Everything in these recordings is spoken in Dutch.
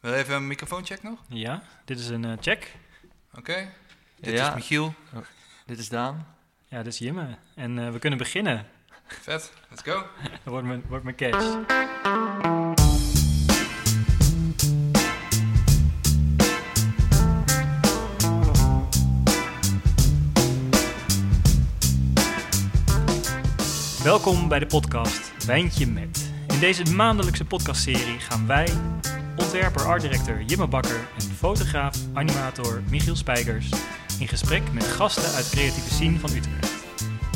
Wil je even een microfooncheck nog? Ja, dit is een eh, check. Oké. Dit Ja. is Michiel. Dit is Daan. Ja, dit is Jimme. En eh, we kunnen beginnen. Vet. Let's go. Dat wordt mijn, wordt mijn catch. Welkom bij de podcast Wijntje Met. In deze maandelijkse podcastserie gaan wij, ontwerper, artdirector Jimme Bakker en fotograaf, animator Michiel Spijkers in gesprek met gasten uit creatieve scene van Utrecht.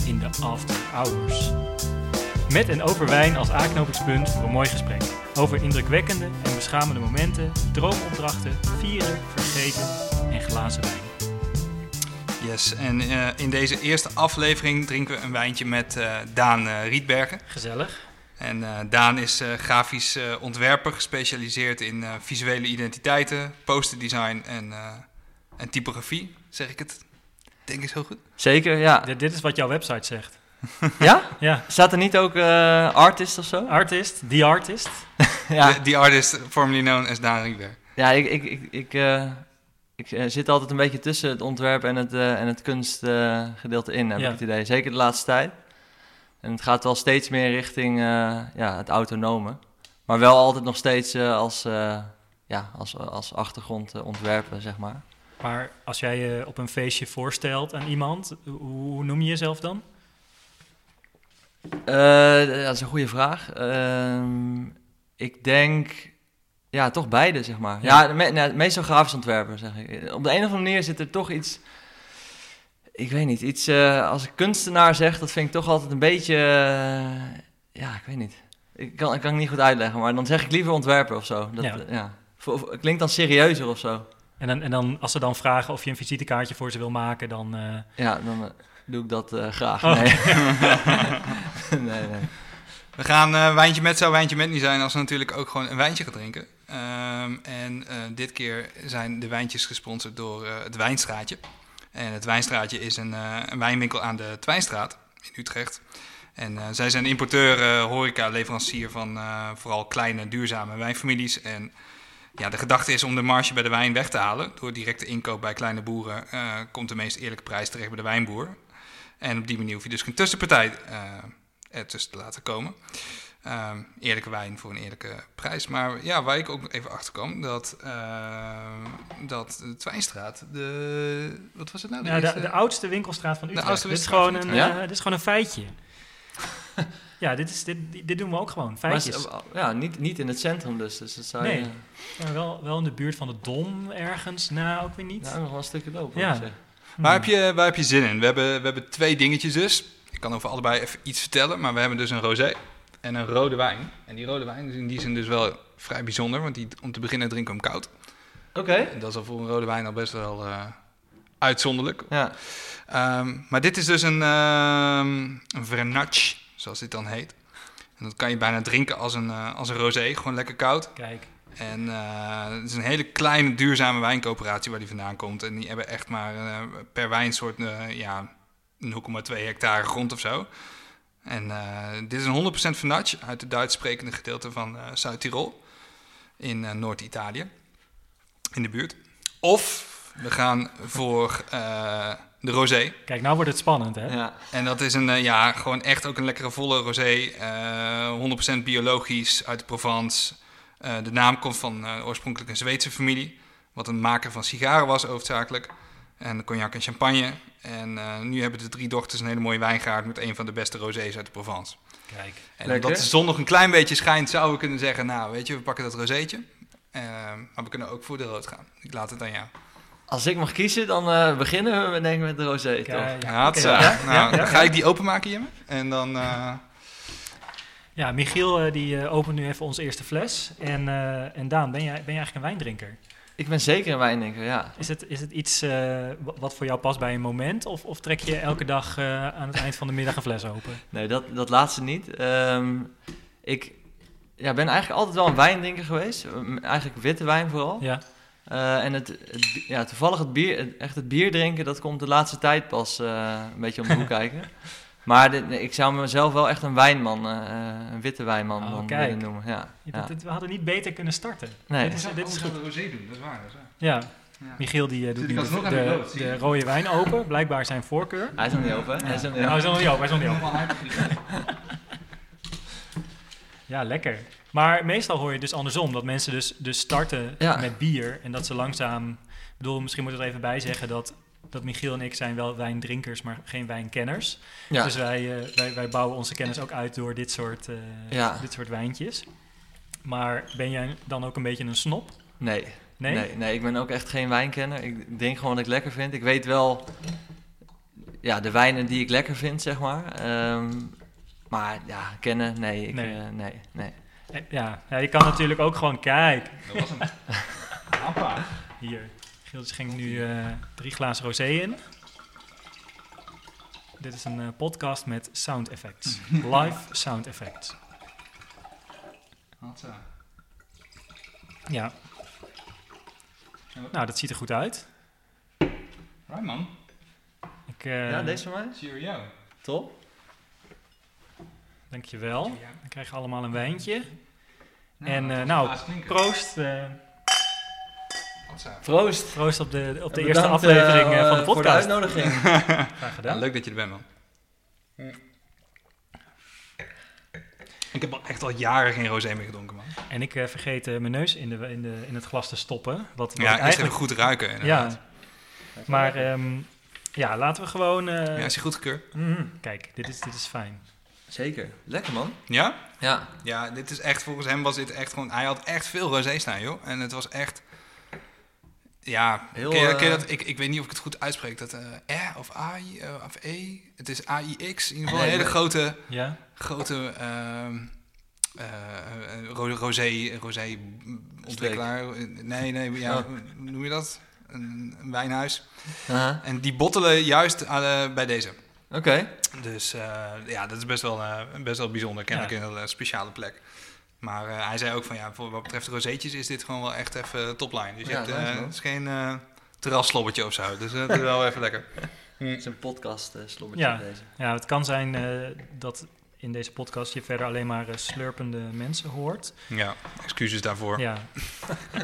In de After Hours. Met en over wijn als aanknopingspunt voor een mooi gesprek. Over indrukwekkende en beschamende momenten, droomopdrachten, vieren, vergeten en glazen wijn. Yes, en eh, in deze eerste aflevering drinken we een wijntje met eh, Daan eh, Rietbergen. Gezellig. En eh, Daan is eh, grafisch eh, ontwerper, gespecialiseerd in eh, visuele identiteiten, posterdesign en, eh, en typografie. Zeg ik het? Denk ik zo goed? Zeker, ja. Dit, dit is wat jouw website zegt. Ja? Ja. Staat er niet ook eh, artist of zo? Artist, the artist. Ja, The, the artist formerly known as Daan Rietberg. ja ik, ik, ik, ik, eh, ik zit altijd een beetje tussen het ontwerp en het, eh, en het kunstgedeelte in, heb Ja. ik het idee. Zeker de laatste tijd. En het gaat wel steeds meer richting eh, ja, het autonome. Maar wel altijd nog steeds eh, als, eh, ja, als, als achtergrond ontwerpen, zeg maar. Maar als jij je op een feestje voorstelt aan iemand, hoe, noem je jezelf dan? Ja, dat is een goede vraag. Ehm, ik denk, ja, toch beide, zeg maar. Ja, me- nou, meestal grafisch ontwerper, zeg ik. Op de een of andere manier zit er toch iets... Ik weet niet, iets... eh, als ik kunstenaar zeg, dat vind ik toch altijd een beetje... eh, ja, ik weet niet. Ik kan, ik kan het niet goed uitleggen, maar dan zeg ik liever ontwerper of zo. Dat, Ja. ja. ja. Klinkt dan serieuzer of zo. En, dan, en dan, als ze dan vragen of je een visitekaartje voor ze wil maken, dan... eh, Ja, dan eh, doe ik dat eh, graag. Oh. Nee. nee, nee. We gaan eh wijntje met zou wijntje met niet zijn als we natuurlijk ook gewoon een wijntje gaan drinken. Ehm, en eh, dit keer zijn de wijntjes gesponsord door eh, het Wijnstraatje. En het Wijnstraatje is een, eh, een wijnwinkel aan de Twijnstraat in Utrecht. En eh, zij zijn importeur, eh, horeca, leverancier van vooral kleine, duurzame wijnfamilies. En ja, de gedachte is om de marge bij de wijn weg te halen. Door directe inkoop bij kleine boeren komt de meest eerlijke prijs terecht bij de wijnboer. En op die manier hoef je dus geen tussenpartij ertussen te laten komen. Ehm, eerlijke wijn voor een eerlijke prijs. Maar ja, waar ik ook even achter kwam, dat, ehm, dat de Twijnstraat, de, wat was het nou? De Ja, de, de oudste winkelstraat van Utrecht. oudste dit, is gewoon van een, eh, dit is gewoon een feitje. ja, dit, is, dit, dit doen we ook gewoon, Maar feitjes. s- ja, niet, niet in het centrum dus. dus dat zou je, Nee. Maar wel, wel in de buurt van de Dom ergens, nou ook weer niet. Nou, nog wel een stukje lopen. Ja. zeggen. Waar, heb je, waar heb je zin in? We hebben, we hebben twee dingetjes dus. Ik kan over allebei even iets vertellen, maar we hebben dus een rosé en een rode wijn. En die rode wijn is in die zin dus wel vrij bijzonder, want die, om te beginnen drinken we hem koud. Oké. Dat is al voor een rode wijn al best wel eh, uitzonderlijk. Ja. Ehm, maar dit is dus een, ehm een Vernatsch, zoals dit dan heet. En dat kan je bijna drinken als een, eh, als een rosé, gewoon lekker koud. Kijk, En eh, het is een hele kleine duurzame wijncoöperatie waar die vandaan komt. En die hebben echt maar per wijnsoort ja, 0,2 hectare grond of zo. En eh, dit is een 100% Vernatsch uit het Duits sprekende gedeelte van eh, Zuid-Tirol. In eh, Noord-Italië. In de buurt. Of we gaan voor eh, de rosé. kijk, nou wordt het spannend, hè? ja. En dat is een, ja, gewoon echt ook een lekkere volle rosé. eh 100% biologisch uit de Provence. Eh, de naam komt van eh, oorspronkelijk een Zweedse familie. Wat een maker van sigaren was, hoofdzakelijk. En cognac en champagne. En eh, nu hebben de drie dochters een hele mooie wijngaard met een van de beste rosés uit de Provence. Kijk. En Lekker. omdat de zon nog een klein beetje schijnt, zouden we kunnen zeggen: Nou, weet je, we pakken dat rozeetje. Eh, maar we kunnen ook voor de rood gaan. Ik laat het aan jou. Als ik mag kiezen, dan eh, beginnen we denk ik met de rosé, toch? Kijk, Ja, nou, ja, ja, dan ga ik die openmaken, Jim. En dan. eh, Ja, Michiel die opent nu even onze eerste fles. En, eh, en Daan, ben jij, ben jij eigenlijk een wijndrinker? Ik ben zeker een wijndrinker, ja. Is het, is het iets eh, wa- wat voor jou past bij een moment? Of, of trek je elke dag eh, aan het eind van de middag een fles open? Nee, dat, dat laatste niet. Ehm, ik ja, ben eigenlijk altijd wel een wijndrinker geweest. Eigenlijk witte wijn vooral. Ja, Eh, en het, ja, toevallig het bier, echt het bier drinken, dat komt de laatste tijd pas een beetje om de hoek kijken. Maar dit- ik zou mezelf wel echt een wijnman, eh, eh, een witte wijnman Oh, dan willen noemen. Ja, Ja, ja. dat- dit- we hadden niet beter kunnen starten. Nee. Dit is, dit is goed. rosé doen, dat is waar. Dat is waar. Ja, Ja. Michiel die eh, doet nu de, de rode wijn open. Blijkbaar zijn voorkeur. Hij is nog niet open? Hij is nog niet hij is open. nog niet open, hij is nog niet open. Ja, lekker. Maar meestal hoor je dus andersom, dat mensen dus, dus starten Ja. met bier en dat ze langzaam... Ik bedoel, misschien moet ik er even bij zeggen dat, dat Michiel en ik zijn wel wijndrinkers, maar geen wijnkenners. Ja. Dus wij, eh, wij, wij bouwen onze kennis ook uit door dit soort, eh, Ja. dit soort wijntjes. Maar ben jij dan ook een beetje een snop? Nee. Nee? Nee? nee, ik ben ook echt geen wijnkenner. Ik denk gewoon dat ik lekker vind. Ik weet wel ja, de wijnen die ik lekker vind, zeg maar. Ehm, maar ja, kennen, nee. Ik, Nee. nee. nee, nee. Eh, Ja, ja, je kan natuurlijk ook gewoon kijken. Dat was hem. Appa. Hier, Giel schenkt nu eh, drie glazen rosé in. Dit is een eh, podcast met sound effects. Live sound effects. Hatsa. Ja. Nou, dat ziet er goed uit. Right man. Ik, eh, ja, deze van mij? Cheerio. Top. Dankjewel. Dan krijg je allemaal een wijntje. Nou, En, eh, we nou. Proost. Hatsa. Proost. proost op de, op de En eerste bedankt, aflevering eh, eh, van de Voor de podcast. uitnodiging. Graag Ja, gedaan. leuk dat je er bent man. Ik heb al echt al jaren geen rosé meer gedronken man. En ik eh, vergeet mijn neus in, de, in, de, in het glas te stoppen. Wat, wat Ja, ik eerst even eigenlijk... goed ruiken. inderdaad. Ja, maar ehm, ja, laten we gewoon... eh, Ja, is hij goed gekeurd? mhm, Kijk, dit is, dit is fijn. Zeker. Lekker, man. Ja? Ja. Ja, dit is echt, volgens hem was dit echt gewoon, hij had echt veel rosé staan, joh. En het was echt, ja, Heel, ken je, ken je eh, dat, ik, ik weet niet of ik het goed uitspreek, dat eh R of AI eh, of E, het is AIX, in ieder geval een hele grote, Ja? grote ro- rosé, rosé ontwikkelaar. Nee, nee, ja, Oh. hoe noem je dat? Een, een wijnhuis. En die bottelen juist bij deze. Oké. Dus ja, dat is best wel, best wel bijzonder. Kennelijk Ja. een hele speciale plek. Maar eh, hij zei ook van ja, voor wat betreft rozeetjes is dit gewoon wel echt even topline. Dus je Ja, hebt, nice, eh, het is geen terrasslobbertje of zo. Dus dat is wel even lekker. Het is een podcast uh, slobbertje Ja. deze. ja, het kan zijn eh, dat in deze podcast je verder alleen maar slurpende mensen hoort. Ja, excuses daarvoor. Ja. Ja.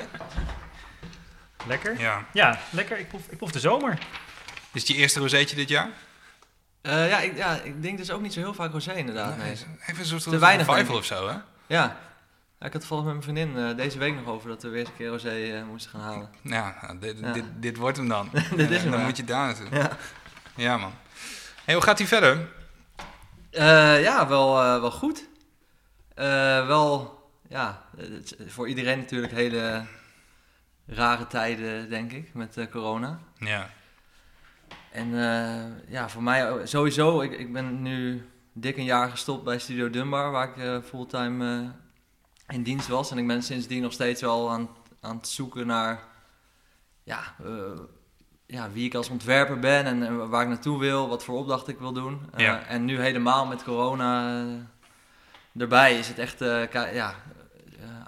lekker? Ja, lekker. Ik proef, ik proef de zomer. Is het je eerste rozeetje dit jaar? Eh, ja, ik, ja, ik denk dus ook niet zo heel vaak rosé inderdaad. Nee. Even een soort Te weinig, revival of zo, hè? Ja. Ik had het volgens met mijn vriendin eh, deze week nog over dat we weer eens een keer rosé eh, moesten gaan halen. Ja, nou, dit, Ja. Dit, dit wordt hem dan. Dit is hem, Dan ja. moet je daar naartoe. Ja, Ja, man. Hey, hoe gaat hij verder? Eh, ja wel, eh, wel goed. Eh, wel, ja, voor iedereen natuurlijk hele rare tijden, denk ik, met eh, corona. Ja. En eh, ja, voor mij sowieso, ik, ik ben nu dik een jaar gestopt bij Studio Dunbar, waar ik eh, fulltime eh, in dienst was. En ik ben sindsdien nog steeds wel aan, aan het zoeken naar ja, eh, ja, wie ik als ontwerper ben en, en waar ik naartoe wil, wat voor opdracht ik wil doen. Eh, Ja. En nu helemaal met corona eh, erbij is het echt ja,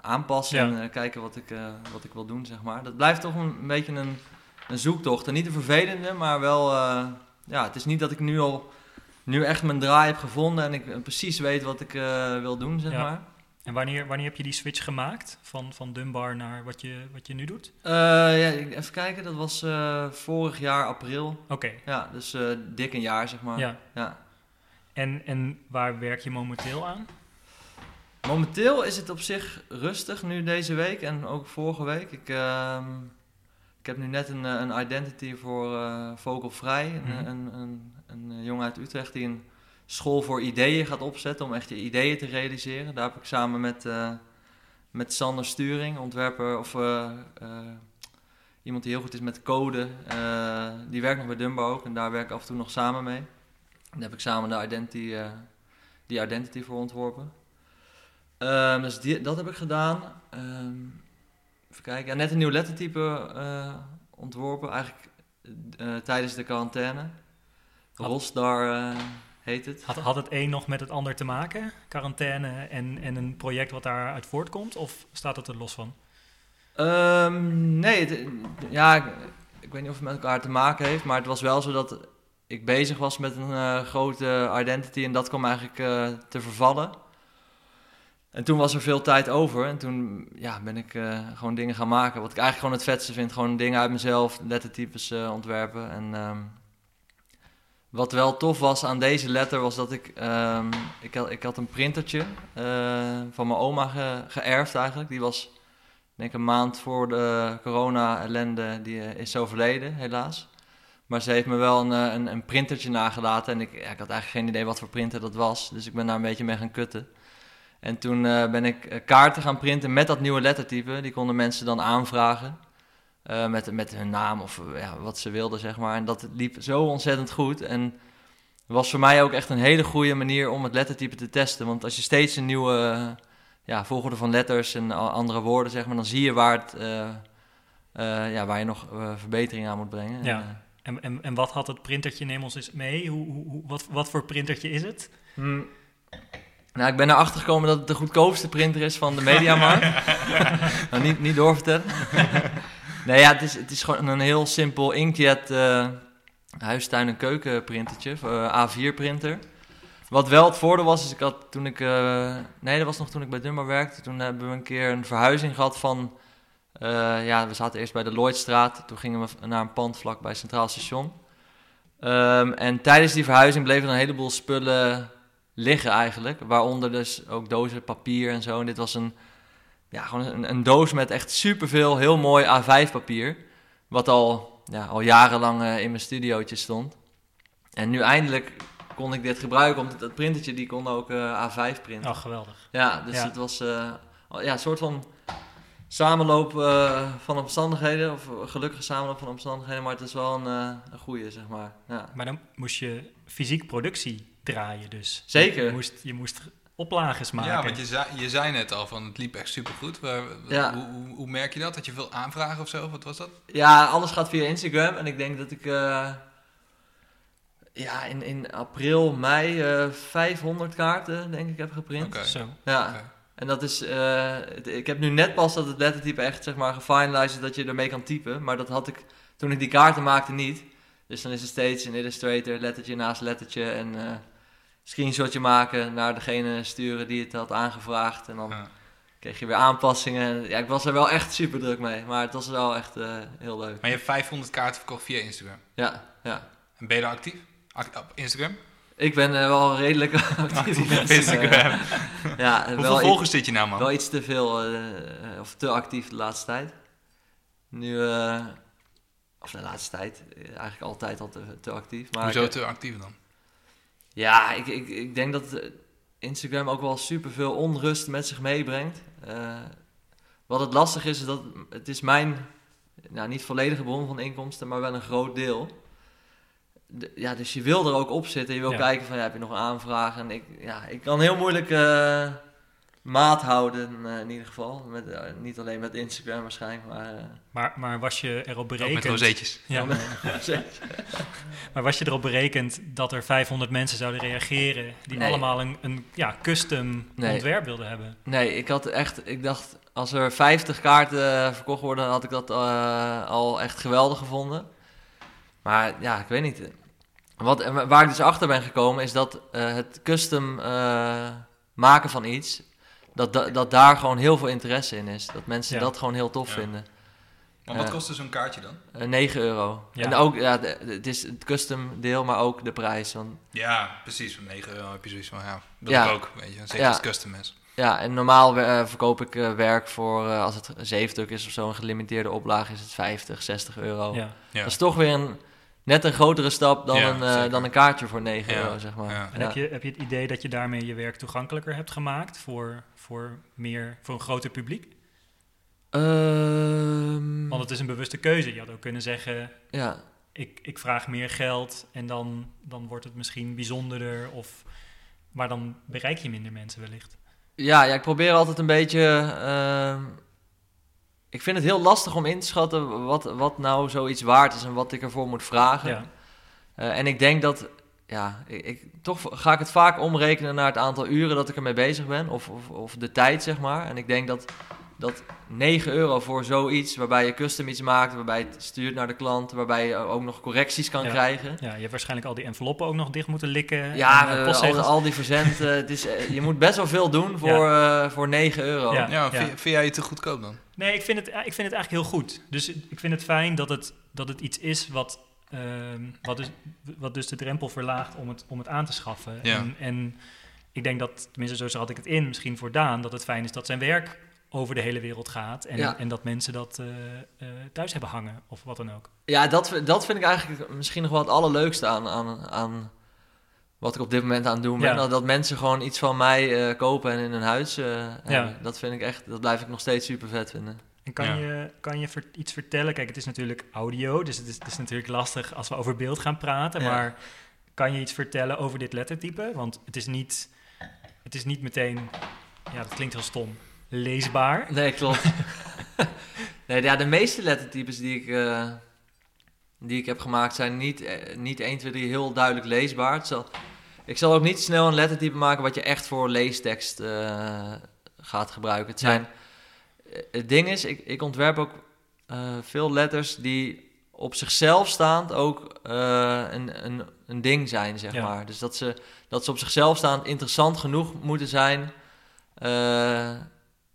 aanpassen Ja. en kijken wat ik, wat ik wil doen, zeg maar. Dat blijft toch een, een beetje een, een zoektocht. En niet een vervelende, maar wel... ja, het is niet dat ik nu al nu echt mijn draai heb gevonden en ik precies weet wat ik wil doen, zeg Ja. maar. En wanneer, wanneer heb je die switch gemaakt van, van Dunbar naar wat je, wat je nu doet? Eh, ja, even kijken, dat was eh, vorig jaar april. Oké, Ja, dus eh, dik een jaar, zeg maar. ja. Ja. En, en waar werk je momenteel aan? Momenteel is het op zich rustig nu deze week en ook vorige week. Ik, ehm, ik heb nu net een, een identity voor Vogelvrij. Een, Mhm. een, een, een, jongen uit Utrecht die een school voor ideeën gaat opzetten om echt je ideeën te realiseren. Daar heb ik samen met, eh, met Sander Sturing, ontwerper of eh, eh, iemand die heel goed is met code. die werkt nog bij Dumbo ook en daar werk ik af en toe nog samen mee. Daar heb ik samen de identity, die identity voor ontworpen. Ehm, dus die, dat heb ik gedaan. Ehm, even kijken. Ja, net een nieuw lettertype ontworpen, eigenlijk tijdens de quarantaine. Rosdar heet het. Had, had het een nog met het ander te maken? Quarantaine en, en een project wat daaruit voortkomt? Of staat het er los van? Ehm, nee, het- ja, ik, ik weet niet of het met elkaar te maken heeft, maar het was wel zo dat ik bezig was met een eh, grote identity en dat kwam eigenlijk eh, te vervallen. En toen was er veel tijd over en toen ja, ben ik eh, gewoon dingen gaan maken. Wat ik eigenlijk gewoon het vetste vind, gewoon dingen uit mezelf, lettertypes ontwerpen. En ehm, wat wel tof was aan deze letter was dat ik, ehm, ik, had, ik had een printertje eh, van mijn oma ge- geërfd eigenlijk. Die was denk een maand voor de corona-ellende, die eh, is overleden helaas. Maar ze heeft me wel een, eh, een, een printertje nagelaten en ik, ik had eigenlijk geen idee wat voor printer dat was. Dus ik ben daar een beetje mee gaan kutten. En toen ben ik kaarten gaan printen met dat nieuwe lettertype. Die konden mensen dan aanvragen. Eh, met, met hun naam of eh, ja, wat ze wilden, zeg maar. En dat liep zo ontzettend goed. En was voor mij ook echt een hele goede manier om het lettertype te testen. Want als je steeds een nieuwe eh, ja, volgorde van letters en andere woorden, zeg maar, dan zie je waar, het, ja, waar je nog verbetering aan moet brengen. Ja. En, En, en, wat had het printertje? Neem ons eens mee. Hoe, hoe, hoe- wat, wat voor printertje is het? Hmm. Nou, ik ben erachter gekomen dat het de goedkoopste printer is van de Mediamarkt. nou, niet, niet doorvertellen. nee, ja, het is, het is gewoon een heel simpel inkjet eh huistuin- en keukenprintertje, eh, A4-printer. Wat wel het voordeel was, is ik had toen ik... eh, nee, dat was nog toen ik bij Dummer werkte. Toen hebben we een keer een verhuizing gehad van... ja, we zaten eerst bij de Lloydstraat. Toen gingen we naar een pand vlak bij Centraal Station. Ehm, en tijdens die verhuizing bleven er een heleboel spullen liggen eigenlijk. Waaronder dus ook dozen papier en zo. En dit was een, ja, gewoon een, een doos met echt superveel, heel mooi A5 papier. Wat al, ja, al jarenlang eh, in mijn studiootje stond. En nu eindelijk kon ik dit gebruiken, omdat dat printertje die kon ook eh, A5 printen. Oh, geweldig. Ja, dus Ja. het was eh, ja, een soort van samenloop van omstandigheden. Of gelukkige samenloop van omstandigheden. Maar het is wel een, een goede, zeg maar. Ja. Maar dan moest je fysiek productie draaien dus. Zeker. Je moest, je moest oplages maken. Ja, want je zei, je zei net al van het liep echt supergoed. Waar, Ja. hoe, hoe, hoe merk je dat? Dat je veel aanvragen of zo? Wat was dat? Ja, alles gaat via Instagram. En ik denk dat ik eh, ja, in, in april, mei eh 500 kaarten denk ik heb geprint. Oké. Zo. Ja, en dat is... eh, ik heb nu net pas dat het lettertype echt zeg maar gefinalized is dat je ermee kan typen. Maar dat had ik toen ik die kaarten maakte niet. Dus dan is het steeds in Illustrator lettertje naast lettertje en eh screenshotje maken naar degene sturen die het had aangevraagd. En dan Ja. kreeg je weer aanpassingen. Ja, ik was er wel echt super druk mee, maar het was wel echt eh, heel leuk. Maar je hebt 500 kaarten verkocht via Instagram. Ja, ja. En ben je daar actief? Act- op Instagram? Ik ben eh, wel redelijk actief op op Instagram. Ja, Hoeveel volgers zit je nou, man? wel iets te veel, eh, of te actief de laatste tijd. Nu, eh, of de laatste tijd, eh, eigenlijk altijd al te, te actief. Maar Hoezo ik- te actief dan? Ja, ik, ik, ik denk dat eh, Instagram ook wel superveel onrust met zich meebrengt. Eh, wat het lastig is, is dat het is mijn, nou niet volledige bron van inkomsten, maar wel een groot deel. De- ja, dus je wil er ook op zitten. Je wil Ja. kijken van, ja, heb je nog een aanvraag? En ik, ja, ik kan heel moeilijk eh, maat houden eh, in ieder geval. Met, eh, niet alleen met Instagram waarschijnlijk, maar... eh, Maar, maar was je erop Ook met berekend... rozeetjes. Ja, maar was je erop berekend dat er 500 mensen zouden reageren... die Nee. allemaal een, een ja, custom Nee. ontwerp wilden hebben? Nee, ik had echt, ik dacht, als er 50 kaarten verkocht worden, had ik dat al echt geweldig gevonden. Maar ja, ik weet niet. Wat, en waar ik dus achter ben gekomen, is dat het custom eh, maken van iets, dat, da- dat daar gewoon heel veel interesse in is. Dat mensen Ja. dat gewoon heel tof Ja. vinden. Maar wat kostte zo'n kaartje dan? Eh 9 euro. Ja. En ook, ja, het is het custom deel, maar ook de prijs. Want Ja, precies. Voor 9 euro heb je zoiets van, ja, dat Ja. ik ook. Weet je, zeker Ja. als het custom is. Ja, en normaal eh, verkoop ik eh, werk voor, eh, als het een zeefstuk is of zo, een gelimiteerde oplage is het 50, 60 euro. Ja. Ja. Dat is toch weer een, net een grotere stap dan, Ja, een, eh, dan een kaartje voor 9 Ja, euro, zeg maar. ja. En Ja. heb, je, heb je het idee dat je daarmee je werk toegankelijker hebt gemaakt voor, voor, meer, voor een groter publiek? Ehm, Want het is een bewuste keuze. Je had ook kunnen zeggen, ja. ik, ik vraag meer geld en dan, dan wordt het misschien bijzonderder. Of, maar dan bereik je minder mensen wellicht. Ja, ja, ik probeer altijd een beetje... ehm, ik vind het heel lastig om in te schatten wat, wat nou zoiets waard is en wat ik ervoor moet vragen. Ja. Eh, en ik denk dat, ja, ik, ik- toch ga ik het vaak omrekenen naar het aantal uren dat ik ermee bezig ben, of, of, of de tijd, zeg maar. En ik denk dat dat 9 euro voor zoiets, waarbij je custom iets maakt, waarbij je het stuurt naar de klant, waarbij je ook nog correcties kan Ja. krijgen. Ja, je hebt waarschijnlijk al die enveloppen ook nog dicht moeten likken. Ja, en, eh, eh, al, al die verzend. eh, het is, eh, je moet best wel veel doen voor, eh, voor 9 euro. Ja. Ja, Vind, vind jij het te goedkoop dan? Nee, ik vind, het, ik vind het eigenlijk heel goed. Dus ik vind het fijn dat het, dat het iets is wat, ehm, wat, dus, wat dus de drempel verlaagt om het, om het aan te schaffen. Ja. En, en ik denk dat, tenminste zo zat ik het in, misschien voor Daan, dat het fijn is dat zijn werk over de hele wereld gaat. En, Ja. en dat mensen dat eh, eh, thuis hebben hangen of wat dan ook. Ja, dat, dat vind ik eigenlijk misschien nog wel het allerleukste aan, aan, aan wat ik op dit moment aan het doen ben. Ja. Dat, dat mensen gewoon iets van mij eh, kopen en in hun huis eh, hebben. Dat vind ik echt, dat blijf ik nog steeds super vet vinden. En kan Ja. je, kan je ver- iets vertellen? Kijk, het is natuurlijk audio, dus het is, het is natuurlijk lastig als we over beeld gaan praten. Ja. Maar kan je iets vertellen over dit lettertype? Want het is niet, het is niet meteen, ja, dat klinkt heel stom, leesbaar. Nee, klopt. nee, ja, de meeste lettertypes die ik, eh, die ik heb gemaakt zijn niet, eh, niet 1, 2, 3 heel duidelijk leesbaar. Het zal, ik zal ook niet snel een lettertype maken wat je echt voor leestekst eh, gaat gebruiken. Het zijn, het ding is, ik, ik ontwerp ook veel letters die op zichzelf staand ook een, een, een ding zijn, zeg Ja. maar. Dus dat ze, dat ze op zichzelf staand interessant genoeg moeten zijn...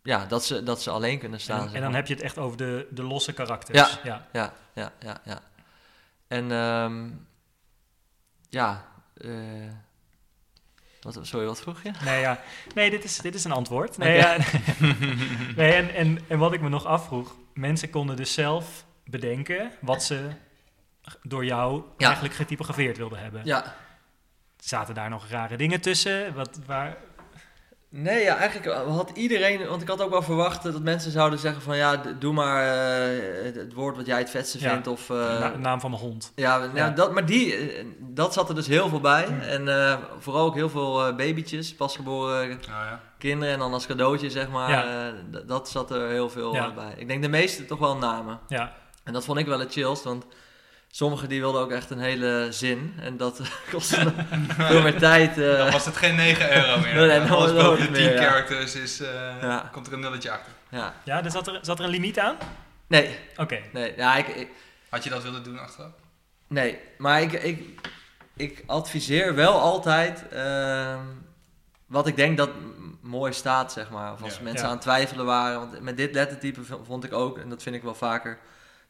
ja, dat ze, dat ze alleen kunnen staan. En, dan maar. heb je het echt over de, de losse karakters. Ja. Ja, ja, ja, ja. En ehm, ja, eh, wat, sorry, wat vroeg je? Nee, ja. nee dit, is, dit is een antwoord. Nee, ja, nee, en, en, en wat ik me nog afvroeg, mensen konden dus zelf bedenken wat ze door jou Ja. eigenlijk getypografeerd wilden hebben. Ja, Zaten daar nog rare dingen tussen? Wat, waar, nee, ja, eigenlijk had iedereen, want ik had ook wel verwacht dat mensen zouden zeggen van ja, doe maar eh, het, woord wat jij het vetste Ja. vindt of... eh, na- naam van mijn hond. ja, nou, Ja. Dat, maar die, eh, dat zat er dus heel veel bij. En eh, vooral ook heel veel eh, babytjes, pasgeboren Oh, ja. kinderen en dan als cadeautje zeg maar. Eh, dat zat er heel veel Ja. bij. Ik denk de meeste toch wel namen. Ja, En dat vond ik wel het chillst, want sommigen die wilden ook echt een hele zin. En dat kostte veel meer tijd. eh. Dan was het geen 9 euro meer. Nee, dan het boven de niet 10 meer, ja. characters is, eh, Ja. komt er een nulletje achter. ja. ja dus zat er, zat er een limiet aan? Nee, Oké. nee, ja, ik, ik- Had je dat willen doen achteraf? nee. Maar ik, ik, ik adviseer wel altijd ehm, wat ik denk dat mooi staat, zeg maar. Of als Ja. mensen Ja. aan het twijfelen waren. Want met dit lettertype vond ik ook, en dat vind ik wel vaker...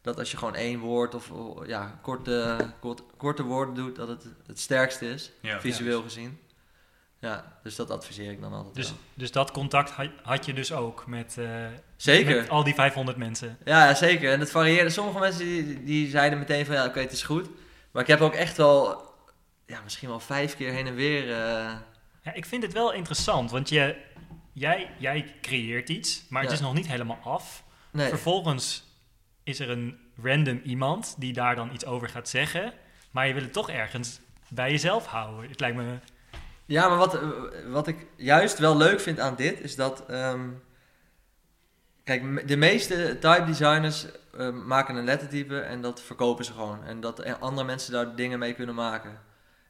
Dat als je gewoon één woord of ja, korte, kort, korte woorden doet, dat het het sterkste is. Ja. visueel gezien. Ja, dus dat adviseer ik dan altijd Dus, wel. dus dat contact had, je dus ook met, eh, Zeker. met al die 500 mensen. Ja, zeker. En het varieerde. Sommige mensen die, die zeiden meteen van ja, oké, het is goed. Maar ik heb ook echt wel, ja, misschien wel vijf keer heen en weer. eh, Ja, ik vind het wel interessant, want je, jij, jij creëert iets, maar het Ja. is nog niet helemaal af. nee. Vervolgens is er een random iemand die daar dan iets over gaat zeggen, maar je wil het toch ergens bij jezelf houden. Het lijkt me... Ja, maar wat, wat ik juist wel leuk vind aan dit is dat. ehm, kijk, de meeste type designers eh, maken een lettertype en dat verkopen ze gewoon. En dat andere mensen daar dingen mee kunnen maken.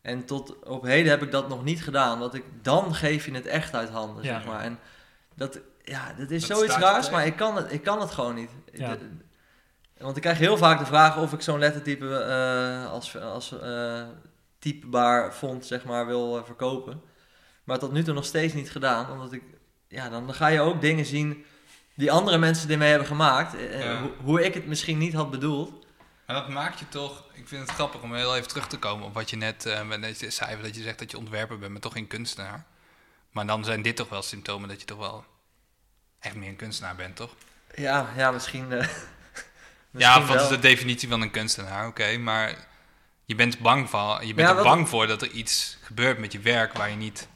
En tot op heden heb ik dat nog niet gedaan. Want ik, dan geef je het echt uit handen, Ja. zeg maar. En dat, ja, dat is Dat zoiets raars, maar ik kan het, ik kan het gewoon niet. Ja. De- want ik krijg heel vaak de vraag of ik zo'n lettertype eh, als, als eh, typebaar font, zeg maar, wil eh, verkopen. Maar tot nu toe nog steeds niet gedaan, omdat ik, ja, dan, dan ga je ook dingen zien die andere mensen ermee hebben gemaakt. Ja. hoe, hoe ik het misschien niet had bedoeld. En dat maakt je toch, ik vind het grappig om heel even terug te komen op wat je net met net zei, dat je zegt dat je ontwerper bent, maar toch geen kunstenaar. Maar dan zijn dit toch wel symptomen dat je toch wel echt meer een kunstenaar bent, toch? Ja, ja misschien. Ja, wat is de definitie van een kunstenaar? Oké, maar je bent bang van, je bent Ja, er bang voor dat er iets gebeurt met je werk waar je niet,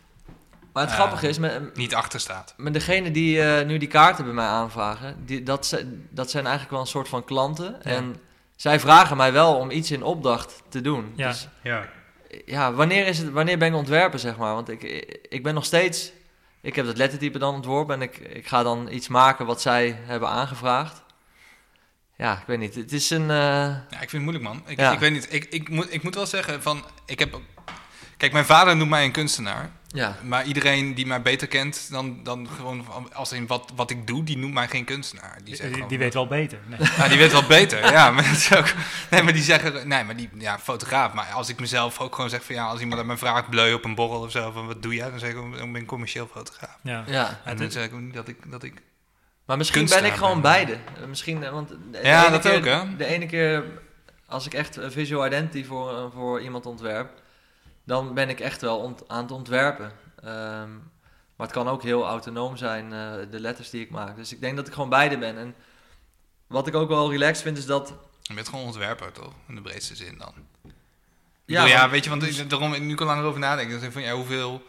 Maar het grappige is, met, niet achter staat. met degene die eh, nu die kaarten bij mij aanvragen, die, dat, zijn, dat zijn eigenlijk wel een soort van klanten. Ja. En zij vragen mij wel om iets in opdracht te doen. Ja. Dus Ja. ja, wanneer, is het, wanneer ben ik ontwerper, zeg maar? Want ik, ik ben nog steeds... Ik heb dat lettertype dan ontworpen en ik, ik ga dan iets maken wat zij hebben aangevraagd. Ja, ik weet niet. Het is een... eh, Ja, ik vind het moeilijk, man. Ik, Ja. ik weet niet. Ik, ik, moet, ik moet wel zeggen van, ik heb. ook- Kijk, mijn vader noemt mij een kunstenaar. Ja, Maar iedereen die mij beter kent dan, dan gewoon als in wat, wat ik doe, die noemt mij geen kunstenaar. Die, zegt die, gewoon- weet wel beter. Nee. Ja, die weet wel beter. ja, maar dat is ook. Nee, maar die zeggen. Nee, maar die. Ja, fotograaf. Maar als ik mezelf ook gewoon zeg van ja, als iemand aan me vraagt, bleu op een borrel of zo, van wat doe jij? Dan zeg ik, ik ben een commercieel fotograaf. Ja. ja. En dan zeg ik niet dat ik. Dat ik Maar misschien ben ik gewoon beide. Eh, Misschien, eh, want de, Ja, ene dat keer, ook, hè? De ene keer, als ik echt een visual identity voor, eh, voor iemand ontwerp, dan ben ik echt wel ont- aan het ontwerpen. Ehm, maar het kan ook heel autonoom zijn, eh, de letters die ik maak. Dus ik denk dat ik gewoon beide ben. En wat ik ook wel relaxed vind, is dat... je bent gewoon ontwerper, toch? In de breedste zin dan. Ja, Ja, ja want- weet je, want ik- daarom nu kan ik langer over nadenken. Dan ik van ja, hoeveel,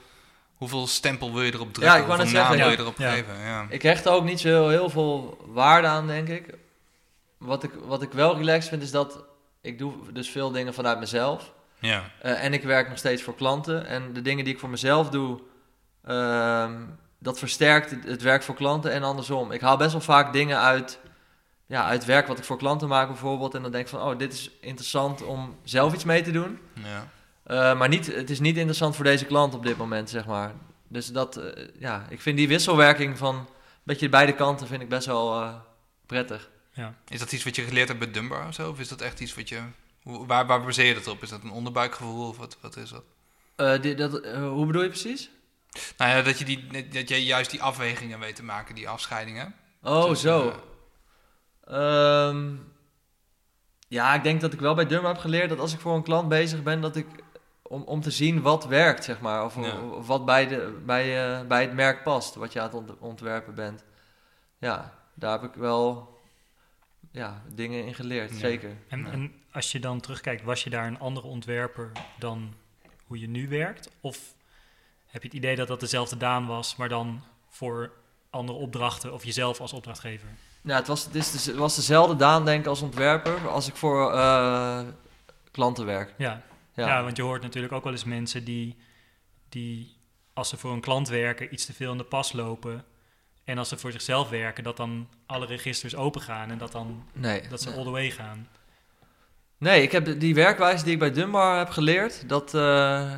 hoeveel stempel wil je erop drukken? Ja, ik wou hoeveel net naam zeggen, wil je erop Ja. geven? Ja. Ik hecht er ook niet zo heel, heel veel waarde aan, denk ik. Wat ik, wat ik wel relaxed vind, is dat ik doe dus veel dingen vanuit mezelf. Ja. Eh, en ik werk nog steeds voor klanten. En de dingen die ik voor mezelf doe, ehm, dat versterkt het, het werk voor klanten en andersom. Ik haal best wel vaak dingen uit, ja, uit werk wat ik voor klanten maak bijvoorbeeld. En dan denk ik van, oh, dit is interessant om zelf iets mee te doen. ja. Eh, maar niet, het is niet interessant voor deze klant op dit moment, zeg maar. Dus dat, eh, ja, ik vind die wisselwerking van een beetje beide kanten vind ik best wel eh, prettig. Is dat iets wat je geleerd hebt bij Dunbar of zo? Of is dat echt iets wat je... Waar, waar baseer je dat op? Is dat een onderbuikgevoel of wat, wat is dat? Eh, die, dat, hoe bedoel je precies? Nou ja, dat je, die, dat je juist die afwegingen weet te maken, die afscheidingen. Oh, Dus, zo. eh, Ehm, ja, ik denk dat ik wel bij Durma heb geleerd dat als ik voor een klant bezig ben, dat ik om, om te zien wat werkt, zeg maar. Of, Ja. of wat bij, de, bij, eh, bij het merk past, wat je aan het ont- ontwerpen bent. Ja, daar heb ik wel ja, dingen in geleerd, Ja. zeker. En, Ja. en als je dan terugkijkt, was je daar een andere ontwerper dan hoe je nu werkt? Of heb je het idee dat dat dezelfde Daan was, maar dan voor andere opdrachten of jezelf als opdrachtgever? Ja, het was, het is, het was dezelfde Daan, denk ik, als ontwerper, als ik voor eh, klanten werk. Ja. Ja. Ja. want je hoort natuurlijk ook wel eens mensen die, die, als ze voor een klant werken, iets te veel in de pas lopen. En als ze voor zichzelf werken, dat dan alle registers open gaan en dat, dan, nee, dat ze nee. all the way gaan. Nee, ik heb die werkwijze die ik bij Dunbar heb geleerd, dat, eh,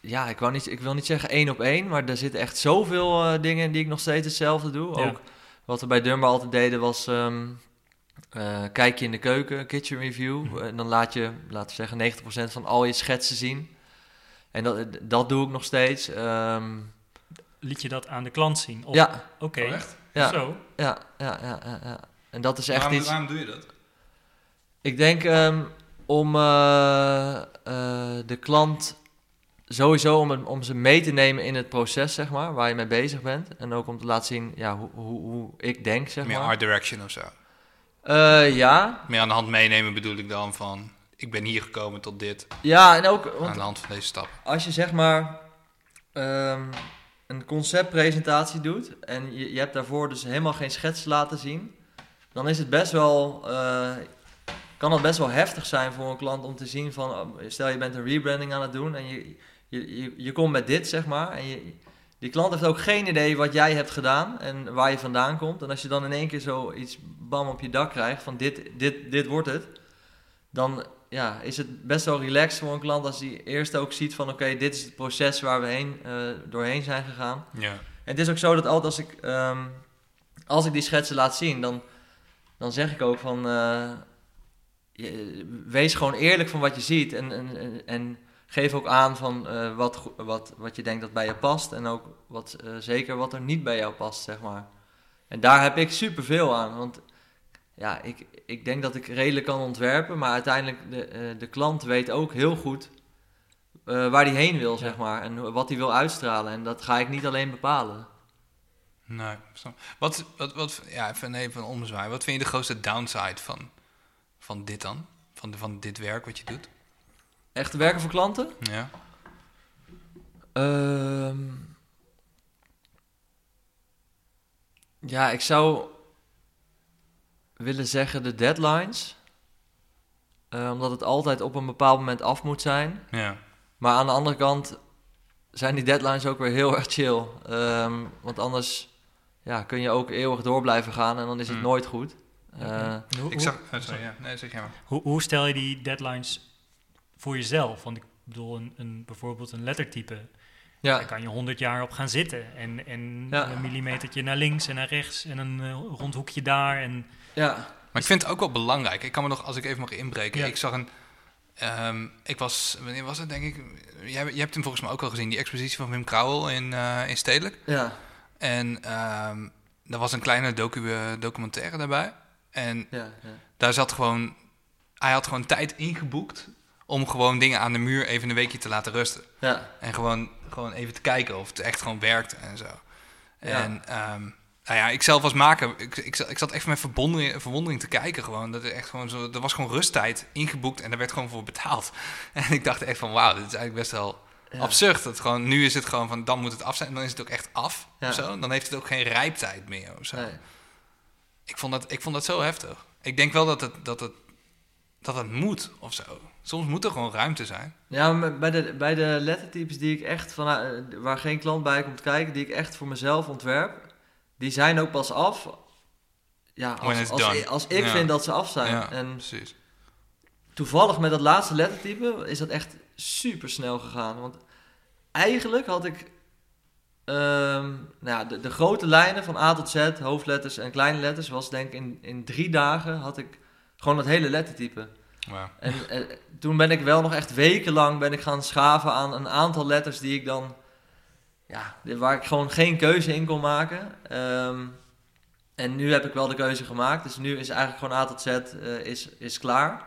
ja, ik, wou niet, ik wil niet zeggen één op één, maar er zitten echt zoveel eh, dingen in die ik nog steeds hetzelfde doe. Ja. Ook wat we bij Dunbar altijd deden was, ehm eh, kijk je in de keuken, kitchen review, en dan laat je, laten we zeggen, 90% van al je schetsen zien. En dat, dat doe ik nog steeds. Ehm, Liet je dat aan de klant zien? Of, ja, Oké, Oh, echt? ja, zo. ja, ja, ja, ja, ja. En dat is echt waarom, iets... waarom doe je dat? Ik denk ehm, om eh, eh, de klant sowieso om, om ze mee te nemen in het proces, zeg maar, waar je mee bezig bent. En ook om te laten zien ja, hoe, hoe, hoe ik denk, zeg Meer maar. art direction of zo. Eh, ja. Meer aan de hand meenemen bedoel ik dan van... Ik ben hier gekomen tot dit ja, en ook aan want de hand van deze stap. als je zeg maar ehm, een conceptpresentatie doet en je, je hebt daarvoor dus helemaal geen schets laten zien, dan is het best wel, eh, kan het best wel heftig zijn voor een klant om te zien van, oh, stel je bent een rebranding aan het doen en je, je, je, je komt met dit zeg maar en je, die klant heeft ook geen idee wat jij hebt gedaan en waar je vandaan komt. En als je dan in één keer zoiets bam op je dak krijgt van dit, dit, dit wordt het, dan ja, is het best wel relaxed voor een klant als hij eerst ook ziet van oké, dit is het proces waar we heen, eh, doorheen zijn gegaan. Ja. En het is ook zo dat altijd als ik, ehm, als ik die schetsen laat zien, dan, dan zeg ik ook van eh, je- wees gewoon eerlijk van wat je ziet en, en, en geef ook aan van eh, wat, wat, wat je denkt dat bij je past en ook wat, eh, zeker wat er niet bij jou past, zeg maar. En daar heb ik superveel aan, want ja, ik, ik denk dat ik redelijk kan ontwerpen, maar uiteindelijk de, eh, de klant weet ook heel goed waar hij heen wil, zeg maar, en wat hij wil uitstralen. En dat ga ik niet alleen bepalen. Nee. Wat, wat, wat, ja, even even een omzwaai. Wat vind je de grootste downside van, van dit dan? Van, van dit werk wat je doet? Echt werken voor klanten? Ja. Ehm, ja, ik zou willen zeggen de deadlines. Eh, omdat het altijd op een bepaald moment af moet zijn. Ja. Maar aan de andere kant zijn die deadlines ook weer heel erg chill. Ehm, want anders ja, kun je ook eeuwig door blijven gaan en dan is het Mm. nooit goed. Eh, Hoe, Ik zag... oh, sorry, ja. Nee, zeg jij maar. Hoe, hoe stel je die deadlines voor jezelf? Want ik bedoel, een, een, bijvoorbeeld een lettertype, Ja. Daar kan je 100 jaar op gaan zitten. En, en Ja. een millimetertje naar links en naar rechts en een eh, rond hoekje daar. En, Ja. Maar ik vind het ook wel belangrijk. Ik kan me nog, als ik even mag inbreken. Ja. Ik zag een. ehm, ik was, wanneer was het denk ik? Jij, jij hebt hem volgens mij ook al gezien, die expositie van Wim Krauwel in, eh, in Stedelijk. Ja. En ehm er was een kleine docu, eh, documentaire daarbij. En Ja. ja. daar zat gewoon. Hij had gewoon tijd ingeboekt om gewoon dingen aan de muur even een weekje te laten rusten. ja. En gewoon, gewoon even te kijken of het echt gewoon werkt en zo. Ja. En ehm, nou ja, ik zelf als maker, ik, ik, zat- ik zat echt met verwondering, verwondering te kijken gewoon. Dat er, echt gewoon zo, er was gewoon rusttijd ingeboekt en daar werd gewoon voor betaald. En ik dacht echt van wauw, dit is eigenlijk best wel Ja. absurd. Dat gewoon, nu is het gewoon van dan moet het af zijn en dan is het ook echt af. Ja. Of zo. Dan heeft het ook geen rijptijd meer of zo. Nee. Ik, vond dat, ik vond dat zo heftig. Ik denk wel dat het, dat het, dat het moet of zo. Soms moet er gewoon ruimte zijn. Ja, maar bij de, bij de lettertypes die ik echt van, eh, waar geen klant bij komt kijken, die ik echt voor mezelf ontwerp, die zijn ook pas af. Ja, als, als, als ik Ja. vind dat ze af zijn. Ja, En precies. toevallig met dat laatste lettertype is dat echt super snel gegaan. Want eigenlijk had ik ehm, nou ja, de, de grote lijnen van A tot Z, hoofdletters en kleine letters, was denk ik in, in drie dagen had ik gewoon het hele lettertype. En toen ben ik wel nog echt wekenlang ben ik gaan schaven aan een aantal letters die ik dan, ja, waar ik gewoon geen keuze in kon maken. Ehm, en nu heb ik wel de keuze gemaakt, dus nu is eigenlijk gewoon A tot Z eh, is, is klaar.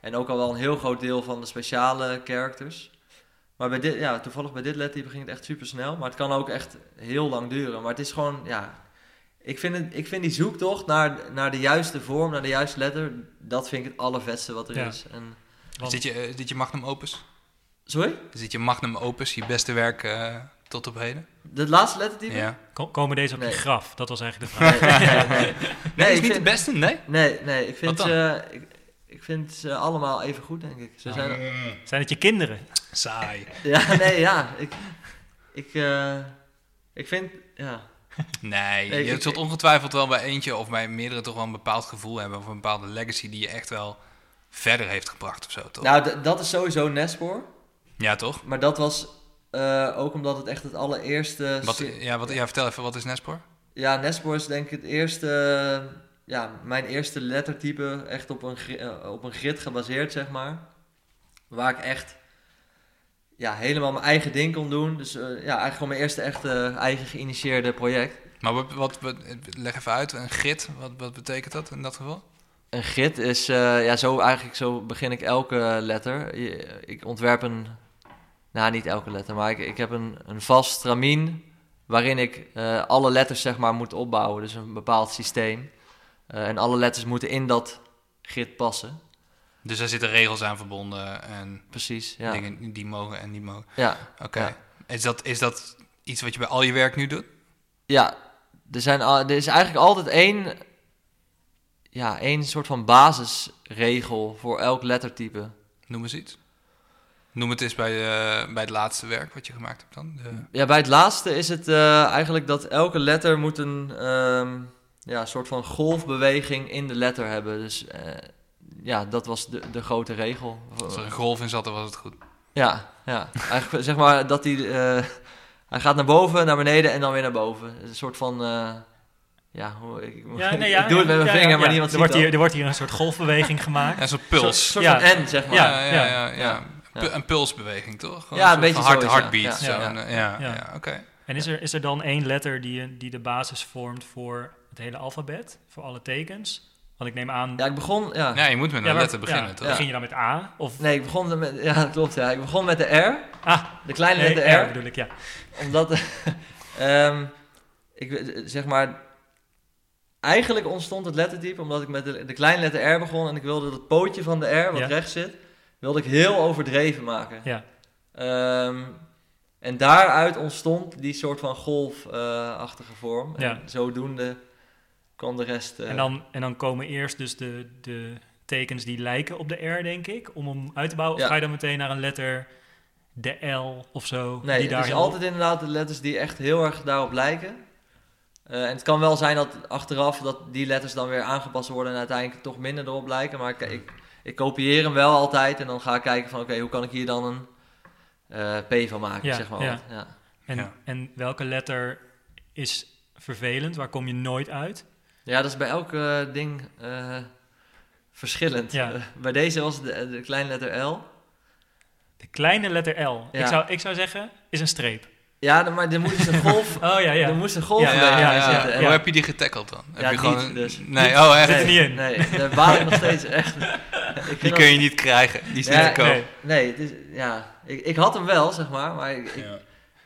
En ook al wel een heel groot deel van de speciale characters. Maar bij dit, ja, toevallig bij dit lettertype ging het echt super snel. Maar het kan ook echt heel lang duren. Maar het is gewoon, ja. Ik vind, het, ik vind die zoektocht naar, naar de juiste vorm, naar de juiste letter. Dat vind ik het allervetste wat er Ja. is. En, Is dit, je, eh, is dit je magnum opus? sorry? Is dit je magnum opus, je beste werk eh, tot op heden? Het laatste lettertype? Ja. ko- komen deze op Nee. je graf? Dat was eigenlijk de vraag. Nee, nee, nee. Nee, Nee, is ik niet vind- de beste? Nee? Nee, nee. Ik vind, ze, ik, ik vind ze allemaal even goed, denk ik. Ze zijn, Zijn het je kinderen? saai. ja, nee, ja. Ik, ik, eh, ik vind, ja. Nee, Nee, je ik- zult ongetwijfeld wel bij eentje of bij meerdere toch wel een bepaald gevoel hebben. Of een bepaalde legacy die je echt wel verder heeft gebracht of zo, toch? Nou, dat is sowieso Nespoor. Ja, toch? Maar dat was eh, ook omdat het echt het allereerste... Wat, ja, wat, ja, vertel even, wat is Nespor? Ja, Nespoor is denk ik het eerste... Ja, mijn eerste lettertype echt op een, eh, op een grid gebaseerd, zeg maar. Waar ik echt ja, helemaal mijn eigen ding kon doen. Dus eh, ja, eigenlijk gewoon mijn eerste echte eigen geïnitieerde project. Maar wat, wat, wat- leg even uit, een grid, wat, wat betekent dat in dat geval? Een grid is, eh, ja, zo eigenlijk zo begin ik elke letter. Ik ontwerp een, nou niet elke letter, maar ik, ik heb een, een vast stramien waarin ik eh, alle letters zeg maar moet opbouwen. Dus een bepaald systeem. Eh, en alle letters moeten in dat grid passen. Dus daar zitten regels aan verbonden en Precies, ja. dingen die mogen en niet mogen. Ja, Oké. Ja. Is, dat, is dat iets wat je bij al je werk nu doet? ja er, zijn, er is eigenlijk altijd één, ja, één soort van basisregel voor elk lettertype. Noem eens iets. Noem het eens bij, eh, bij het laatste werk wat je gemaakt hebt dan. De, Ja, bij het laatste is het eh, eigenlijk dat elke letter moet een ehm, ja, soort van golfbeweging in de letter hebben. Dus eh, ja, dat was de, de grote regel. als er een golf in zat, dan was het goed. Ja, ja. eigenlijk zeg maar dat hij... eh, hij gaat naar boven, naar beneden en dan weer naar boven. Een soort van... eh, ja, hoe- ik, Ja, nee, ja, ik doe het met mijn ja, vinger, ja. maar niemand er ziet wordt, hier, er wordt hier een soort golfbeweging gemaakt. En zo'n Een puls. soort Ja. van N, zeg maar. Ja, ja, Ja, ja. ja, ja. Pu- Een pulsbeweging, toch? Gewoon Ja, een soort beetje heartbeat. Ja, zo. ja. En, eh, ja, Ja. ja, oké. En is er, is er dan één letter die, die de basis vormt voor het hele alfabet? Voor alle tekens? Want ik neem aan... Ja, ik begon... Ja. Ja, je moet met een Ja, maar- letter beginnen, ja, toch? Begin je dan met A? Of, Nee, ik begon met... Ja, dat klopt, ja. Ik begon met de R. ah, De kleine nee, letter R R. bedoel ik, ja. Omdat, ehm, ik, zeg maar, eigenlijk ontstond het lettertype omdat ik met de, de kleine letter R begon en ik wilde dat pootje van de R, wat Ja. rechts zit, wilde ik heel overdreven maken. Ja, Ehm, en daaruit ontstond die soort van golfachtige vorm. Ja. En zodoende de rest... eh, en, dan, en dan komen eerst dus de, de tekens die lijken op de R, denk ik, om hem uit te bouwen. Ja. Of ga je dan meteen naar een letter, de L of zo? Nee, die daar het is heel- altijd inderdaad de letters die echt heel erg daarop lijken. Eh, en het kan wel zijn dat achteraf dat die letters dan weer aangepast worden en uiteindelijk toch minder erop lijken. Maar ik, ik, ik kopieer hem wel altijd en dan ga ik kijken van oké, hoe kan ik hier dan een eh, P van maken, Ja, zeg maar. ja. Ja. En, Ja. en welke letter is vervelend? Waar kom je nooit uit? Ja, dat is bij elk eh, ding eh, verschillend. Ja. Eh, bij deze was het de, de kleine letter L. De kleine letter L. Ja. Ik, zou, ik zou zeggen, is een streep. Ja, maar er moest dus een golf, Oh ja, ja. er moest een golf Ja, ja, zitten. Hoe heb je die getackeld dan? Ja, heb je niet, gewoon een- dus. Nee, oh echt? Zit er niet in. Nee, daar baal ik nog steeds echt. Ik Die kun je niet krijgen. Die is Ja, niet te koop. nee. Nee, is, ja, ik, ik had hem wel, zeg maar, maar ik, ik- Ja.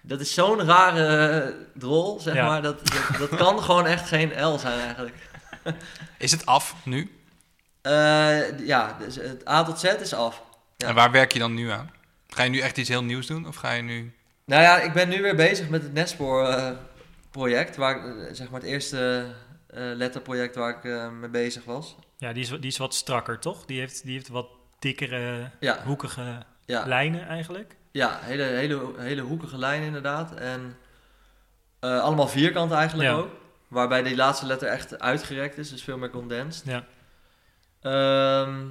Dat is zo'n rare eh, drol, zeg Ja. maar, dat, dat, dat kan gewoon echt geen L zijn eigenlijk. Is het af nu? Eh, ja, dus het A tot Z is af. Ja. En waar werk je dan nu aan? Ga je nu echt iets heel nieuws doen? Of ga je nu... Nou ja, ik ben nu weer bezig met het Nespoor eh, project, waar zeg maar het eerste eh, letterproject waar ik mee bezig was. Ja, die is, die is wat strakker, toch? Die heeft, die heeft wat dikkere, Ja, hoekige ja, lijnen eigenlijk. Ja hele, hele, hele hoekige lijnen inderdaad. En eh, allemaal vierkant eigenlijk Ja. ook. Waarbij die laatste letter echt uitgerekt is, dus veel meer condensed. Ja. Ehm,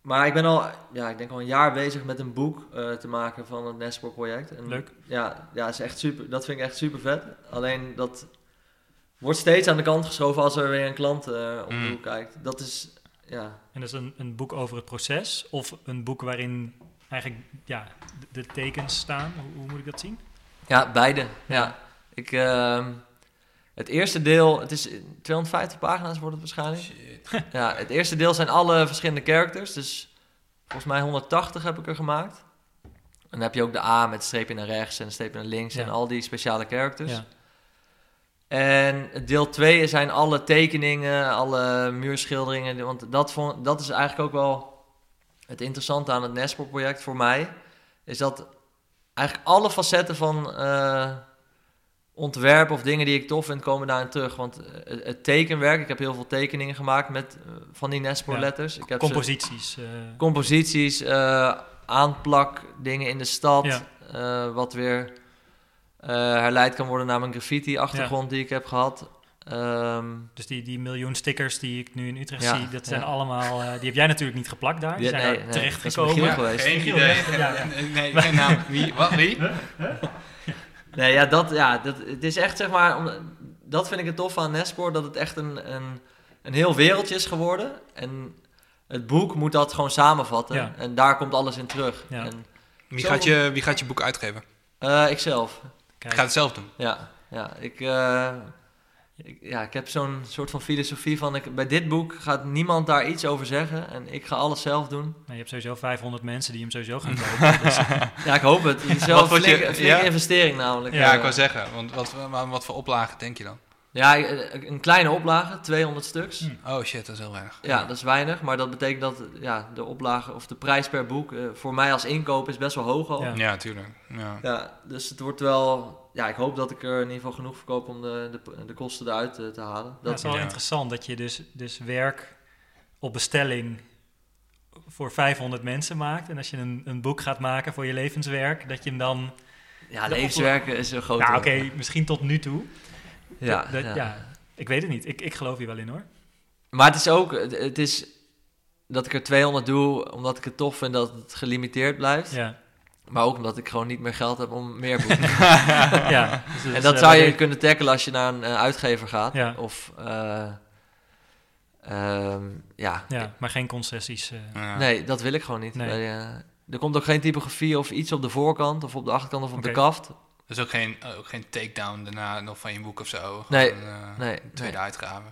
maar ik ben al, ja, ik denk al een jaar bezig met een boek eh, te maken van het Nespoor project. En Leuk. Ja, ja is echt super, dat vind ik echt super vet. Alleen dat wordt steeds aan de kant geschoven als er weer een klant om de Mm. kijkt. Dat is, ja, En dat is een, een boek over het proces? Of een boek waarin eigenlijk ja, de, de tekens staan? Hoe, hoe moet ik dat zien? ja beide. Ja. Ik, ehm, het eerste deel, het is 250 pagina's wordt het waarschijnlijk. Ja, het eerste deel zijn alle verschillende characters. Dus volgens mij 180 heb ik er gemaakt. En dan heb je ook de A met streepje naar rechts en streepje naar links Ja. en al die speciale characters. Ja. En deel 2 zijn alle tekeningen, alle muurschilderingen. Want dat, vond, dat is eigenlijk ook wel het interessante aan het Nespo-project voor mij. Is dat eigenlijk alle facetten van eh, ontwerp of dingen die ik tof vind, komen daarin terug. Want eh, het, tekenwerk, ik heb heel veel tekeningen gemaakt met eh, van die heb ze- Composities. composities, aanplak, dingen in de stad, Ja. wat weer herleid kan worden naar mijn graffiti-achtergrond die ik heb gehad. Ehm, dus die, die miljoen stickers die ik nu in Utrecht Ja, zie, dat zijn ja. allemaal... eh, die heb jij natuurlijk niet geplakt daar. Die Ja, zijn nee, er nee, terecht dat is gekomen. Geweest. Geen idee. ja, ja. Nee, geen naam. Wie? Wat? Wie? nee, ja, dat, ja dat, het is echt zeg maar, om, dat vind ik het tof aan Nespoor, dat het echt een, een, een heel wereldje is geworden. En het boek moet dat gewoon samenvatten. Ja. En daar komt alles in terug. Ja. En, Wie gaat, je, wie gaat je boek uitgeven? eh, ikzelf. Kijk, Ik ga het zelf doen. Ja, ja ik, eh, ik, ja, ik heb zo'n soort van filosofie van... Ik, bij dit boek gaat niemand daar iets over zeggen en ik ga alles zelf doen. nou, je hebt sowieso 500 mensen die hem sowieso gaan kopen. dus, Ja, ik hoop het. Het is wel een ja? investering namelijk. Ja, Eh, ik wou zeggen. Want wat, maar wat voor oplagen denk je dan? Ja, eh, een kleine oplage, 200 stuks. Hm. Oh shit, dat is heel weinig. Ja, dat is weinig, maar dat betekent dat ja, de oplage of de prijs per boek eh, voor mij als inkoop is best wel hoog al. Ja. Ja. Ja, tuurlijk. Ja. dus het wordt wel, ja, ik hoop dat ik er in ieder geval genoeg verkoop om de, de, de kosten eruit eh, te halen. dat is wel ja. interessant dat je dus, dus werk op bestelling voor 500 mensen maakt. En als je een, een boek gaat maken voor je levenswerk, dat je hem dan... ja, levenswerken is een groot. Nou oké, misschien tot nu toe. Ja, Dat- dat- ja. ja, ik weet het niet. Ik, ik geloof hier wel in hoor. Maar het is ook, het, het is dat ik er 200 doe omdat ik het tof vind dat het gelimiteerd blijft. Ja, Maar ook omdat ik gewoon niet meer geld heb om meer boeken. ja. Dus en dat eh, zou je kunnen tackelen als je naar een eh, uitgever gaat. Ja. Of, eh, ehm, ja. Ja, maar geen concessies. eh. Ja. Nee, dat wil ik gewoon niet. Nee. Bij, er komt ook geen typografie of iets op de voorkant of op de achterkant of op de kaft. Dus ook geen, ook geen takedown daarna nog van je boek of zo? Gewoon, Nee, nee, Tweede nee. uitgave.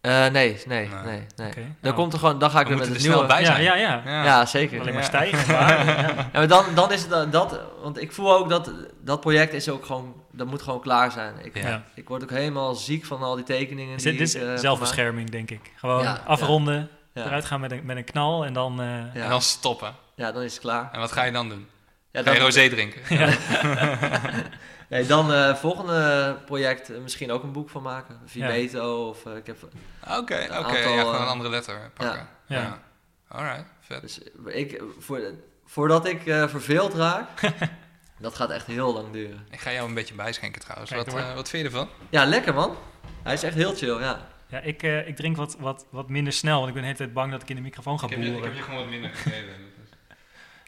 Eh, nee, nee, nee, Nee. nee. Dan, nou. komt er gewoon, dan ga ik We weer met het er nieuwe... bij ja, zijn. ja, ja. Ja, zeker. Alleen maar Ja. stijgen. maar, ja. Ja, maar dan, dan is het dat, want ik voel ook dat dat project is ook gewoon, dat moet gewoon klaar zijn. Ik, Ja. Ja. ik word ook helemaal ziek van al die tekeningen. Is die dit, is ik, eh, zelfbescherming, denk ik. Gewoon Ja, afronden, Ja. eruit gaan met een, met een knal en dan... eh, Ja. En dan stoppen. Ja, dan is het klaar. En wat ga je dan doen? Ja, Ga je dan, rosé drinken? nee, dan eh volgende project eh, misschien ook een boek van maken. Vimeto of eh, ik heb... Oké, oké. Een ja, aantal, gewoon een andere letter pakken. ja. Ja. Alright, vet. Dus ik, voor, voordat ik eh, verveeld raak, dat gaat echt heel lang duren. Ik ga jou een beetje bijschenken trouwens. Kijk, Wat, eh, wat vind je ervan? Ja, lekker man. Hij is echt heel chill, ja. ja, ik, eh, ik drink wat, wat, wat minder snel, want ik ben de hele tijd bang dat ik in de microfoon ga boeren. gewoon wat minder gegeven.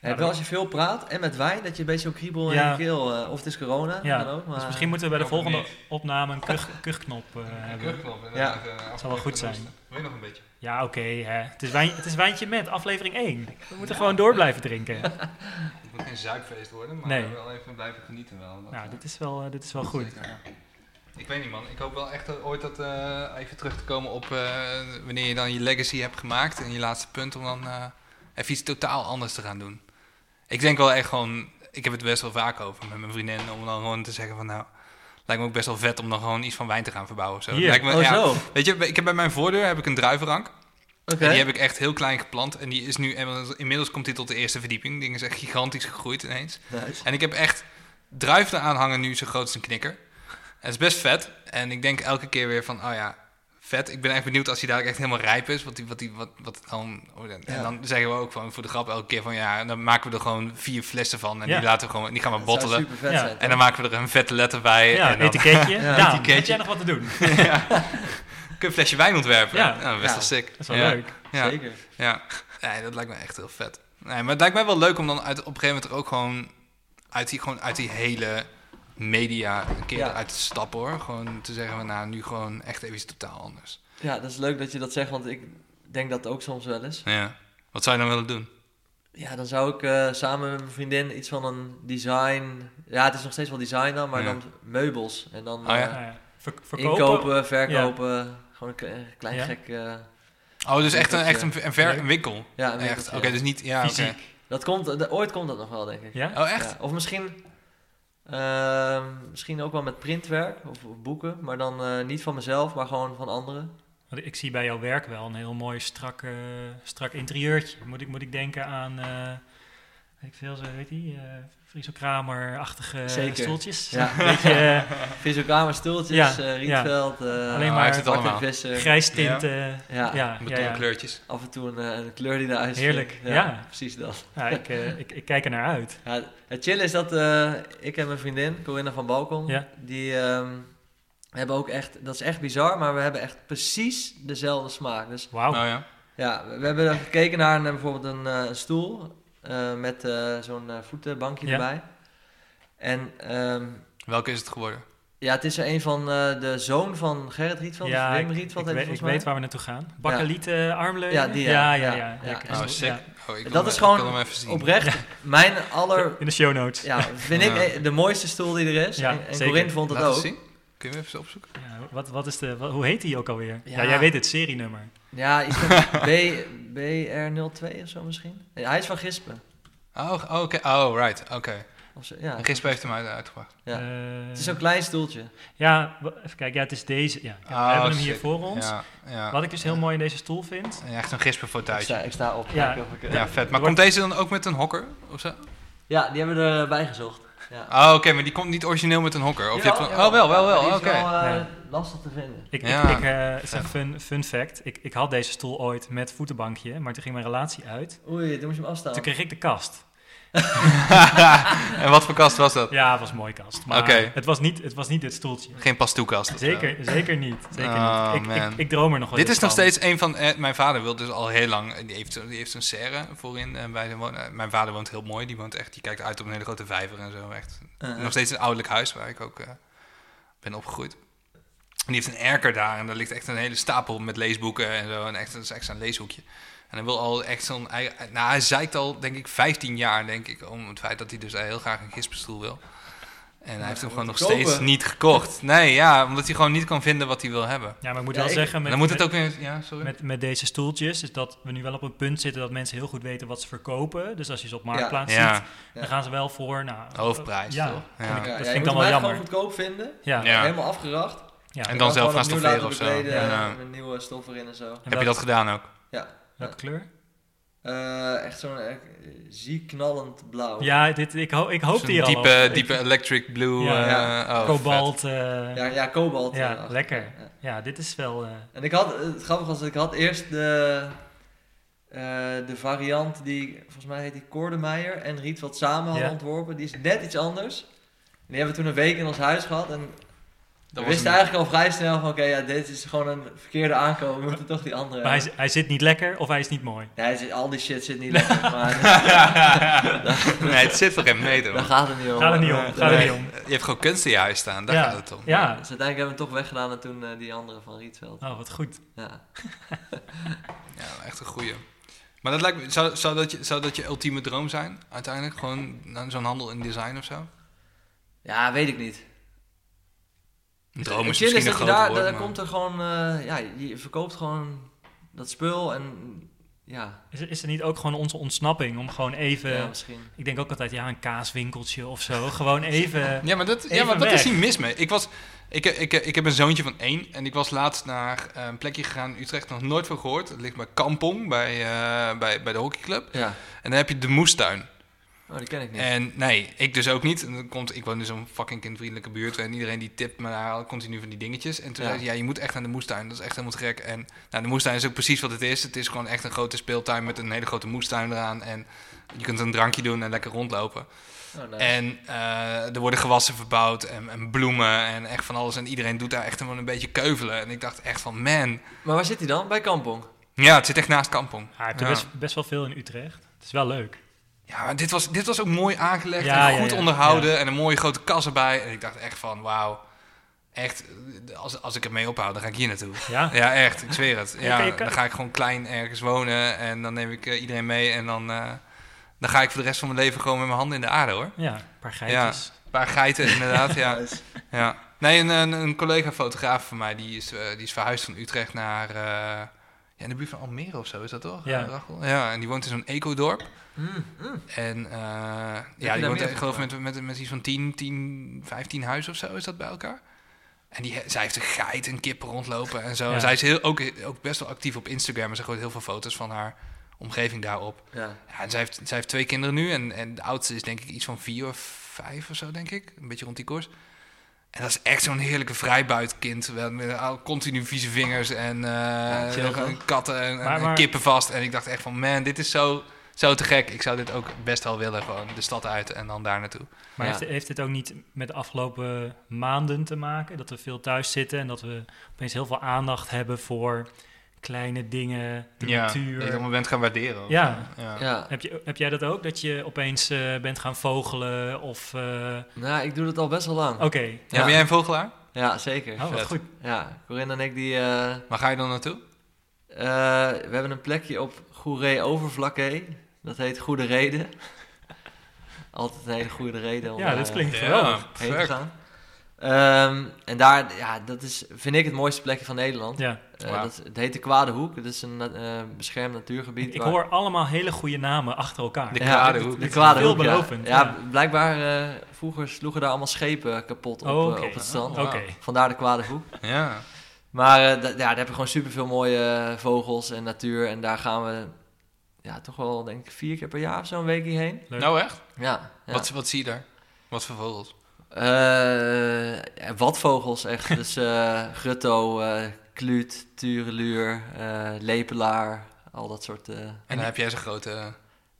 Ja, wel als je veel praat en met wijn, dat je een beetje zo'n kriebel in Ja. je keel... eh, of het is corona, Ja, dan ook. Maar, Dus misschien moeten we bij de volgende niet. opname een kuch, kuchknop eh, hebben. Ja. Zal wel goed zijn. Wil je nog een beetje? Ja, oké. hè. het, is wijn, het is wijntje met, aflevering 1. We moeten gewoon door blijven drinken. Het moet geen zuipfeest worden, maar Nee. wel even blijven genieten wel. Dat, Nou, eh, dit is wel, eh, dit is wel goed. zeker. Ik weet niet man, ik hoop wel echt dat ooit dat, eh, even terug te komen op eh, wanneer je dan je legacy hebt gemaakt en je laatste punt om dan eh, even iets totaal anders te gaan doen. Ik denk wel echt gewoon, ik heb het best wel vaak over met mijn vriendin, om dan gewoon te zeggen van nou, lijkt me ook best wel vet om dan gewoon iets van wijn te gaan verbouwen. of Zo. Hier. Lijkt me, Oh ja, zo, Weet je, ik heb bij mijn voordeur heb ik een druivenrank. oké. En die heb ik echt heel klein geplant. En die is nu, inmiddels komt die tot de eerste verdieping. Die ding is echt gigantisch gegroeid ineens. Nice. En ik heb echt druiven aan hangen nu zo groot als een knikker. Het is best vet. En ik denk elke keer weer van, oh ja, vet. Ik ben echt benieuwd als hij daar echt helemaal rijp is. Wat, die, wat, die, wat, wat het dan, oh, en Ja. dan zeggen we ook van, voor de grap elke keer van, ja, dan maken we er gewoon vier flessen van. En Ja. die laten we gewoon, die gaan we Dat zou bottelen. super vet Ja. zijn. En dan maken we er een vette letter bij. Ja, en dan etiketje. Ja, etiketje. heb jij nog wat te doen? ja. Kun je een flesje wijn ontwerpen. Ja. Ja, best Ja. wel sick. Dat is wel ja. leuk. Ja. Zeker. Ja, nee, dat lijkt me echt heel vet. Nee, maar het lijkt mij wel leuk om dan uit, op een gegeven moment er ook gewoon uit die, gewoon uit die hele media een keer Ja. uit te stappen hoor. Gewoon te zeggen van nou, nu gewoon echt even iets totaal anders. Ja, dat is leuk dat je dat zegt, want ik denk dat ook soms wel eens. Ja. Wat zou je dan willen doen? Ja, dan zou ik eh, samen met mijn vriendin iets van een design... Ja, het is nog steeds wel design dan, maar Ja. dan meubels. En dan Oh ja? eh, Nou ja, ver- verkopen. inkopen, verkopen. Gewoon een kle- klein Ja. gek... eh, Oh, dus echt een, echt een, een, ver, een winkel? ja, een Echt? Oké, dus niet... Ja, oké. Fysiek. Dat komt, de- ooit komt dat nog wel, denk ik. Ja? Oh, echt? Ja, Of misschien, ehm, misschien ook wel met printwerk of, boeken, maar dan eh, niet van mezelf, maar gewoon van anderen. Ik zie bij jouw werk wel een heel mooi strak, eh, strak interieurtje. Moet ik, moet ik denken aan, eh ik veel, zo weet die, Friso Kramer-achtige stoeltjes. Ja. Een beetje eh, Visokamer, stoeltjes, Ja, eh, Rietveld, eh, Alleen maar heeft het allemaal. Grijs tint. eh, Ja, ja, ja, ja. kleurtjes. af en toe een, een kleur die eruit Heerlijk, springt. ja. precies dat. Ja, ik, eh, ik, ik kijk er naar uit. Ja, het chillen is dat eh, ik en mijn vriendin, Corinna van Balkon, Ja. die ehm, hebben ook echt, dat is echt bizar, maar we hebben echt precies dezelfde smaak. Dus Wauw. Oh ja. Ja, we we hebben gekeken naar een, bijvoorbeeld een, eh, een stoel eh, met eh, zo'n eh, voetenbankje Ja. erbij. En ehm, Welke is het geworden? ja, het is er een van eh, de zoon van Gerrit Rietveld, ja, of ik, Wim ik, Rietveld weet, ik volgens mij. weet waar we naartoe gaan. Bakkelieten armleunen? Ja, die, ja. ja. Ja, Ja, ja. ja. Ik- Oh, ja. sick. Oh, ik Dat is ik gewoon. Oprecht, mijn aller, In de show notes. ja, vind ik Ja. de mooiste stoel die er is. Ja, en en zeker. Corinne vond Laat eens ook. zien. Kun je hem even opzoeken? Wat, wat is de, wat- hoe heet die ook alweer? Ja. Ja. jij weet het serienummer. Ja, iets van B, BR02 of zo misschien. Nee, hij is van Gispen. Oh, oh, oké. Oh, right. Oké. Of zo, ja, En Gispen heeft hem uit, uitgebracht. Ja. Eh, het is zo'n klein stoeltje. Ja, even kijken. Ja, het is deze. Ja, ja, Oh, we hebben hem hier voor ons. Ja, ja. Wat ik dus heel mooi in deze stoel vind. Ja, Echt een gispen voor Ik thuis. sta, ik sta op. Ja. ik, Ja, vet. Maar komt deze dan ook met een hokker? Of zo? ja, die hebben we erbij gezocht. Ja. Oh, oké, maar die komt niet origineel met een hokker. Of je hebt oh, wel, wel, wel. Ja, Oké. die is wel eh, Ja. lastig te vinden. Ik, Ja. ik, ik, eh, het is een fun, fun fact. Ik, ik had deze stoel ooit met voetenbankje, maar toen ging mijn relatie uit. Oei, toen moest je hem afstaan. Toen kreeg ik de kast. En wat voor kast was dat? Ja, het was een mooie kast. Maar Oké. het, was niet, het was niet dit stoeltje. Geen pastoekast. zo. Zeker, zeker niet. Zeker Oh, niet. Ik, ik, droom er nog wel Dit is nog steeds een van... eh, mijn vader wil dus al heel lang... Die heeft, die heeft zo'n serre voorin eh, bij zijn wonen. Eh, mijn vader woont heel mooi. Die woont echt... Die kijkt uit op een hele grote vijver en zo. Echt. Uh, Nog steeds een ouderlijk huis waar ik ook eh, ben opgegroeid. En die heeft een erker daar. En daar ligt echt een hele stapel met leesboeken en zo. En echt, dat is echt zo'n leeshoekje. En hij wil al echt zo'n... eigen- Nou, hij zeikt al, denk ik, 15 jaar, denk ik... om het feit dat hij dus heel graag een gispenstoel wil. En hij heeft hem gewoon nog moet kopen. steeds niet gekocht. Nee, ja, omdat hij gewoon niet kan vinden wat hij wil hebben. Ja, maar ik moet Ja, wel ik- zeggen, En met, dan moet het ook weer... Ja, sorry. met, met deze stoeltjes, is dat we nu wel op een punt zitten dat mensen heel goed weten wat ze verkopen. Dus als je ze op Marktplaats ja, ziet, dan gaan ze wel voor... Nou, hoofdprijs, Ja, toch? Ja. ik- ja, dat ja, vind je ik dan moet wel jammer. gewoon goedkoop vinden. Ja, Ja. Helemaal afgeracht. ja. En dan zelf gaan stofferen of zo. Ja. Met nieuwe stof erin en zo. En Heb je dat gedaan ook? Welke kleur? Eh, echt zo'n eh, ziek knallend blauw. Ja, dit, ik, ho ik hoopte Zo'n hier al diepe, op. diepe electric blue. Ja. eh, Ja. oh, Kobalt. Ja, ja kobalt. Ja, lekker. Ja. ja, dit is wel... eh, En ik had, het grappige was ik had eerst de, eh, de variant die, volgens mij heet die Koordemeijer en Rietveld samen hadden ontworpen. Die is net iets anders. En die hebben we toen een week in ons huis gehad en We wisten eigenlijk al vrij snel van, oké, ja, dit is gewoon een verkeerde aankomen. We moeten toch die andere... Maar hij, hij zit niet lekker of hij is niet mooi. Ja, hij zit- al die shit zit niet lekker, maar nee, het zit voor geen meter. daar gaat het niet om. Gaat er niet om, gaat er Nee, niet om. Je hebt gewoon kunst in je huis staan, daar Ja. gaat het om. Ja, Dus uiteindelijk hebben we hem toch weggedaan en toen eh, die andere van Rietveld. oh wat goed. Ja. Ja, echt een goeie. Maar dat lijkt me, zou, zou, dat je, zou dat je ultieme droom zijn, uiteindelijk? Gewoon zo'n handel in design of zo? ja, weet ik niet. Een droom Het is misschien een dat je groot daar, woord, daar maar- komt er gewoon, eh, ja, je verkoopt gewoon dat spul en ja, Is, er- is er niet ook gewoon onze ontsnapping om gewoon even... ja misschien. Ik denk ook altijd, ja, een kaaswinkeltje of zo. Gewoon even... Ja, maar dat, ja, maar wat is hier mis mee? Ik, was, ik, ik, ik heb een zoontje van één en ik was laatst naar eh, een plekje gegaan in Utrecht, nog nooit van gehoord. Het ligt bij Kampong, bij, eh, bij, bij de hockeyclub. Ja, En dan heb je de moestuin. Oh, die ken ik niet. En nee, ik dus ook niet. En dan komt, ik woon in zo'n fucking kindvriendelijke buurt. En iedereen die tipt me daar al continu van die dingetjes. En toen Ja. zei ze, ja, je moet echt naar de moestuin. Dat is echt helemaal te gek. En nou, de moestuin is ook precies wat het is. Het is gewoon echt een grote speeltuin met een hele grote moestuin eraan. En je kunt een drankje doen en lekker rondlopen. Oh, nice. En eh, er worden gewassen verbouwd en, en bloemen en echt van alles. En iedereen doet daar echt een beetje keuvelen. En ik dacht echt van, man. Maar waar zit hij dan? Bij Kampong? Ja, het zit echt naast Kampong. Hij heeft er Ja. best, best wel veel in Utrecht. Het is wel leuk. Ja, maar dit was, dit was ook mooi aangelegd Ja, en goed ja. onderhouden en een mooie grote kas erbij. En ik dacht echt van, wauw, echt, als, als ik ermee ophoud, dan ga ik hier naartoe. Ja, Ja, echt, ik zweer het. Ja, dan ga ik gewoon klein ergens wonen en dan neem ik eh, iedereen mee en dan, eh, dan ga ik voor de rest van mijn leven gewoon met mijn handen in de aarde hoor. ja, een paar geitjes. Een paar geiten inderdaad, ja. Ja. Nee, een, een, een collega-fotograaf van mij, die is, eh, die is verhuisd van Utrecht naar, eh, in de buurt van Almere of zo is dat toch? Ja. Rachel? Ja, en die woont in zo'n ecodorp. Mm, mm. En eh, ja, die woont ik geloof van met, met, met iets van 10, 10, 15 huizen of zo is dat bij elkaar. En die, zij heeft een geit en kippen rondlopen en zo. Ja. En zij is heel, ook, ook best wel actief op Instagram. En ze gooit heel veel foto's van haar omgeving daarop. Ja. Ja, en zij heeft, zij heeft twee kinderen nu. En, en de oudste is denk ik iets van vier of vijf of zo, denk ik. Een beetje rond die koers. En dat is echt zo'n heerlijke vrijbuitkind. Wel Met al continu vieze vingers en eh, katten en, en- Maar- en maar- kippen vast. En ik dacht echt van, man, dit is zo, zo te gek. Ik zou dit ook best wel willen, gewoon de stad uit en dan daar naartoe. Maar Ja. heeft, heeft dit ook niet met de afgelopen maanden te maken? Dat we veel thuis zitten en dat we opeens heel veel aandacht hebben voor kleine dingen, de Dat je natuur. helemaal bent gaan waarderen. Ja. ja. ja. Heb, je, heb jij dat ook? Dat je opeens eh, bent gaan vogelen of... eh, Nou, ik doe dat al best wel lang. Oké. Ja, ben jij een vogelaar? Ja, zeker. Oh, wat goed. Ja, Corinne en ik die... eh, Waar ga je dan naartoe? eh, we hebben een plekje op Goeree Overvlakke. Dat heet Goede Reden. Altijd een hele goede reden om Ja, dat klinkt geweldig. heen te perfect. gaan. Ehm, en daar, ja, dat is, vind ik het mooiste plekje van Nederland. Ja. Eh, dat, het heet de Kwade Hoek. Dat is een eh, beschermd natuurgebied. Ik waar- hoor allemaal hele goede namen achter elkaar. De Kwade de- Hoek. De Kwade Hoek, ja. Veelbelovend, Ja, ja. blijkbaar eh, vroeger sloegen daar allemaal schepen kapot op, Oh, op het strand. Oh. Vandaar de Kwade Hoek. Ja. Maar eh, ja, daar heb je gewoon superveel mooie vogels en natuur. En daar gaan we ja, toch wel, denk ik, vier keer per jaar of zo een weekje heen. Leuk. Nou echt? Ja. ja. Wat, wat zie je daar? Wat voor vogels? Eh, ja, wat vogels echt. dus eh grutto, eh kluut, tureluur, eh lepelaar, al dat soort... eh. En dan heb jij zo'n grote...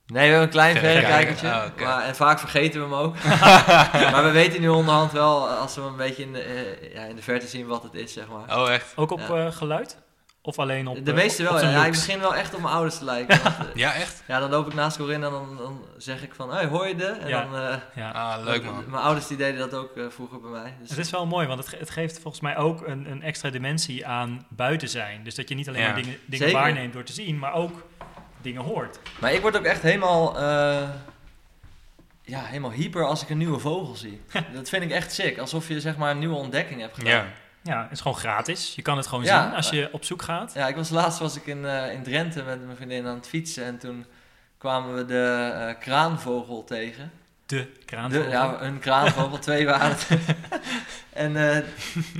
Nee, we hebben een klein Verrekijker. verrekijkertje. Maar, en vaak vergeten we hem ook. maar we weten nu onderhand wel, als we hem een beetje in de, eh, ja, in de verte zien, wat het is, zeg maar. Oh, echt? Ook op Ja. eh, geluid? Of alleen op de eh, meeste op wel, zijn ja. ja. Ik begin wel echt op mijn ouders te lijken. want, eh, Ja, echt? ja, dan loop ik naast Corinne en dan, dan zeg ik van, hey, hoor je de? En Ja. dan... eh, Ja. Ah, leuk man. Mijn ouders die deden dat ook vroeger bij mij. Dus Het is wel mooi, want het, ge- het geeft volgens mij ook een, een extra dimensie aan buiten zijn. Dus dat je niet alleen Ja. maar dingen, dingen Zeker. waarneemt door te zien, maar ook dingen hoort. Maar ik word ook echt helemaal, eh, ja, helemaal hyper als ik een nieuwe vogel zie. dat vind ik echt sick. Alsof je zeg maar een nieuwe ontdekking hebt gedaan. Ja. Het is gewoon gratis. Je kan het gewoon Ja. zien als je op zoek gaat. Ja, ik was laatst was ik in, eh, in Drenthe met mijn vriendin aan het fietsen. En toen kwamen we de eh, kraanvogel tegen. De kraanvogel. De, ja, een kraanvogel, twee waren het. en eh,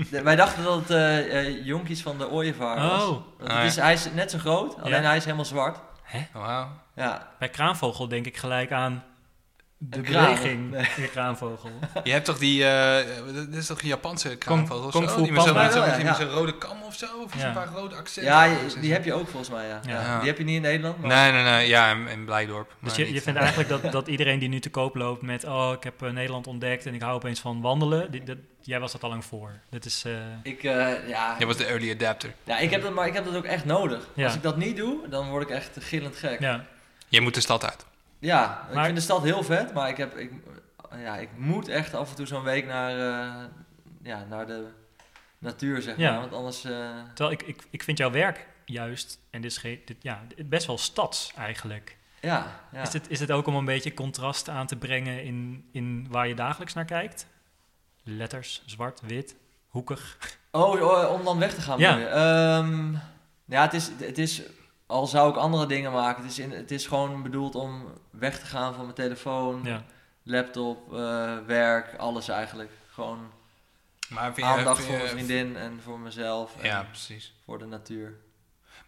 de- wij dachten dat het eh, eh, jonkies van de ooievaar was. Oh, het Ah, is, hij is net zo groot, alleen Ja. hij is helemaal zwart. hè? Wauw. Ja, Bij kraanvogel denk ik gelijk aan de beweging Nee. in Kraanvogel. Je hebt toch die, eh, dit is toch een Japanse kraanvogel? of Kung zo? Fu Die met zo'n Ja, ja. rode kam of zo? Of Ja. een paar rode accenten? Ja, die heb je ook volgens mij, ja. Ja. Ja. Die heb je niet in Nederland. maar- Nee, nee, nee. Ja, in, in Blijdorp. Dus je, je vindt eigenlijk dat, dat iedereen die nu te koop loopt met... oh, ik heb eh, Nederland ontdekt en ik hou opeens van wandelen. Die, dat, jij was dat al lang voor. Dat is... eh, Ik, eh, ja, Jij was de early adapter. ja, ik heb dat, maar ik heb dat ook echt nodig. Ja. Als ik dat niet doe, dan word ik echt gillend gek. Ja, ja. Jij moet de stad uit. Ik Maar- vind de stad heel vet, maar ik, heb, ik, ja, ik moet echt af en toe zo'n week naar, eh, ja, naar de natuur, zeg Ja. maar. Want anders... eh, Terwijl ik, ik, ik vind jouw werk juist... en dit is dit, ja, best wel stads eigenlijk. ja, ja. Is, het, is het ook om een beetje contrast aan te brengen in, in waar je dagelijks naar kijkt? Letters, zwart, wit, hoekig. Oh, oh, om dan weg te gaan. Ja. Ehm, ja, het is, het is, al zou ik andere dingen maken, het is, in, het is gewoon bedoeld om weg te gaan van mijn telefoon, Ja. laptop, eh, werk, alles eigenlijk. Gewoon Maar vind je, aandacht voor je- mijn vriendin en voor mezelf en Ja, precies. voor de natuur.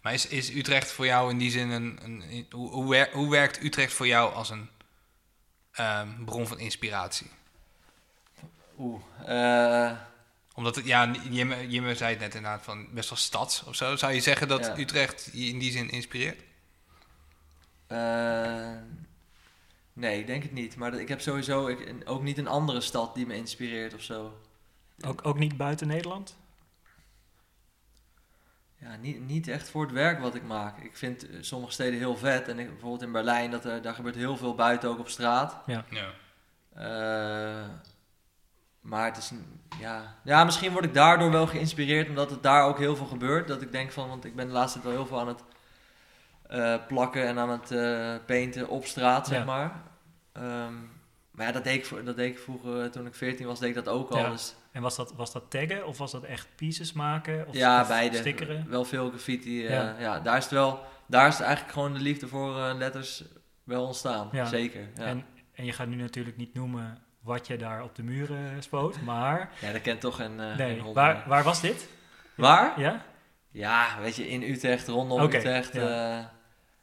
Maar is, is Utrecht voor jou in die zin een... een hoe, hoe, wer- hoe werkt Utrecht voor jou als een ehm, bron van inspiratie? Oeh, eh, Omdat het, ja, Jimme, Jimme zei het net inderdaad van best wel stads of zo. Zou je zeggen dat Ja. Utrecht je in die zin inspireert? eh, nee, ik denk het niet. Maar dat- ik heb sowieso ik, ook niet een andere stad die me inspireert of zo. Ook, ook niet buiten Nederland? Ja, niet, niet echt voor het werk wat ik maak. Ik vind eh, sommige steden heel vet. En ik, bijvoorbeeld in Berlijn, dat er, daar gebeurt heel veel buiten ook op straat. Ja. Eh, maar het is, een- ja, ja, misschien word ik daardoor wel geïnspireerd, omdat het daar ook heel veel gebeurt. Dat ik denk van, want ik ben de laatste tijd wel heel veel aan het eh, plakken en aan het eh painten op straat, zeg Ja. maar. Ehm, maar ja, dat deed, ik, dat deed ik vroeger, eh, toen ik 14 was, deed ik dat ook al. Ja. Dus En was dat, was dat taggen of was dat echt pieces maken? Of, ja, of beide. Stickeren? Wel veel graffiti. Ja. ja. daar is het wel, daar is eigenlijk gewoon de liefde voor letters wel ontstaan. Ja. Zeker. Ja. En, en je gaat nu natuurlijk niet noemen wat je daar op de muren spoot, maar... ja, dat kent toch een. eh, Nee, een waar, maar- waar was dit? Waar? Ja? Ja, weet je, in Utrecht, rondom Utrecht. ja. eh,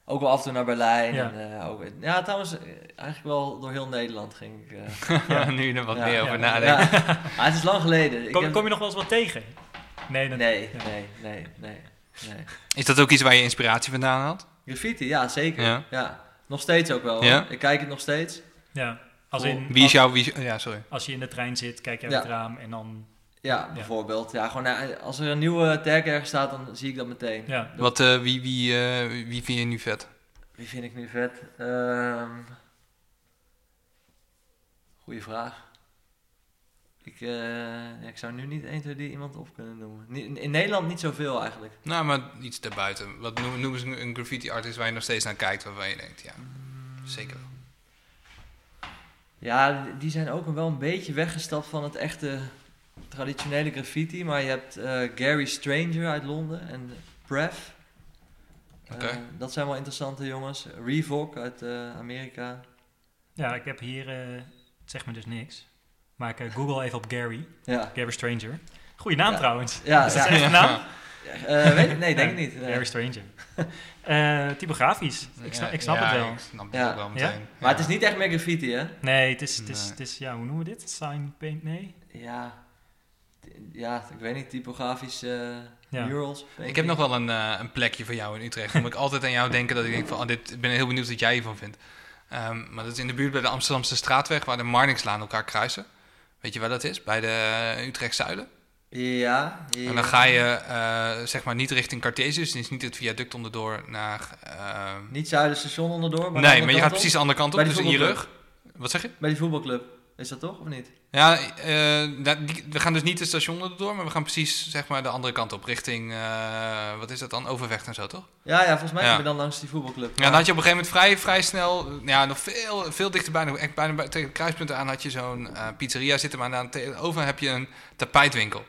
ook wel af en toe naar Berlijn. Ja. Ja, en, eh, ook, ja trouwens, eh, eigenlijk wel door heel Nederland ging ik. eh, Ja, nu er wat Ja, meer ja, over ja. nadenken. ja. Maar het is lang geleden. Ik Kom, heb- kom je nog wel eens wat tegen? Nee, dat, Nee, ja. nee, nee, nee, nee. Is dat ook iets waar je inspiratie vandaan haalt? Graffiti, ja, zeker. Ja. Ja. Nog steeds ook wel. Ik kijk het nog steeds. Ja, als in... Wie is jouw... Wie ja, sorry. als je in de trein zit, kijk je uit Ja. het raam en dan... Ja, bijvoorbeeld. Ja, gewoon, eh, als er een nieuwe tag ergens staat, dan zie ik dat meteen. Ja, Wat, eh, wie, wie, eh, wie vind je nu vet? Wie vind ik nu vet? Ehm goeie vraag. Ik, eh, ja, ik zou nu niet 1, 2, 3 iemand op kunnen noemen. Ni- In, in Nederland niet zoveel eigenlijk. Nou, maar iets daarbuiten. Wat noemen, noemen ze een graffiti artist waar je nog steeds naar kijkt, waarvan je denkt, ja, zeker wel. Ja, die zijn ook wel een beetje weggestapt van het echte traditionele graffiti. Maar je hebt eh, Gary Stranger uit Londen en Breath. Oké. Eh, dat zijn wel interessante jongens. Revoc uit eh, Amerika. ja ik heb hier... eh, het zegt me dus niks. Maar ik google even op Gary. Ja, Gary Stranger. Goeie naam Ja. trouwens. ja, Is dat ja. zijn naam? Eh, weet ik, nee, denk ik niet. nee. Gary Stranger. Eh, typografisch. Ik snap, ik snap Ja, het wel. Ik snap het ook wel Ja? meteen. Maar het is niet echt meer graffiti, hè? Nee, het is, het is, het is, ja, hoe noemen we dit? Sign paint, nee? Ja, ja ik weet niet, typografische Ja. murals. Ik heb nog wel een, eh, een plekje voor jou in Utrecht. Dan moet ik altijd aan jou denken dat ik denk van, oh, dit, ik ben heel benieuwd wat jij hiervan vindt. Ehm, maar dat is in de buurt bij de Amsterdamse straatweg waar de Marnixlaan elkaar kruisen. Weet je waar dat is? Bij de uh, Utrecht Zuiden. Ja, ja. En dan ga je eh, zeg maar niet richting Cartesius, dus niet het viaduct onderdoor naar... ehm, Niet Zuiderstation onderdoor, maar de nee, maar je gaat precies de andere kant op, dus in je rug. Wat zeg je? Bij die voetbalclub. Is dat toch, of niet? Ja, eh, we gaan dus niet het station erdoor, maar we gaan precies zeg maar de andere kant op, richting, eh, wat is dat dan, Overvecht en zo, toch? Ja, ja, volgens mij Ja. je dan langs die voetbalclub. Ja, dan had je op een gegeven moment vrij, vrij snel, eh, ja, nog veel, veel dichterbij, nog echt bijna bij, tegen het kruispunt aan had je zo'n eh, pizzeria zitten, maar aan tegenover heb je een tapijtwinkel.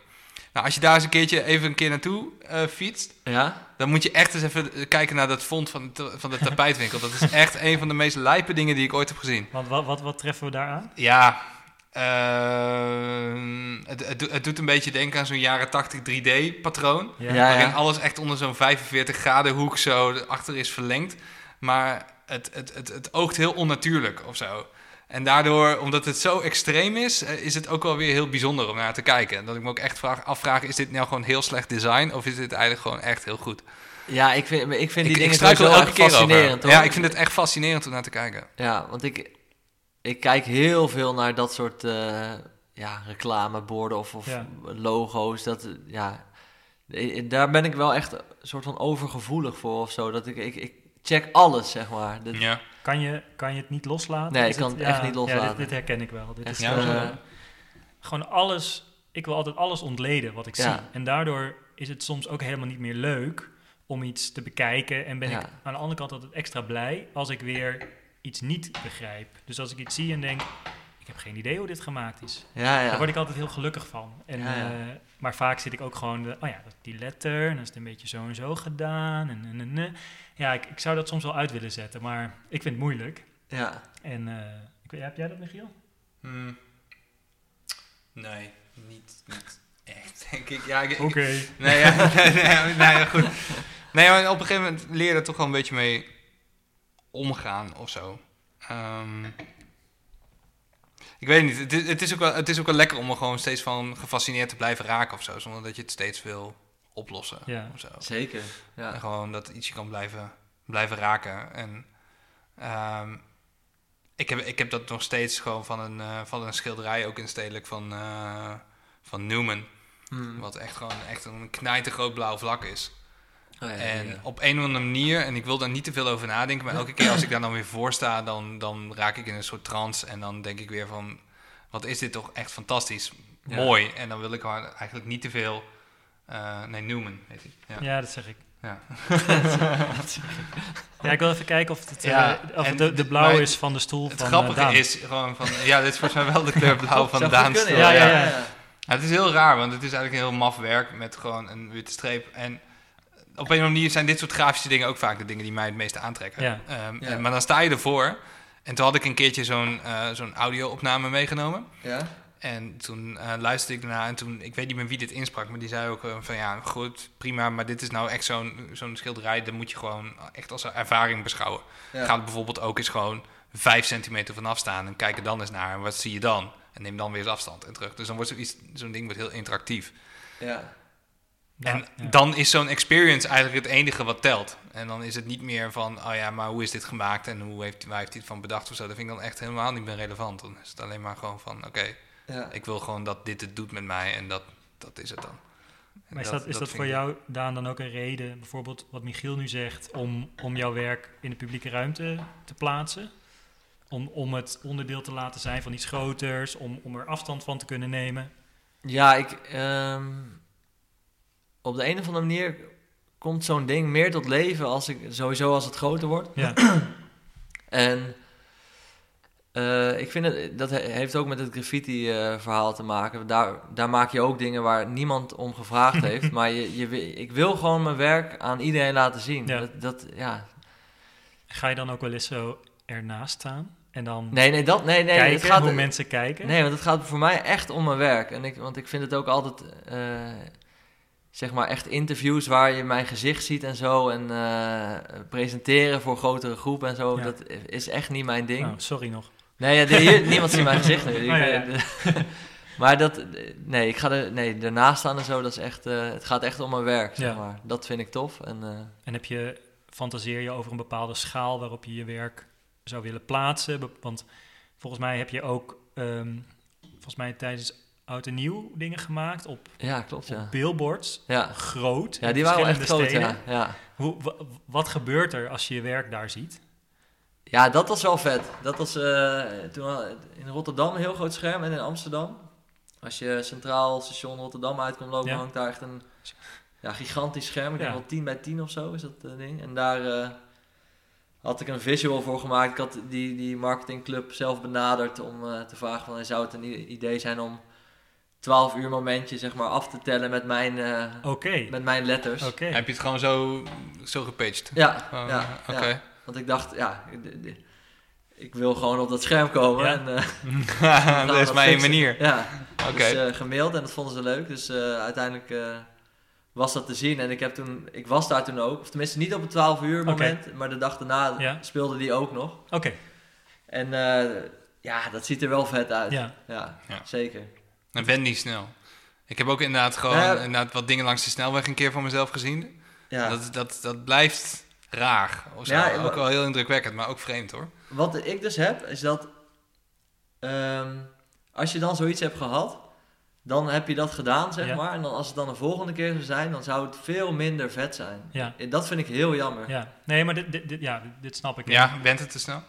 Nou, als je daar eens een keertje even een keer naartoe eh, fietst, Ja? dan moet je echt eens even kijken naar dat fond van, de- van de tapijtwinkel. Dat is echt een van de meest lijpe dingen die ik ooit heb gezien. Want wat, wat, wat treffen we daar aan? Ja, ehm, het, het, doet- het doet een beetje denken aan zo'n jaren 80 3D-patroon. Ja. Ja. Waarin alles echt onder zo'n 45 graden hoek zo achter is verlengd. Maar het, het, het, het oogt heel onnatuurlijk of zo. En daardoor, omdat het zo extreem is, eh, is het ook wel weer heel bijzonder om naar te kijken. Dat ik me ook echt vraag, afvraag, is dit nou gewoon heel slecht design of is dit eigenlijk gewoon echt heel goed? Ja, ik vind, ik vind die ik, dingen ik elke keer over. fascinerend. Hoor. Ja, ik vind het echt fascinerend om naar te kijken. Ja, want ik, ik kijk heel veel naar dat soort eh, ja, reclameborden of, of Ja. logo's. Dat, ja, daar ben ik wel echt een soort van overgevoelig voor of zo. Dat ik, ik, ik check alles, zeg maar. Dat, Ja. Kan je, kan je het niet loslaten? Nee, ik kan het echt niet Ja, loslaten. dit, dit herken ik wel. Dit Echt, is Ja, gewoon, gewoon alles... Ik wil altijd alles ontleden wat ik Ja. zie. En daardoor is het soms ook helemaal niet meer leuk om iets te bekijken. En ben Ja. ik aan de andere kant altijd extra blij als ik weer iets niet begrijp. Dus als ik iets zie en denk... Ik heb geen idee hoe dit gemaakt is. ja, ja. Daar word ik altijd heel gelukkig van. En, Ja, ja. eh, maar vaak zit ik ook gewoon, de, oh ja, die letter, en dan is het een beetje zo en zo gedaan. En, en, en, en. Ja, ik, ik zou dat soms wel uit willen zetten, maar ik vind het moeilijk. ja. En eh, ik weet, heb jij dat, Michiel? Hmm. Nee, niet, niet echt, denk ik. Ja, Oké. Nee, ja, nee, nee, goed. Nee, maar op een gegeven moment leer je er toch wel een beetje mee omgaan of zo. Ehm, ik weet niet, het is, het, is ook wel, het is ook wel lekker om er gewoon steeds van gefascineerd te blijven raken of zo. Zonder dat je het steeds wil oplossen Ja. of zo. Zeker. En Ja. gewoon dat iets je kan blijven, blijven raken. En ehm, ik, heb, ik heb dat nog steeds gewoon van een, eh, van een schilderij, ook in stedelijk, van, eh, van Newman. Hmm. Wat echt gewoon echt een knijtergroot blauw vlak is. Oh, ja, En ja. op een of andere manier, en ik wil daar niet te veel over nadenken, maar elke keer als ik daar dan weer voor sta, dan, dan raak ik in een soort trance. En dan denk ik weer van, wat is dit toch echt fantastisch, Ja. mooi. En dan wil ik eigenlijk niet te veel... eh, nee, Newman heet hij. Ja. Ja, dat zeg ik. Ja. Ja, ik wil even kijken of het, eh, Ja, of en het de, de blauw is van de stoel Het van grappige eh, Daan. is gewoon van, ja, dit is volgens mij wel de kleur blauw van Zou Daan. goed kunnen, Ja, ja, ja. Ja, het is heel raar, want het is eigenlijk een heel maf werk met gewoon een witte streep. En op een of andere manier zijn dit soort grafische dingen ook vaak de dingen die mij het meeste aantrekken. Ja. Ehm, Ja. en- maar dan sta je ervoor. En toen had ik een keertje zo'n eh, zo'n audio-opname meegenomen. Ja? En toen eh, luisterde ik daarna en toen, ik weet niet meer wie dit insprak, maar die zei ook eh, van ja, goed, prima, maar dit is nou echt zo'n zo'n schilderij, dat moet je gewoon echt als een ervaring beschouwen. Ja. Ga er bijvoorbeeld ook eens gewoon vijf centimeter vanaf staan en kijk er dan eens naar en wat zie je dan? En neem dan weer eens afstand en terug. Dus dan wordt zoiets- zo'n ding wordt heel interactief. Ja. En ja. dan is zo'n experience eigenlijk het enige wat telt. En dan is het niet meer van, oh ja, maar hoe is dit gemaakt en hoe heeft, waar heeft hij het van bedacht of zo. Dat vind ik dan echt helemaal niet meer relevant. Dan is het alleen maar gewoon van, oké, Ja. ik wil gewoon dat dit het doet met mij en dat, dat is het dan. En Maar is dat, is dat, voor ik- jou, Daan, dan ook een reden, bijvoorbeeld wat Michiel nu zegt, om, om jouw werk in de publieke ruimte te plaatsen? Om, om het onderdeel te laten zijn van iets groters, om, om er afstand van te kunnen nemen? Ja, ik. ehm, op de een of andere manier komt zo'n ding meer tot leven als ik sowieso als het groter wordt. Ja, En eh, ik vind het, dat he- heeft ook met het graffiti-verhaal te maken. Daar, daar maak je ook dingen waar niemand om gevraagd heeft. maar je, je, ik wil gewoon mijn werk aan iedereen laten zien. Ja. Dat, dat, ja. ga je dan ook wel eens zo ernaast staan en dan Nee, nee, dat, nee, nee. kijken het gaat, hoe mensen kijken? Nee, want het gaat voor mij echt om mijn werk. En ik, want ik vind het ook altijd, eh, zeg maar, echt interviews waar je mijn gezicht ziet en zo. En eh, presenteren voor grotere groepen en zo. Ja. Dat is echt niet mijn ding. Oh, sorry nog. Nee, ja, hier, niemand ziet mijn gezicht nu. Oh, ja, eh, maar dat, nee, ik ga er, nee, ernaast staan en zo, dat is echt, eh, het gaat echt om mijn werk, zeg maar. Dat vind ik tof. En, eh, En heb je, fantaseer je over een bepaalde schaal waarop je je werk zou willen plaatsen? Want volgens mij heb je ook, ehm, volgens mij tijdens Oud en Nieuw dingen gemaakt op, ja, klopt, ja. billboards, Ja, groot. ja die waren echt groot, ja. Hoe, wa- wat gebeurt er als je je werk daar ziet? Ja, dat was wel vet. Dat was eh, toen al- in Rotterdam een heel groot scherm en in Amsterdam. Als je centraal station Rotterdam uit komt lopen, Ja. hangt daar echt een ja, gigantisch scherm. Ik Ja. denk wel 10 bij 10 of zo is dat eh, ding. En daar eh, had ik een visual voor gemaakt. Ik had die, die marketingclub zelf benaderd om eh, te vragen van, zou het een idee zijn om 12 uur momentje zeg maar af te tellen met mijn, eh, met mijn letters. Heb je het gewoon zo, zo gepitcht? Ja, Oh, ja, Oké. ja. Want ik dacht, ja, ik wil gewoon op dat scherm komen. Ja. En, eh, dat is mijn fixen. manier. Ja, Oké. dus eh, gemaild en dat vonden ze leuk. Dus eh, uiteindelijk eh, was dat te zien. En ik, heb toen, ik was daar toen ook. Of tenminste niet op het 12 uur moment. Maar de dag daarna Ja. speelde die ook nog. Oké, En eh, Ja, dat ziet er wel vet uit. Ja, Ja. Ja. zeker. En wen niet snel. Ik heb ook inderdaad gewoon Ja. inderdaad wat dingen langs de snelweg een keer van mezelf gezien. Ja. Dat, dat, dat blijft raar. Of zo. Ja, ook wel heel indrukwekkend, maar ook vreemd hoor. Wat ik dus heb, is dat ehm, als je dan zoiets hebt gehad, dan heb je dat gedaan, zeg Ja. maar. En dan, als het dan een volgende keer zou zijn, dan zou het veel minder vet zijn. Ja. En Dat vind ik heel jammer. Ja, ja. Nee, maar dit, dit, dit- ja, dit, snap ik. Ja, bent het te snel?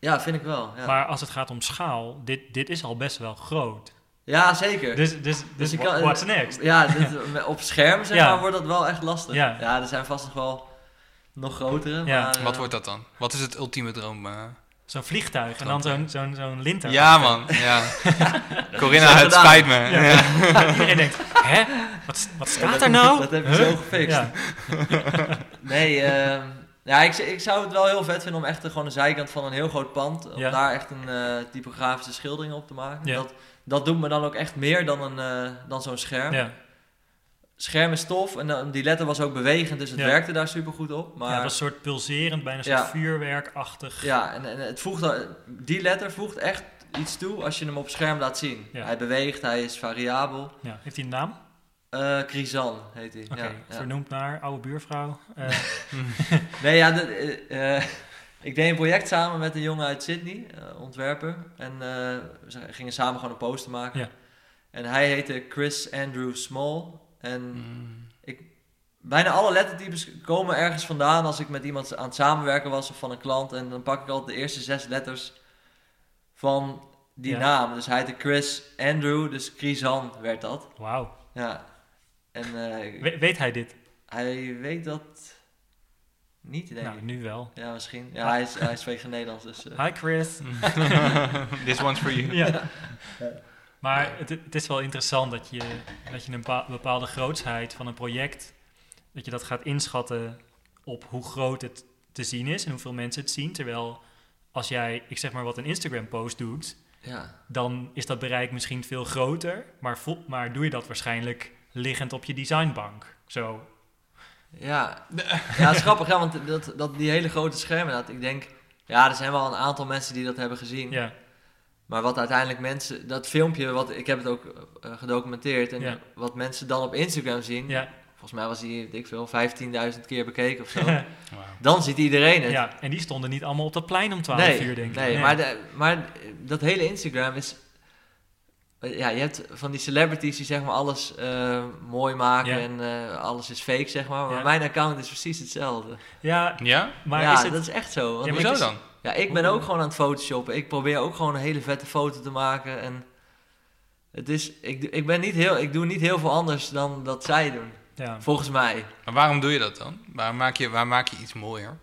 vind ik wel. Ja, Maar als het gaat om schaal, dit, dit is al best wel groot. ja zeker. Dus, dus, dus wha- kan- what's next? Ja, dit- op scherm zeg Ja. maar, wordt dat wel echt lastig. Ja. Ja, er zijn vast nog wel nog grotere. Ja. Maar, Wat eh, wordt dat dan? Wat is het ultieme droom? eh? Zo'n vliegtuig en dan zo'n zo'n zo'n linter. Ja man, ja. Corinna, het gedaan. spijt me. Ja. Ja. Iedereen denkt, hè? Wat, wat staat dat- er nou? Dat heb je Huh? zo gefixt. Ja. Nee, ehm, ja, ik, ik zou het wel heel vet vinden om echt gewoon de zijkant van een heel groot pand, om Ja. daar echt een eh, typografische schildering op te maken. Ja. Dat, dat doet me dan ook echt meer dan, een, eh, dan zo'n scherm. Scherm is tof en dan, die letter was ook bewegend, dus het Ja. werkte daar super goed op. Maar ja, dat was een soort pulserend, bijna een soort vuurwerkachtig. Ja, en, en het voegt, dan- die letter voegt echt iets toe als je hem op scherm laat zien. Ja. Hij beweegt, hij is variabel. Ja. Heeft hij een naam? Eh Crisan heet hij. Oké, ja, vernoemd naar oude buurvrouw. Eh, Nee, ja, de- eh, ik deed een project samen met een jongen uit Sydney, ontwerper. En we gingen samen gewoon een poster maken. En hij heette Chris Andrew Small. En Mm. bijna alle lettertypes komen ergens vandaan als ik met iemand aan het samenwerken was of van een klant. En dan pak ik altijd de eerste zes letters van die Ja. naam. Dus hij heette Chris Andrew, dus Chrisan werd dat. Wauw. Ja. En eh, We- weet hij dit? hij weet dat niet, denk Nou, ik. nu wel. Ja, misschien. Ja, hij, is, hij spreekt geen Nederlands, dus... eh. Hi Chris. This one's for you. Ja. Maar het, het is wel interessant dat je, dat je een bepa- bepaalde grootsheid van een project, dat je dat gaat inschatten op hoe groot het te zien is en hoeveel mensen het zien. Terwijl als jij, ik zeg maar wat een Instagram post doet, Ja. dan is dat bereik misschien veel groter, maar, vo- maar doe je dat waarschijnlijk liggend op je designbank. Zo. Ja. ja, het is grappig, ja, want dat, dat, die hele grote schermen, dat, ik denk... Ja, er zijn wel een aantal mensen die dat hebben gezien. Ja, Maar wat uiteindelijk mensen... Dat filmpje, wat, ik heb het ook eh, gedocumenteerd. En Ja. wat mensen dan op Instagram zien... ja, Volgens mij was die, weet ik veel, 15.000 keer bekeken of zo. Wauw. dan ziet iedereen het. ja. En die stonden niet allemaal op dat plein om 12 nee, uur, denk ik. nee, Maar, de, maar dat hele Instagram is... Ja, je hebt van die celebrities die zeg maar alles eh, mooi maken Ja. en eh, alles is fake, zeg maar. Maar Ja. mijn account is precies hetzelfde. Ja, Ja? maar ja, is het... dat is echt zo. Want Ja, maar Hoezo dan? Ja, ik ben ook gewoon aan het photoshoppen. Ik probeer ook gewoon een hele vette foto te maken. En het is, ik, ik, ben niet heel, ik doe niet heel veel anders dan dat zij doen, Ja. volgens mij. Maar waarom doe je dat dan? Waar maak je, waar maak je iets mooier?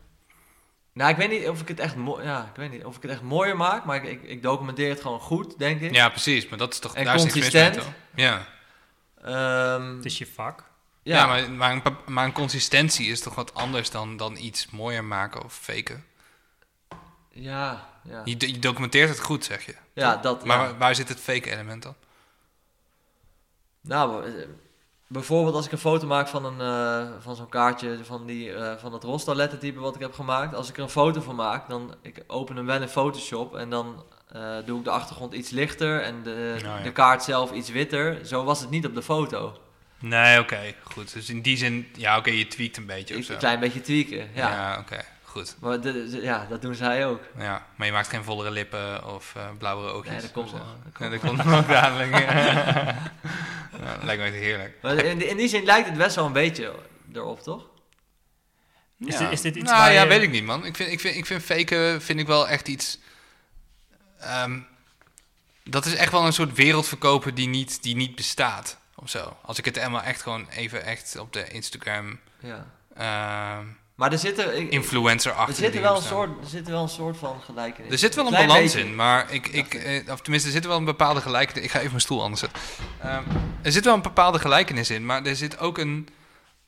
Nou, ik weet niet of ik het echt, mo- ja, ik weet niet of ik het echt mooier maak, maar ik, ik, ik documenteer het gewoon goed, denk ik. Ja, precies. Maar dat is toch... En daar is consistent. toch? Ja. Ehm, Het is je vak. ja, Ja, maar, maar, een, maar een consistentie is toch wat anders dan, dan iets mooier maken of faken? Ja, ja. Je, je documenteert het goed, zeg je. Ja, dat. Maar ja. waar, waar zit het fake element dan? Nou, eh, bijvoorbeeld als ik een foto maak van, een, eh, van zo'n kaartje van, die, eh, van het Rosta lettertype wat ik heb gemaakt. Als ik er een foto van maak, dan ik open hem wel in Photoshop en dan doe ik de achtergrond iets lichter en de, Nou ja. de kaart zelf iets witter. Zo was het niet op de foto. Nee, oké, goed. Dus in die zin, ja, oké, je tweakt een beetje of zo. een klein beetje tweaken, ja. Ja, oké, goed. Maar de- de- ja, dat doen zij ook. Ja, maar je maakt geen vollere lippen of eh, blauwere oogjes. Nee, dat komt nog. Dat dat komt nog dadelijk. ja, lijkt me echt heerlijk. Maar in, die- in die zin lijkt het best wel een beetje erop, toch? Is, Ja. dit, is dit iets nou waar ja, je- weet ik niet, man. Ik vind, ik vind, ik vind faken vind ik wel echt iets... ehm, dat is echt wel een soort wereld verkopen die niet, die niet bestaat. Of zo. Als ik het helemaal echt gewoon even echt op de Instagram... Ja. ehm Maar er zit ik- influencer er achter zit er wel een soort, er zit wel een soort van gelijkenis. Er zit wel een Klein balans beetje. in, maar ik, ik, eh, of tenminste, er zit wel een bepaalde gelijkenis. Ik ga even mijn stoel anders zetten. Ehm, er zit wel een bepaalde gelijkenis in, maar er zit ook een,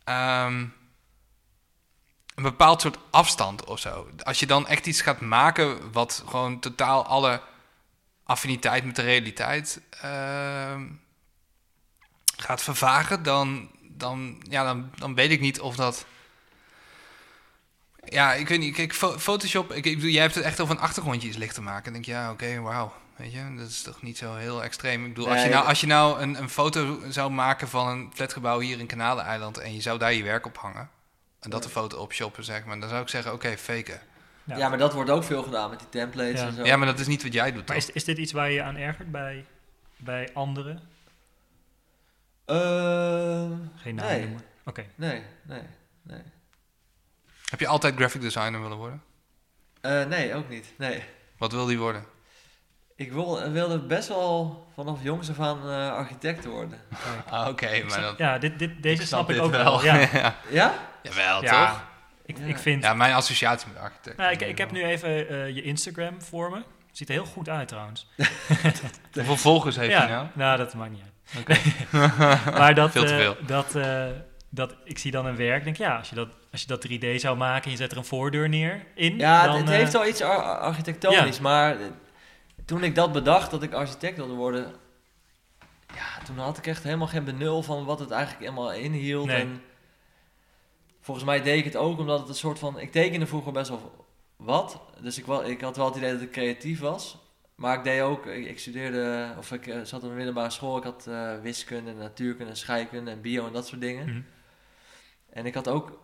ehm, een bepaald soort afstand of zo. Als je dan echt iets gaat maken wat gewoon totaal alle affiniteit met de realiteit ehm, gaat vervagen, dan, dan, ja, dan, dan weet ik niet of dat. Ja, ik weet niet. Kijk, Photoshop, ik, ik bedoel, jij hebt het echt over een achtergrondje iets licht te maken. Dan denk je, ja, oké, wauw. Weet je, dat is toch niet zo heel extreem. Ik bedoel, als je nou, als je nou een, een foto zou maken van een flatgebouw hier in Kanaleneiland en je zou daar je werk op hangen en dat de foto opshoppen, zeg maar, dan zou ik zeggen, oké, faken. Ja. Ja. maar dat wordt ook veel gedaan met die templates Ja. en zo. Ja, maar dat is niet wat jij doet, Maar toch? is, is dit iets waar je aan ergert bij, bij anderen? Eh, Geen naam Nee. noemen. Oké. nee, nee, nee. Heb je altijd graphic designer willen worden? Eh, nee, ook niet. Nee. Wat wil die worden? Ik wil, wilde best wel vanaf jongs af aan eh, architect worden. Ah, oké, maar dat... Ja, dit, dit, deze snap, ik dit ook wel. Ja, ja. Ja? Jawel, Ja, toch? ik, Ja. ik vind... Ja, mijn associatie met architect. Nou, ik, ik heb nu even eh, je Instagram voor me. Ziet er heel goed uit trouwens. Hoeveel volgers heeft ja, hij nou? nou, dat maakt niet uit. maar dat, Veel te eh, veel. dat, eh, dat, ik zie dan een werk, denk ja, als je dat, als je dat 3D zou maken en je zet er een voordeur neer in, Ja, dan, het, het eh, heeft wel iets ar- ar- architectonisch, maar eh, toen ik dat bedacht dat ik architect wilde worden, ja, toen had ik echt helemaal geen benul van wat het eigenlijk helemaal inhield. Nee. En volgens mij deed ik het ook omdat het een soort van, ik tekende vroeger best wel wat, dus ik, wel, ik had wel het idee dat ik creatief was. Maar ik deed ook, ik, ik studeerde, of ik eh, zat op een middelbare school, ik had eh, wiskunde, natuurkunde, scheikunde en bio en dat soort dingen. mhm. En ik had ook,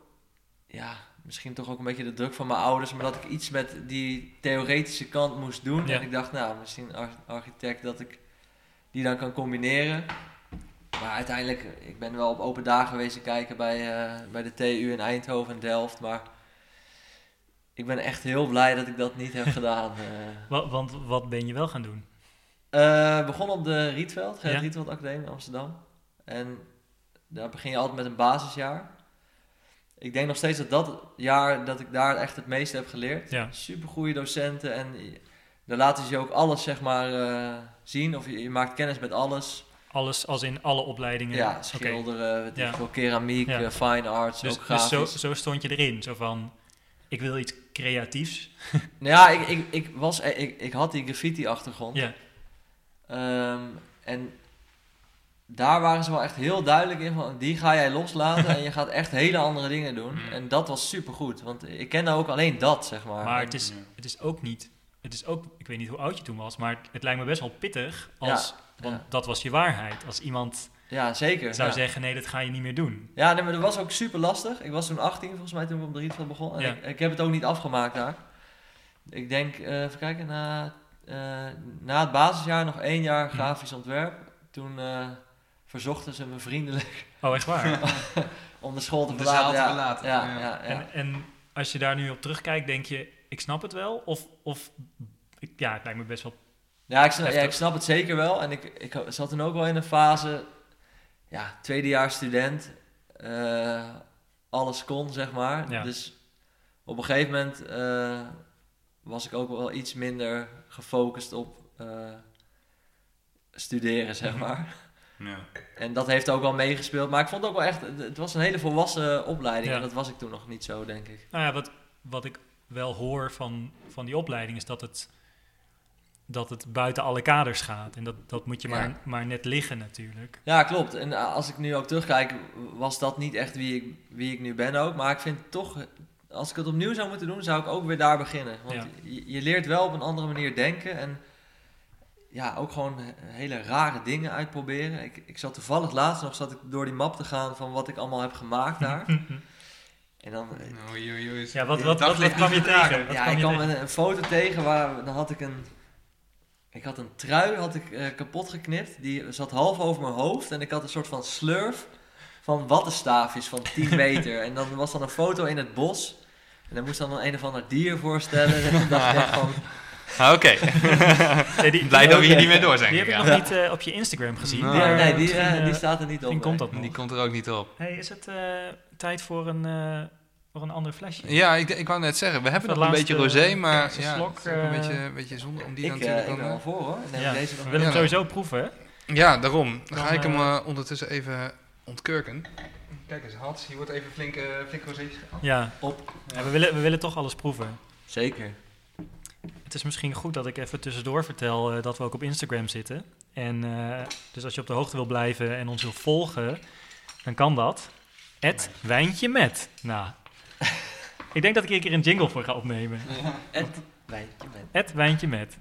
ja, misschien toch ook een beetje de druk van mijn ouders, maar dat ik iets met die theoretische kant moest doen. Ja. En ik dacht, nou, misschien arch- architect dat ik die dan kan combineren. Maar uiteindelijk, ik ben wel op open dagen geweest kijken bij, eh, bij de TU in Eindhoven en Delft, maar ik ben echt heel blij dat ik dat niet heb gedaan. eh. Wa- want wat ben je wel gaan doen? Eh, begon op de Rietveld, Gerrit Ja. Rietveld Academie in Amsterdam. En daar begin je altijd met een basisjaar. Ik denk nog steeds dat dat jaar dat ik daar echt het meeste heb geleerd. Ja. Super goede docenten en daar laten ze je ook alles zeg maar eh, zien. Of je, je maakt kennis met alles. Alles als in alle opleidingen? Ja, schilderen, ik Ja. keramiek, Ja. eh, fine arts, Dus, ook dus zo, grafisch. zo stond je erin, zo van, ik wil iets creatiefs. Nou ja, ik, ik, ik, was, eh, ik, ik had die graffiti achtergrond. Ja, Ehm, en daar waren ze wel echt heel duidelijk in van, die ga jij loslaten en je gaat echt hele andere dingen doen. Mm. En dat was super goed, want ik kende ook alleen dat, zeg maar. maar En- het is, het is ook niet, het is ook, ik weet niet hoe oud je toen was, maar het lijkt me best wel pittig als, want ja. dat was je waarheid. Als iemand ja, zeker. zou ja. zeggen, nee, dat ga je niet meer doen. Ja, nee, maar dat was ook super lastig. Ik was toen 18 volgens mij toen ik op de Rietveld begon. En Ja. ik, ik heb het ook niet afgemaakt daar. Ik denk, eh, even kijken, na, eh, na het basisjaar nog één jaar Hm. grafisch ontwerp. Toen eh, verzochten ze me vriendelijk Oh, echt waar? om de school te Om de verlaten. zaal te ja. verlaten, Ja, ja. ja. ja, En, en als je daar nu op terugkijkt, denk je, ik snap het wel? Of, of ja, het lijkt me best wel... Ja, ik snap, ik snap het zeker wel. En ik, ik zat toen ook wel in een fase, ja, tweedejaars student, eh, alles kon, zeg maar. Ja. Dus op een gegeven moment eh, was ik ook wel iets minder gefocust op eh, studeren, zeg Mhm. maar. Ja. En dat heeft ook wel meegespeeld. Maar ik vond het ook wel echt, het was een hele volwassen opleiding. Ja. En dat was ik toen nog niet zo, denk ik. Nou ja, wat, wat ik wel hoor van, van die opleiding is dat het, dat het buiten alle kaders gaat. En dat, dat moet je Ja. maar, maar net liggen natuurlijk. Ja, klopt. En eh, als ik nu ook terugkijk, was dat niet echt wie ik, wie ik nu ben ook. Maar ik vind toch, als ik het opnieuw zou moeten doen, zou ik ook weer daar beginnen. Want Ja. je, je leert wel op een andere manier denken. En ja, ook gewoon he- hele rare dingen uitproberen. Ik, ik zat toevallig laatst nog zat ik door die map te gaan van wat ik allemaal heb gemaakt daar. en dan, eh, Oei, oei, oei. Ja, wat, wat, wat, kwam je tegen? Wat ja, kwam ik kwam tegen? een, een foto tegen waar dan had ik een. Ik had een trui had ik, eh, kapot geknipt. Die zat half over mijn hoofd. En ik had een soort van slurf van wattenstaafjes van 10 meter. en dan was dan een foto in het bos. En dan moest dan een, een of ander dier voorstellen. En dan dacht ik echt van. Ah, Oké, Nee, die, blij die, dat we hier niet meer door zijn die heb ik nog niet eh, op je Instagram gezien. Nee. Die, nee, die, eh, die eh, staat er niet op. misschien komt dat nog. Die komt er ook niet op. Hey, is het eh, tijd voor een, eh, voor een ander flesje? Ja, ik, ik wou net zeggen, we hebben nog een beetje rosé, maar ja, slok, het is ook een eh, beetje, een beetje zonde om die Ik, natuurlijk eh, ik ben eh, voor hoor. Ja, deze nog we willen hem sowieso proeven, hè? Ja, daarom. Dan Dan, ga ik hem eh, eh, ondertussen even ontkurken. Kijk eens, Hats, hier wordt even flink, eh flink gehad. Ja. Op. Ja, we, willen, we willen toch alles proeven. Zeker. Het is misschien goed dat ik even tussendoor vertel eh, dat we ook op Instagram zitten. En eh, dus als je op de hoogte wil blijven en ons wil volgen, dan kan dat. Het wijntje met. Nou, Ik denk dat ik hier een keer een jingle voor ga opnemen. Het wijntje met. Het wijntje met.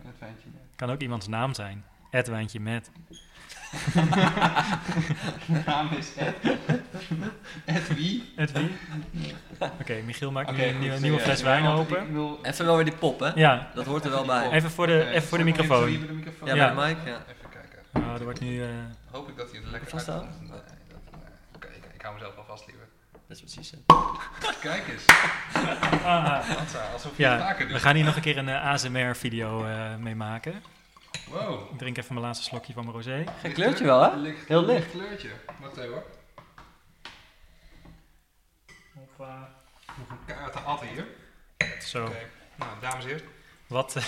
Kan ook iemands naam zijn. Het wijntje met. De naam is Ed. Ed wie? Het wie? Oké, Michiel maakt nu een nieuwe, fles ja, wijn open. wil- Even wel weer die pop, hè? Ja, Dat hoort er wel bij. even voor de, even voor de microfoon. even de microfoon? Ja, Ja. bij de mic, ja. Even kijken. Oh, er wordt nu... eh, Hoop ik dat hij het lekker Vasthouden? uitkomt. Nee, dat, nee. Oké, ik, ik hou mezelf wel vast, liever. Dat is ze Kijk eens. ah, alsof je het ja, we gaan hier nog een keer een ASMR-video eh mee maken. Wow. Ik drink even mijn laatste slokje van mijn rosé. Geen kleurtje wel, hè? Licht, Heel licht. kleurtje. Wacht even hoor. Hoppa. Nog een kaart te atten hier. Zo, Oké. Nou, dames eerst. wat...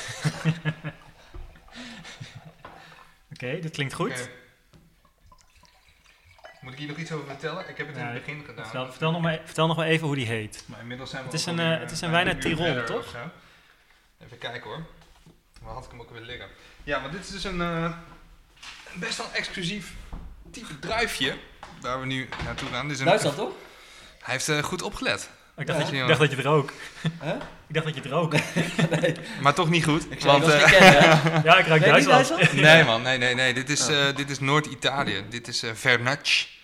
Oké, dit klinkt goed. Moet ik hier nog iets over vertellen? Ik heb het in het begin gedaan. Vertel, vertel, nog maar, vertel nog maar even hoe die heet. Maar inmiddels zijn we Het is een, eh, het is eh, een wijn bijna uit Tirol, toch? Even kijken hoor. Waar had ik hem ook weer liggen? Ja, want dit is dus een eh, best wel exclusief type druifje waar we nu naartoe gaan. Dit is een, Duitsland, toch? Hij heeft eh, goed opgelet. Ik dacht, Ja. dat, je, ik dacht dat je het rook. Hè? Ik dacht dat je het rook. Maar toch niet goed. Ik want, eh, niet kennen, hè? Ja, ik ruik Duitsland. nee man, nee, nee, nee. Dit is, Oh. eh, dit is Noord-Italië. Dit is eh.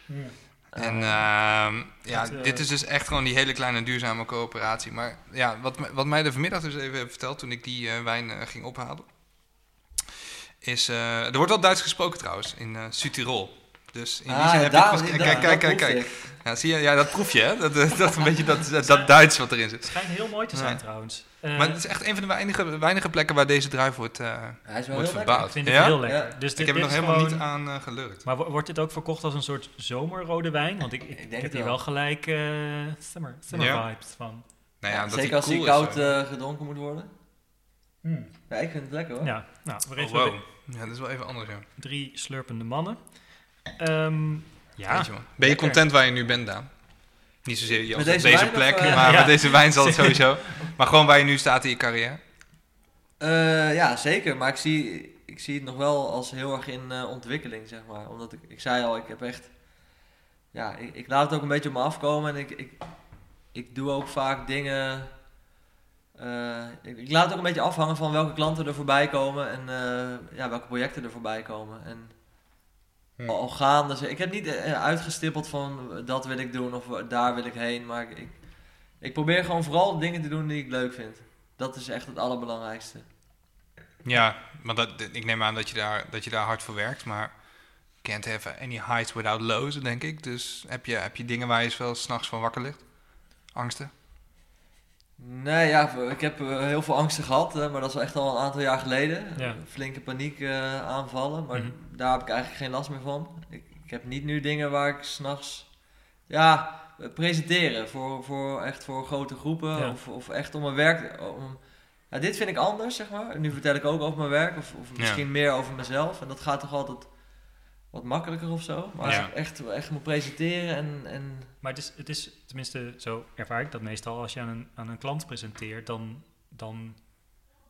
Hmm. En ehm, ja, Het, dit is dus echt gewoon die hele kleine duurzame coöperatie. Maar ja, wat, wat mij de vanmiddag dus even heeft verteld toen ik die eh, wijn ging ophalen, is, eh, er wordt wel Duits gesproken trouwens, in eh Südtirol. Dus in die Ah, zin heb daar- kijk, kijk, kijk, kijk. Ja, zie je, ja, dat proef je hè, dat, eh, dat een beetje dat, dat, dat Duits wat erin zit. Het schijnt heel mooi te zijn Ja. trouwens. Maar het is echt een van de weinige, weinige plekken waar deze druif wordt, eh, Hij is wel wordt verbouwd. ik vind het ja? heel lekker. Ja. Dus Ik dit, heb er nog helemaal gewoon- niet aan gelurkt. Maar wo- wordt dit ook verkocht als een soort zomerrode wijn? Want ik, ik, Ik denk ik heb hier wel. gelijk summer, summer vibes van. Nou ja, Zeker die als cool hij is, koud gedronken moet worden. Ja, ik vind het lekker hoor. Ja, nou, we Oh, wow. Ja, dat is wel even anders, ja. drie slurpende mannen. Ehm, ja, Weet je wel. Ben je content waar je nu bent, Daan? Niet zozeer je Met op deze deze, wijn of, plek, eh, maar Ja. met deze wijn zal het sowieso. Maar gewoon waar je nu staat in je carrière. Eh, ja, zeker. Maar ik zie, ik zie het nog wel als heel erg in eh, ontwikkeling, zeg maar. Omdat ik, ik zei al, ik heb echt... Ja, ik, ik laat het ook een beetje op me afkomen. En ik, ik, ik doe ook vaak dingen... eh, ik, ik laat het ook een beetje afhangen van welke klanten er voorbij komen. En eh, ja, welke projecten er voorbij komen. En Hm. al, al gaande... ze- Ik heb niet eh, uitgestippeld van dat wil ik doen of daar wil ik heen. Maar ik, ik, probeer gewoon vooral dingen te doen die ik leuk vind. Dat is echt het allerbelangrijkste. Ja, maar dat, ik neem aan dat je, daar, dat je daar hard voor werkt. Maar can't have any highs without lows, denk ik. Dus heb je, heb je dingen waar je wel s'nachts van wakker ligt? Angsten? Nee, ja, ik heb eh, heel veel angsten gehad, eh, maar dat is wel echt al een aantal jaar geleden. Ja. Flinke paniek eh, aanvallen, maar Mhm. daar heb ik eigenlijk geen last meer van. Ik, ik heb niet nu dingen waar ik s'nachts, ja, presenteren voor, voor echt voor grote groepen Ja. of, of echt om mijn werk. Om, ja, dit vind ik anders, zeg maar. Nu vertel ik ook over mijn werk of, of misschien meer over mezelf en dat gaat toch altijd wat makkelijker of zo. Maar als Ja. ik echt, echt moet presenteren en, en maar het is, het is, tenminste, zo ervaar ik dat meestal. Als je aan een, aan een klant presenteert, dan, dan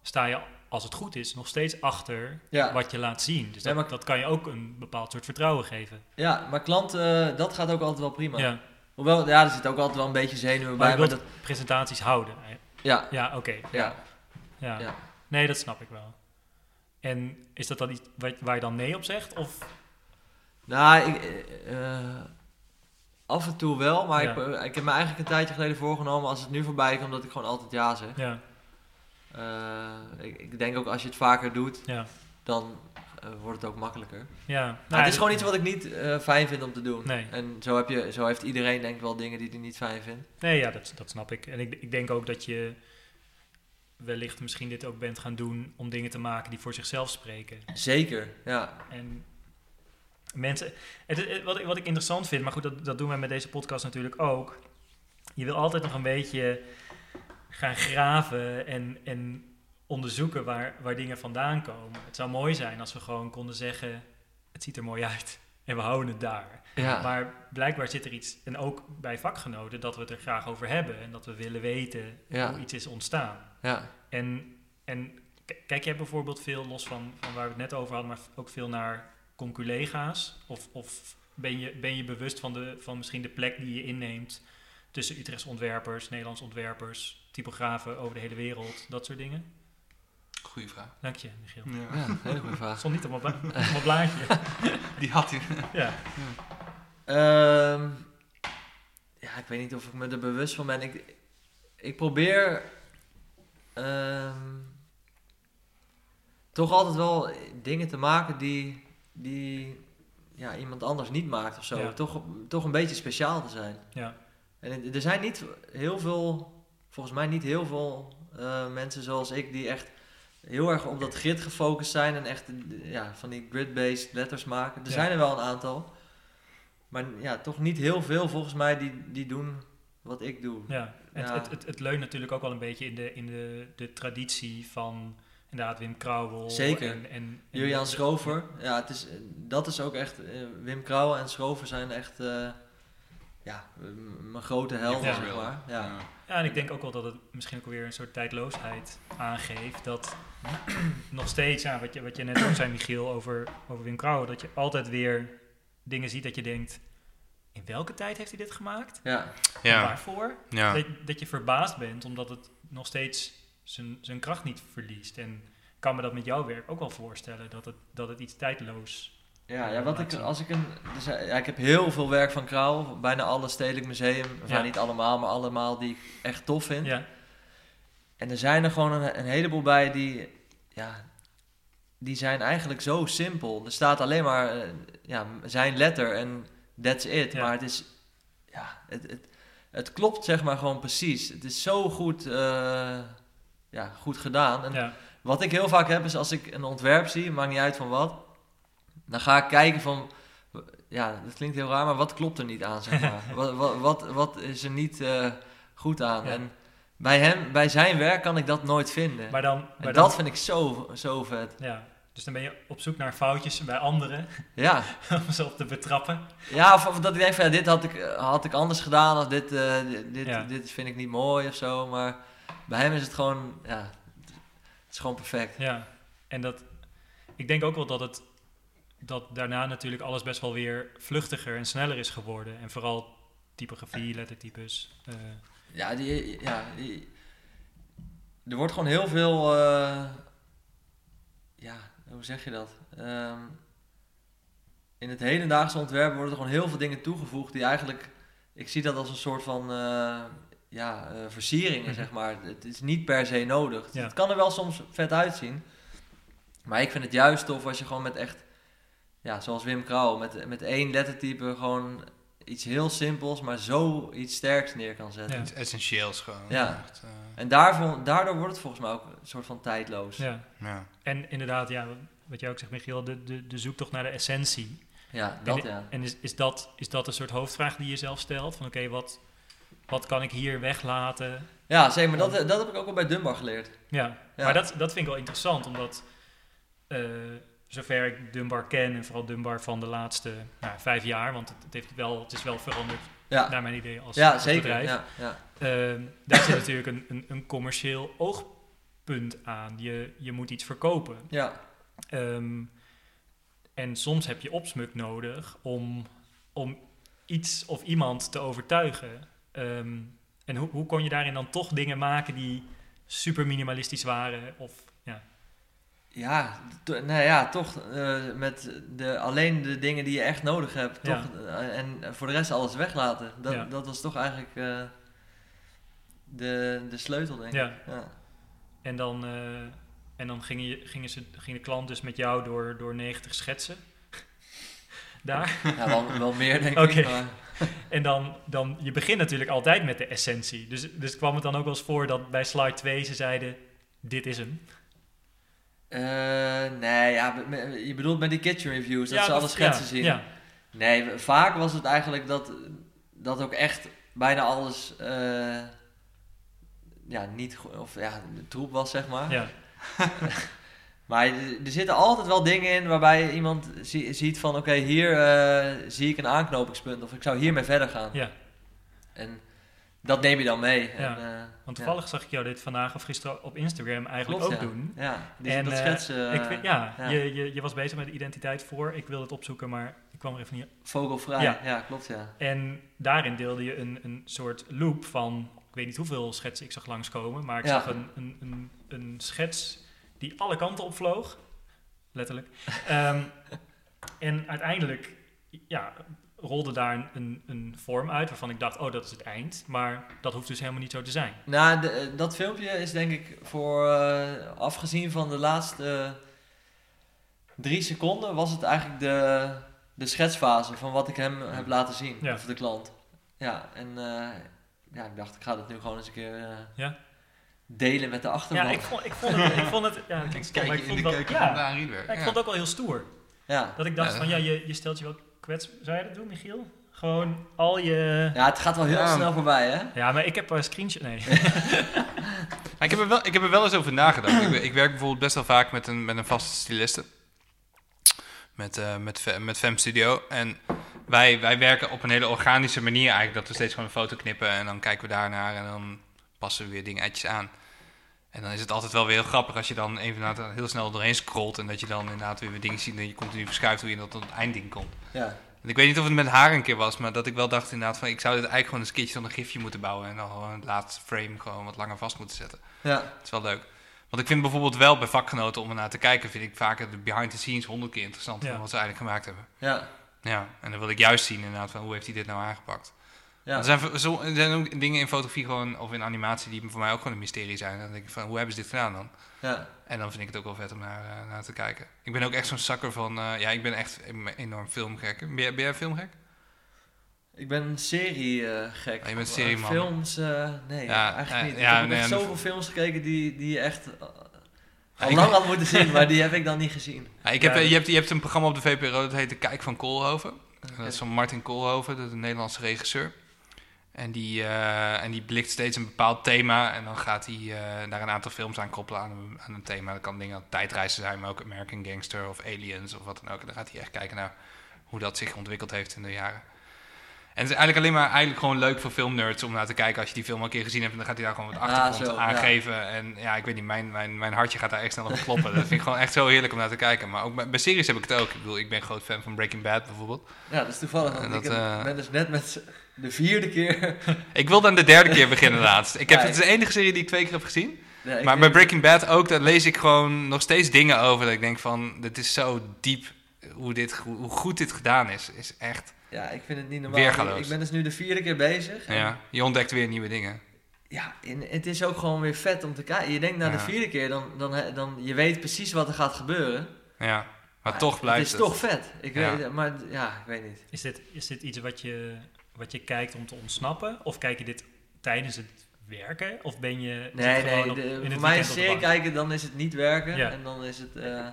sta je, als het goed is, nog steeds achter ja. wat je laat zien. Dus Ja, dat, maar- dat kan je ook een bepaald soort vertrouwen geven. Ja, maar klanten, dat gaat ook altijd wel prima. Ja, Hoewel, ja, er zit ook altijd wel een beetje zenuwen maar bij. Maar dat, presentaties houden. ja, Ja, oké. ja, Ja. ja. Nee, dat snap ik wel. En is dat dan iets waar je dan nee op zegt? Of, Nou, ik, eh, eh, af en toe wel, maar Ja. ik, eh, ik heb me eigenlijk een tijdje geleden voorgenomen als het nu voorbij komt dat ik gewoon altijd ja zeg. ja, ik, ik denk ook als je het vaker doet, ja, dan wordt het ook makkelijker. ja. Nou, het is gewoon iets wat ik niet fijn vind om te doen. Nee. En zo, heb je, zo heeft iedereen denk ik wel dingen die hij niet fijn vindt. Nee, ja, dat, dat snap ik. En ik, ik denk ook dat je wellicht misschien dit ook bent gaan doen om dingen te maken die voor zichzelf spreken. Zeker, ja. En mensen, het, het- wat, ik- wat ik interessant vind, maar goed, dat, dat doen wij met deze podcast natuurlijk ook. Je wil altijd nog een beetje gaan graven en, en onderzoeken waar, waar dingen vandaan komen. Het zou mooi zijn als we gewoon konden zeggen, het ziet er mooi uit en we houden het daar. ja. Maar blijkbaar zit er iets, en ook bij vakgenoten, dat we het er graag over hebben en dat we willen weten Ja. hoe iets is ontstaan. ja. En, en kijk jij bijvoorbeeld veel, los van, van waar we het net over hadden, maar ook veel naar conculega's? Of, of ben, je, ben je bewust van, de, van misschien de plek die je inneemt tussen Utrechtse ontwerpers, Nederlandse ontwerpers, typografen over de hele wereld, dat soort dingen? Goeie vraag. Dank je, Michiel. Ja. Ja, hele goede vraag. Stond niet op mijn, op mijn blaadje. Die had hij. Ja, Ehm, ja, ik weet niet of ik me er bewust van ben. Ik, ik probeer ehm, toch altijd wel dingen te maken die, die ja, iemand anders niet maakt of zo. Ja. Toch, toch een beetje speciaal te zijn. ja, En er zijn niet heel veel, volgens mij niet heel veel eh, mensen zoals ik die echt heel erg op dat grid gefocust zijn en echt ja, van die grid-based letters maken. Er Ja. zijn er wel een aantal, maar ja, toch niet heel veel volgens mij die, die doen wat ik doe. ja. Het, Ja. Het, het, het leunt natuurlijk ook wel een beetje in de, in de, de traditie van inderdaad Wim Krauwel. Zeker. En, en, en Julian Schrover, ja, het is, dat is ook echt, eh, Wim Krauwe en Schrover zijn echt, eh, ja, mijn grote helden, Ja. zeg maar. Ja. Ja, en ik denk ook wel dat het misschien ook weer een soort tijdloosheid aangeeft. Dat nog steeds, ja, wat, je, wat je net ook zei, Michiel, over, over Wim Krauwel, dat je altijd weer dingen ziet dat je denkt, in welke tijd heeft hij dit gemaakt? Ja. En Ja. waarvoor? Ja. Dat, dat je verbaasd bent, omdat het nog steeds zijn, zijn kracht niet verliest. En ik kan me dat met jouw werk ook wel voorstellen, dat het, dat het iets tijdloos Ja, ja wat Laat ik, als ik een. Dus, eh, ja, ik heb heel veel werk van Krauw. Bijna alle stedelijk museum. Of Ja. nou, niet allemaal, maar allemaal die ik echt tof vind. Ja, En er zijn er gewoon een, een heleboel bij die. Ja, die zijn eigenlijk zo simpel. Er staat alleen maar eh, ja, zijn letter en that's it. Maar het is. Ja, het, het, het klopt zeg maar gewoon precies. Het is zo goed, eh, ja, goed gedaan. En ja, wat ik heel vaak heb is als ik een ontwerp zie, maakt niet uit van wat, dan ga ik kijken van, ja, dat klinkt heel raar, maar wat klopt er niet aan, zeg maar. wat, wat, wat, wat is er niet eh, goed aan? Ja. En bij hem, bij zijn werk kan ik dat nooit vinden. maar dan... en dat dan vind ik zo, zo vet. ja, dus dan ben je op zoek naar foutjes bij anderen, Ja, om ze op te betrappen. ja of, of dat ik denk van, ja, dit had ik, had ik anders gedaan, of dit, eh, dit, dit, Ja. dit vind ik niet mooi of zo, maar bij hem is het gewoon, ja, het is gewoon perfect. Ja, en dat... Ik denk ook wel dat het... Dat daarna natuurlijk alles best wel weer vluchtiger en sneller is geworden. En vooral typografie, lettertypes. eh, Ja, die, ja die, er wordt gewoon heel veel. eh, ja, hoe zeg je dat? Ehm, in het hedendaagse ontwerp worden er gewoon heel veel dingen toegevoegd die eigenlijk. Ik zie dat als een soort van. eh, ja, eh, versieringen, Mhm. zeg maar. Het is niet per se nodig. Ja. Het kan er wel soms vet uitzien. Maar ik vind het juist tof als je gewoon met echt. Ja, zoals Wim Krauw, met, met één lettertype gewoon iets heel simpels, maar zo iets sterks neer kan zetten. Ja. Iets essentieels gewoon. Ja. Echt, eh, En daarvoor, daardoor wordt het volgens mij ook een soort van tijdloos. Ja, ja. ja. En inderdaad, ja, wat jij ook zegt, Michiel, de, de, de zoektocht naar de essentie. dat en, ja. En is, is, dat, is dat een soort hoofdvraag die je zelf stelt? Van oké, wat, wat kan ik hier weglaten? Ja, zeker. Maar dat, dat heb ik ook al bij Dunbar geleerd. Ja, Ja. maar dat, dat vind ik wel interessant, omdat eh, zover ik Dunbar ken, en vooral Dunbar van de laatste nou, vijf jaar, want het, het, heeft wel, het is wel veranderd Ja, naar mijn idee als, ja als zeker. bedrijf. Ja, ja. Ehm, daar zit natuurlijk een, een, een commercieel oogpunt aan. Je, je moet iets verkopen. ja. Ehm, en soms heb je opsmuk nodig om, om iets of iemand te overtuigen. Ehm, en hoe, hoe kon je daarin dan toch dingen maken die super minimalistisch waren? Of, ja. Ja, nou ja, toch eh, met de, alleen de dingen die je echt nodig hebt. Ja. Toch, eh, en voor de rest alles weglaten. Dat, Ja. dat was toch eigenlijk eh, de, de sleutel, denk ik. Ja. Ja. En dan, en dan gingen, je, gingen ze, ging de klant dus met jou door, door 90 schetsen. Daar. Ja, wel, wel meer, denk ik. Maar, En dan, dan, je begint natuurlijk altijd met de essentie. Dus, dus kwam het dan ook wel eens voor dat bij slide 2 ze zeiden, dit is hem. eh, nee, ja, je bedoelt met die kitchen reviews, dat ze dat- alle schetsen ja, zien. Ja, Nee, vaak was het eigenlijk dat, dat ook echt bijna alles eh, ja, niet of ja, troep was, zeg maar. ja, Maar er zitten altijd wel dingen in waarbij iemand zie- ziet van oké, hier eh, zie ik een aanknopingspunt of ik zou hiermee verder gaan. ja. En dat neem je dan mee. Ja, En, eh, Want toevallig zag ik jou dit vandaag of gisteren op Instagram eigenlijk klopt, ook ja. doen. Ja, die, En, dat eh, schetsen. ik vind, ja. Je, je, je was bezig met de identiteit voor. Ik wilde het opzoeken, maar ik kwam er even niet Vogelvrij, Ja. ja, klopt ja. En daarin deelde je een, een soort loop van, ik weet niet hoeveel schetsen ik zag langskomen, maar ik zag een, een, een, een schets die alle kanten opvloog, letterlijk. Ehm, en uiteindelijk ja, rolde daar een, een, vorm uit waarvan ik dacht, oh dat is het eind, maar dat hoeft dus helemaal niet zo te zijn. Nou, de- eh, dat filmpje is denk ik voor, eh, afgezien van de laatste drie seconden, was het eigenlijk de, de schetsfase van wat ik hem heb laten zien, Ja. of de klant. Ja, en eh, ja, ik dacht, ik ga dit nu gewoon eens een keer Ja. Delen met de achterban. Ja, ik vond, ik vond het, ik vond het, ja, klinkt stom, maar ik vond het wel, ja, ik vond het ook wel heel stoer. Ja. Dat ik dacht Ja. van, ja, je, je stelt je wel kwets... Zou jij dat doen, Michiel? Gewoon al je... ja, het gaat wel heel Ja. snel voorbij, hè? Ja, maar ik heb een screenshot... Nee. Ja, ik, heb er wel, ik heb er wel eens over nagedacht. ik, ik werk bijvoorbeeld best wel vaak met een, met een vaste styliste. Met, eh met, met Fem Studio. En wij, wij werken op een hele organische manier eigenlijk. Dat we steeds gewoon een foto knippen en dan kijken we daarnaar en dan passen we weer dingetjes aan. En dan is het altijd wel weer heel grappig als je dan even heel snel doorheen scrolt. En dat je dan inderdaad weer dingen ziet en je continu verschuift hoe je dat tot het eindding komt. Ja. En ik weet niet of het met haar een keer was, maar dat ik wel dacht inderdaad van ik zou dit eigenlijk gewoon eens een keertje van een gifje moeten bouwen. En dan gewoon het laatste frame gewoon wat langer vast moeten zetten. Ja. Dat is wel leuk. Want ik vind bijvoorbeeld wel bij vakgenoten om er naar te kijken, vind ik vaker de behind the scenes honderd keer interessanter Ja. dan wat ze eigenlijk gemaakt hebben. Ja. Ja, en dan wil ik juist zien inderdaad van hoe heeft hij dit nou aangepakt. Ja. Er, zijn, zo, er zijn ook dingen in fotografie gewoon, of in animatie die voor mij ook gewoon een mysterie zijn. Dan denk ik van hoe hebben ze dit gedaan dan? Ja. En dan vind ik het ook wel vet om naar, eh, naar te kijken. Ik ben ook echt zo'n zakker van, eh, ja ik ben echt enorm filmgek. Ben, jij- ben jij filmgek? Ik ben een serie eh, gek. Oh, je bent serieman. Films, nee, Ja, eigenlijk niet. ik heb nee, zoveel films gekeken die, die je echt al lang had moeten zien, maar die heb ik dan niet gezien. Ja, ik heb, je, hebt, je hebt een programma op de VPRO dat heet De Kijk van Koolhoven. Dat is van Martin Koolhoven, dat is een Nederlandse regisseur. En die, eh, en die blikt steeds een bepaald thema en dan gaat hij eh, daar een aantal films aan koppelen aan een, aan een thema. Dat kan dingen als tijdreizen zijn, maar ook American Gangster of Aliens of wat dan ook. En dan gaat hij echt kijken naar hoe dat zich ontwikkeld heeft in de jaren. En het is eigenlijk alleen maar eigenlijk gewoon leuk voor filmnerds om naar te kijken als je die film al een keer gezien hebt. En dan gaat hij daar gewoon wat Ah, achtergrond zo, ja. aangeven. En ja, ik weet niet, mijn, mijn, mijn hartje gaat daar echt snel op kloppen. dat vind ik gewoon echt zo heerlijk om naar te kijken. Maar ook bij, bij series heb ik het ook. Ik bedoel, ik ben groot fan van Breaking Bad bijvoorbeeld. Ja, dat is toevallig. Want dat, ik heb- eh, ben dus net met de vierde keer... Ik wil dan de derde keer beginnen laatst. Ik heb, Ja, het is de enige serie die ik twee keer heb gezien. Maar bij Breaking Bad ook, daar lees ik gewoon nog steeds dingen over. Dat ik denk van, dit is zo diep hoe, dit, hoe, goed dit gedaan is. Is echt, Ja, ik vind het niet normaal. Weergaloos. Ik, ben dus nu de vierde keer bezig. En ja, je ontdekt weer nieuwe dingen. Ja, en het is ook gewoon weer vet om te kijken. Je denkt na de Ja. vierde keer, dan, dan, dan je weet precies wat er gaat gebeuren. Ja, maar toch blijft het. het. is toch vet. Ik Ja. weet, maar ja, ik weet niet. Is dit, is dit iets wat je, wat je kijkt om te ontsnappen? Of kijk je dit tijdens het werken? Of ben je Nee, nee. op- de- voor mij serie bank? kijken, dan is het niet werken. Ja. En dan is het eh,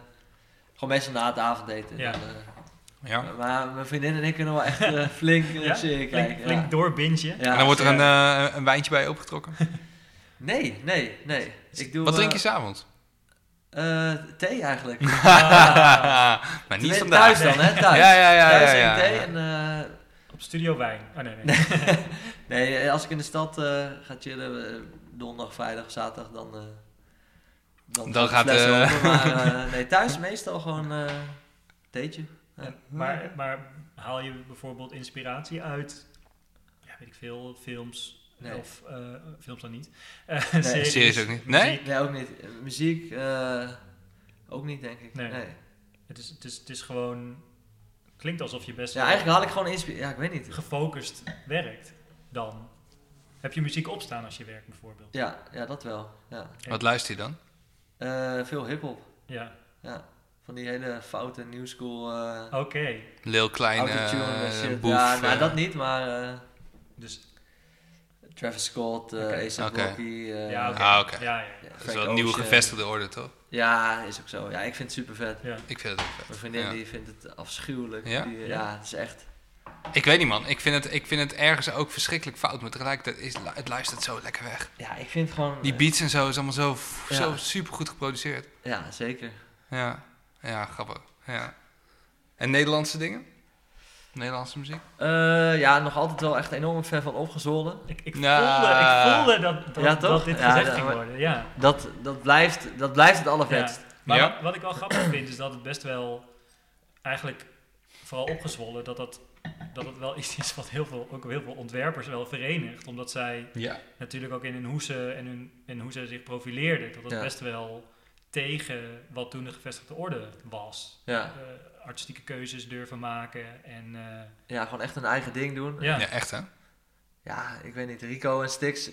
gewoon meestal na het avondeten. Ja. Dan, eh, Ja. Maar mijn vriendin en ik kunnen wel echt eh, flink Ja? serie Flink, kijken. flink ja. doorbingen. Ja, en dan wordt er een, een wijntje bij opgetrokken. Nee, nee, nee. Ik doe, Wat drink je s'avonds? eh, thee eigenlijk. maar niet vandaag. Thuis dan, hè? Thuis. Ja, ja, ja. Thuis ja, en ja, thee ja. en... eh, Op studio wijn. Oh nee, nee. Nee, als ik in de stad eh, ga chillen, eh, donderdag, vrijdag, zaterdag, dan, eh, dan, Dan gaat eh. Maar eh, nee, thuis meestal gewoon eh theetje. En- maar, maar haal je bijvoorbeeld inspiratie uit, ja, weet ik veel, films Nee. of eh, films dan niet? Eh, Series ook niet. Nee? muziek. Nee, ook niet. Eh, Muziek, eh, ook niet, denk ik. Nee. Nee. Het, is, het, is, het is gewoon, klinkt alsof je best Ja, eigenlijk haal ik gewoon inspiratie. Ja, ik weet niet. gefocust werkt dan. Heb je muziek opstaan als je werkt bijvoorbeeld? Ja, ja dat wel. Ja. Wat luister je dan? Eh, veel hip-hop. Ja, Ja. Van die hele foute new school eh oké. Lil Kleine, autotune en uh, boef. ja, nou, dat niet, maar eh, Dus Travis Scott, eh Oké. A$AP Oké. Rocky. eh, ja, oké. Ah, oké. Ja, ja, ja, dat is Frank wel een nieuwe gevestigde orde, toch? Ja, is ook zo. Ja, ik vind het super vet. ja. Ik vind het ook vet. Mijn vriendin Ja. die vindt het afschuwelijk. Ja? Die, ja, het is echt. Ik weet niet, man. Ik vind, het, ik vind het ergens ook verschrikkelijk fout, maar tegelijkertijd is het luistert zo lekker weg. Ja, ik vind het gewoon. Die beats en zo is allemaal zo, Ja. zo super goed geproduceerd. Ja, zeker. Ja, ja grappig. Ja. En Nederlandse dingen? Nederlandse muziek? Eh, ja, nog altijd wel echt enorm fan van opgezolden. Ik, ik, voelde, ik voelde dat, dat, Ja, toch? dat dit Ja, gezegd ging worden. Ja. Dat, dat, blijft, dat blijft het allervetst. Maar Ja. wat, wat ik wel grappig vind, is dat het best wel eigenlijk vooral opgezwollen dat dat, dat het wel iets is wat heel veel, ook heel veel ontwerpers wel verenigt. Omdat zij Ja. natuurlijk ook in hun hoe ze, en, hun, en hoe ze zich profileerden, dat dat Ja. best wel tegen wat toen de gevestigde orde was. Ja. Eh, artistieke keuzes durven maken en eh, ja, gewoon echt een eigen ding doen. ja. Ja, echt hè? Ja, ik weet niet, Rico en Stix,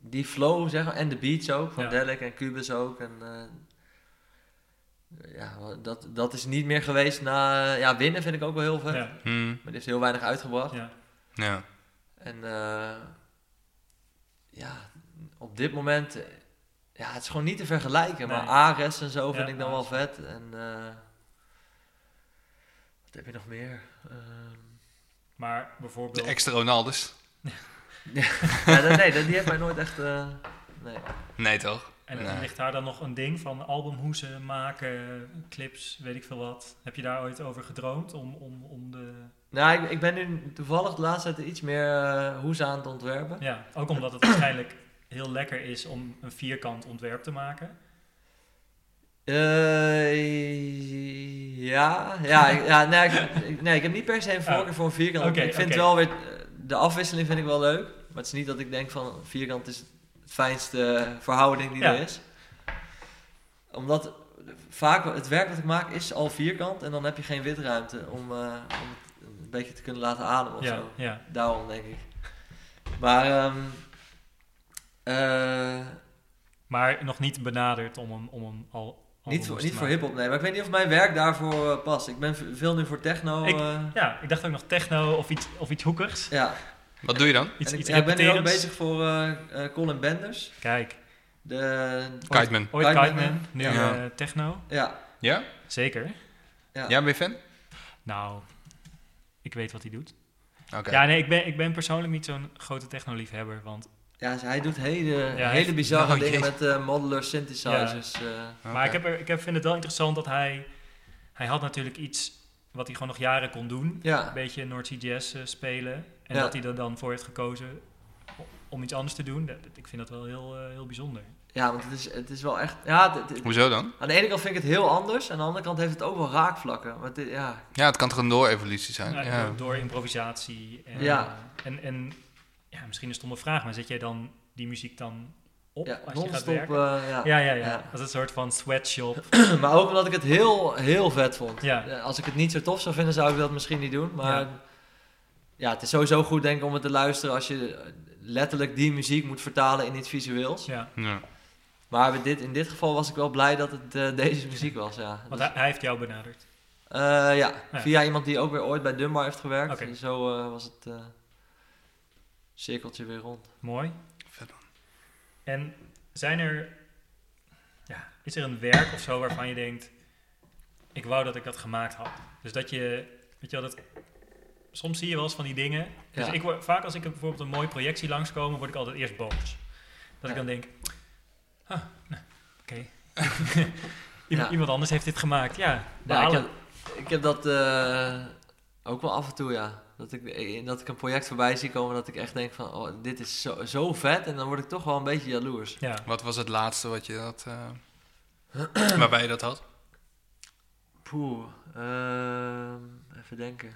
die flow zeg maar, en de beats ook, van Ja. Delic en Cubus ook. En, eh, ja, dat, dat is niet meer geweest na, ja, winnen vind ik ook wel heel vet. Ja, Hmm. Maar die heeft heel weinig uitgebracht. ja. Ja. En eh, ja, op dit moment, ja, het is gewoon niet te vergelijken. Maar. Ares en zo vind Ja, ik dan wel vet. En eh, heb je nog meer? Ehm, Maar De bijvoorbeeld... extra Ronaldus. ja, nee, dat, die heeft mij nooit echt. eh, nee. Nee toch? En Nee. ligt daar dan nog een ding van albumhoesen maken, clips, weet ik veel wat. Heb je daar ooit over gedroomd om, om, om de... Nou, ik, ik ben nu toevallig de laatste tijd iets meer eh hoes aan het ontwerpen. Ja, ook omdat het waarschijnlijk heel lekker is om een vierkant ontwerp te maken. Eh, ja, ja, ik- ja nee, ik, ik- nee, ik heb niet per se een voorkeur voor een vierkant. Ik vind wel weer, eh, de afwisseling vind ik wel leuk. Maar het is niet dat ik denk van vierkant is het fijnste verhouding die Ja. er is. Omdat vaak het werk wat ik maak is al vierkant en dan heb je geen witruimte om, eh, om het een beetje te kunnen laten ademen of Ja, zo. ja. Daarom denk ik. Maar ehm eh, Maar nog niet benaderd om hem, om hem al... niet, voor, niet voor hip-hop, nee. Maar ik weet niet of mijn werk daarvoor eh, past. Ik ben veel nu voor techno. Ik- eh, Ja, ik dacht ook nog techno of iets, of iets hoekers. ja. Wat doe je dan? Iets, En ik, iets ja, ik ben nu ook bezig voor eh, Colin Benders. Kijk, De, Kiteman. ooit Kiteman, Kiteman, nu Ja. eh, techno. Ja, Ja? Zeker. ja. Ja, ben je fan? Nou, ik weet wat hij doet. Oké. Ja, nee, ik ben, ik ben persoonlijk niet zo'n grote techno-liefhebber, want... Ja, dus hij doet hele, hele bizarre dingen met eh modular synthesizers. eh. Maar ik, heb er, ik heb, vind het wel interessant dat hij... Hij had natuurlijk iets wat hij gewoon nog jaren kon doen. ja. Een beetje North Sea Jazz eh, spelen. En Ja. dat hij er dan voor heeft gekozen om iets anders te doen. Dat, ik vind dat wel heel, eh, heel bijzonder. ja, want het is, het is wel echt... Ja, het- het- Hoezo dan? aan de ene kant vind ik het heel anders. Aan de andere kant heeft het ook wel raakvlakken. Dit- ja, Ja, het kan toch een door-evolutie zijn? Ja, Ja. door, door improvisatie. En, Ja. En, en ja, misschien een stomme vraag, maar zet jij dan die muziek dan op ja als je gaat werken? eh, ja. ja, ja, ja, Ja. Als een soort van sweatshop. maar ook omdat ik het heel, heel vet vond. Ja. Eh, Als ik het niet zo tof zou vinden, zou ik dat misschien niet doen. Maar Ja. ja, het is sowieso goed denk ik om het te luisteren als je eh, letterlijk die muziek moet vertalen in iets visueels. Ja. Ja. Maar dit, in dit geval was ik wel blij dat het eh, deze muziek was. Ja. Want Dus, hij, heeft jou benaderd. eh, ja, Ja. via iemand die ook weer ooit bij Dunbar heeft gewerkt. En zo eh, was het eh, cirkeltje weer rond. Mooi. Vet, man. En zijn er... Ja, is er een werk of zo waarvan je denkt... Ik wou dat ik dat gemaakt had. Dus dat je... Weet je wel, dat... Soms zie je wel eens van die dingen. Dus Ja. ik word, vaak als ik bijvoorbeeld een mooie projectie langskomen, word ik altijd eerst boos. Dat Ja. ik dan denk... Ah, nou, oké. iemand, Ja. iemand anders heeft dit gemaakt. Ja, Ja, ik, balen. heb, ik heb dat eh, ook wel af en toe, ja. Dat ik, eh, dat ik een project voorbij zie komen dat ik echt denk van, oh, dit is zo, zo vet. En dan word ik toch wel een beetje jaloers. ja. Wat was het laatste wat je dat... eh, waarbij je dat had? Poeh, ehm, even denken.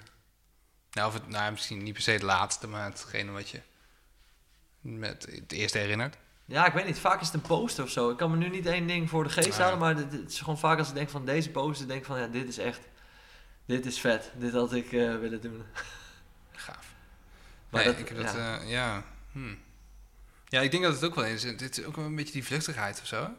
Nou, of het, nou, misschien niet per se het laatste, maar hetgene wat je met het eerste herinnert. Ja, ik weet niet. Vaak is het een poster of zo. Ik kan me nu niet één ding voor de geest halen, maar dit- het is gewoon vaak als ik denk van deze poster, denk ik van ja, dit is echt, dit is vet. Dit had ik eh, willen doen. Maar nee, dat- ik heb dat, ja. ja. ja. Hm. Ja, ik denk dat het ook wel is. Dit is ook wel een beetje die vluchtigheid of zo.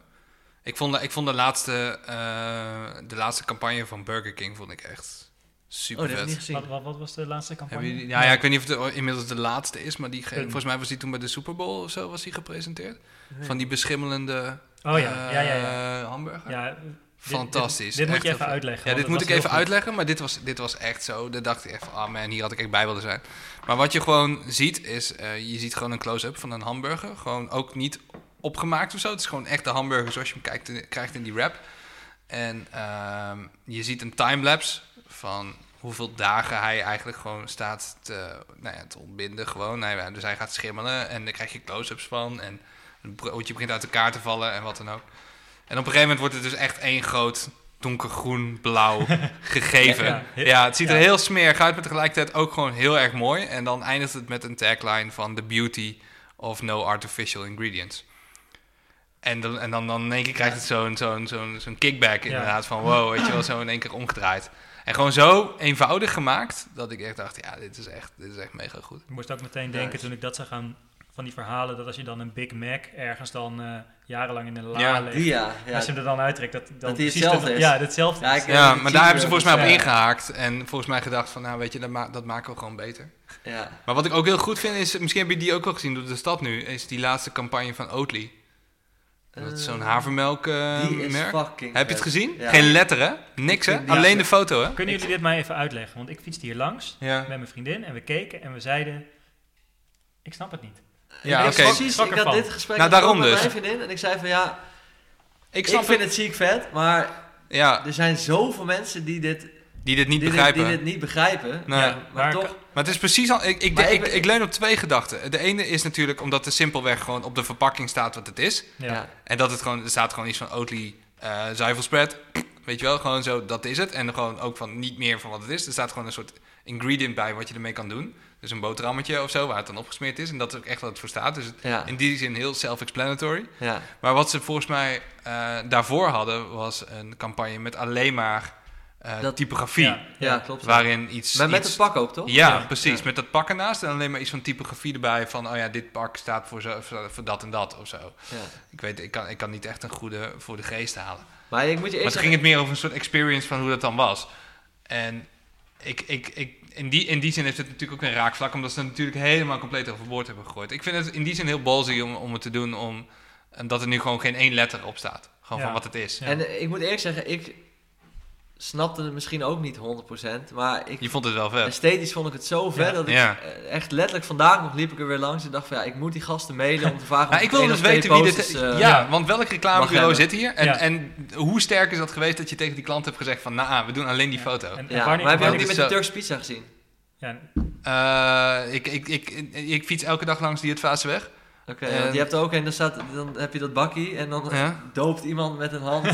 Ik vond, de- ik vond de, laatste, eh, de laatste campagne van Burger King vond ik echt Oh, super dat heb ik niet vet. gezien. Wat, wat, wat was de laatste campagne? Jullie, ja, ja, ik weet niet of het inmiddels de laatste is, maar die, volgens mij was die toen bij de Super Bowl of zo was die gepresenteerd. Nee. Van die beschimmelende Oh ja, eh, ja, ja. ja. hamburger. ja Fantastisch. Dit, dit moet je even uitleggen. Ja, dit moet ik even goed. uitleggen, maar dit was, dit was echt zo. Daar dacht ik echt van, ah man, hier had ik echt bij willen zijn. Maar wat je gewoon ziet is, eh, je ziet gewoon een close-up van een hamburger. Gewoon ook niet opgemaakt of zo. Het is gewoon echt de hamburger zoals je hem kijkt, krijgt in die wrap. En ehm, je ziet een timelapse van hoeveel dagen hij eigenlijk gewoon staat te, nou ja, te ontbinden. Gewoon. Hij, dus hij gaat schimmelen en daar krijg je close-ups van. En het broodje begint uit elkaar te vallen en wat dan ook. En op een gegeven moment wordt het dus echt één groot donkergroen, blauw gegeven. Ja, Ja, ja. het ziet er heel smerig uit, maar tegelijkertijd ook gewoon heel erg mooi. En dan eindigt het met een tagline van The Beauty of No Artificial Ingredients. En dan, en dan, dan in één keer krijgt het zo'n zo'n zo'n zo'n kickback inderdaad van wow, weet je wel, zo in één keer omgedraaid. En gewoon zo eenvoudig gemaakt, dat ik echt dacht, ja, dit is echt, dit is echt mega goed. Ik moest ook meteen denken toen ik dat zag gaan van die verhalen, dat als je dan een Big Mac ergens dan eh, jarenlang in een la Ja, legt, Die ja. ja. als je hem er dan uittrekt, dat, dan Dat die precies hetzelfde de- is. Ja, hetzelfde Ja, is. Ja, maar daar hebben ze volgens mij op ja. ingehaakt. En volgens mij gedacht van, nou weet je, dat, ma dat maken we gewoon beter. ja. Maar wat ik ook heel goed vind is, misschien heb je die ook wel gezien door de stad nu, is die laatste campagne van Oatly. Dat is zo'n Eh, havermelk eh, Die is merk. fucking Heb je het gezien? Ja. Geen letter hè? Niks hè? Alleen de foto hè? Kunnen jullie dit mij even uitleggen? Want ik fietste hier langs Ja, met mijn vriendin en we keken en we zeiden, ik snap het niet. Ja Ik oké. had Precies, ik had dit gesprek Nou, daarom met dus. mijn vriendin en ik zei van ja, Ik vind het. het ziek vet, maar Ja, er zijn zoveel mensen die dit, die dit niet die dit, begrijpen. die dit niet begrijpen. Nee. Ja, maar Maar- toch, Maar het is precies al. Ik, ik, ik, ik- ik, leun op twee gedachten. De ene is natuurlijk omdat er simpelweg gewoon op de verpakking staat wat het is. Ja. En dat het gewoon, er staat gewoon iets van Oatly eh zuivelspread. Weet je wel, gewoon zo, dat is het. En gewoon ook van niet meer van wat het is. Er staat gewoon een soort ingredient bij wat je ermee kan doen. Dus een boterhammetje of zo, waar het dan opgesmeerd is. En dat is ook echt wat het voor staat. Dus het- Ja, in die zin heel self-explanatory. ja. Maar wat ze volgens mij eh, daarvoor hadden, was een campagne met alleen maar eh, Dat- typografie. Ja, ja, klopt. Waarin iets... Maar met iets- het pak ook, toch? ja, Ja. precies. Ja. Met dat pak ernaast en alleen maar iets van typografie erbij. Van, oh ja, dit pak staat voor, zo, voor, voor dat en dat of zo. Ja. Ik weet, ik kan, ik kan niet echt een goede voor de geest halen. Maar ik moet je Maar eerst toen ging het meer over een soort experience van hoe dat dan was. En ik, ik, ik, in, die, in die zin heeft het natuurlijk ook een raakvlak, omdat ze het natuurlijk helemaal compleet overboord hebben gegooid. Ik vind het in die zin heel ballsy om, om het te doen, om, en dat er nu gewoon geen één letter op staat. Gewoon Ja. van wat het is. Ja. En eh, ik moet eerlijk zeggen, ik snapte het misschien ook niet 100%, maar ik, Je vond het wel vet. esthetisch vond ik het zo vet Ja. dat ik Ja. eh, echt letterlijk vandaag nog liep ik er weer langs en dacht van ja, ik moet die gasten mailen om te vragen ik wil dus weten wie dit... ja, eh, Ja. want welk reclamebureau zit hier? En, Ja. en hoe sterk is dat geweest dat je tegen die klant hebt gezegd van... Nou, we doen alleen die Ja. foto. En, en Ja, wanneer, maar heb je ook niet met zo- de Turkse pizza gezien? ja, Eh, ik, ik, ik, ik, ik fiets elke dag langs die het Vaaseweg. Oké, En- want je hebt er ook een, daar staat, dan heb je dat bakkie en dan Ja. doopt iemand met een hand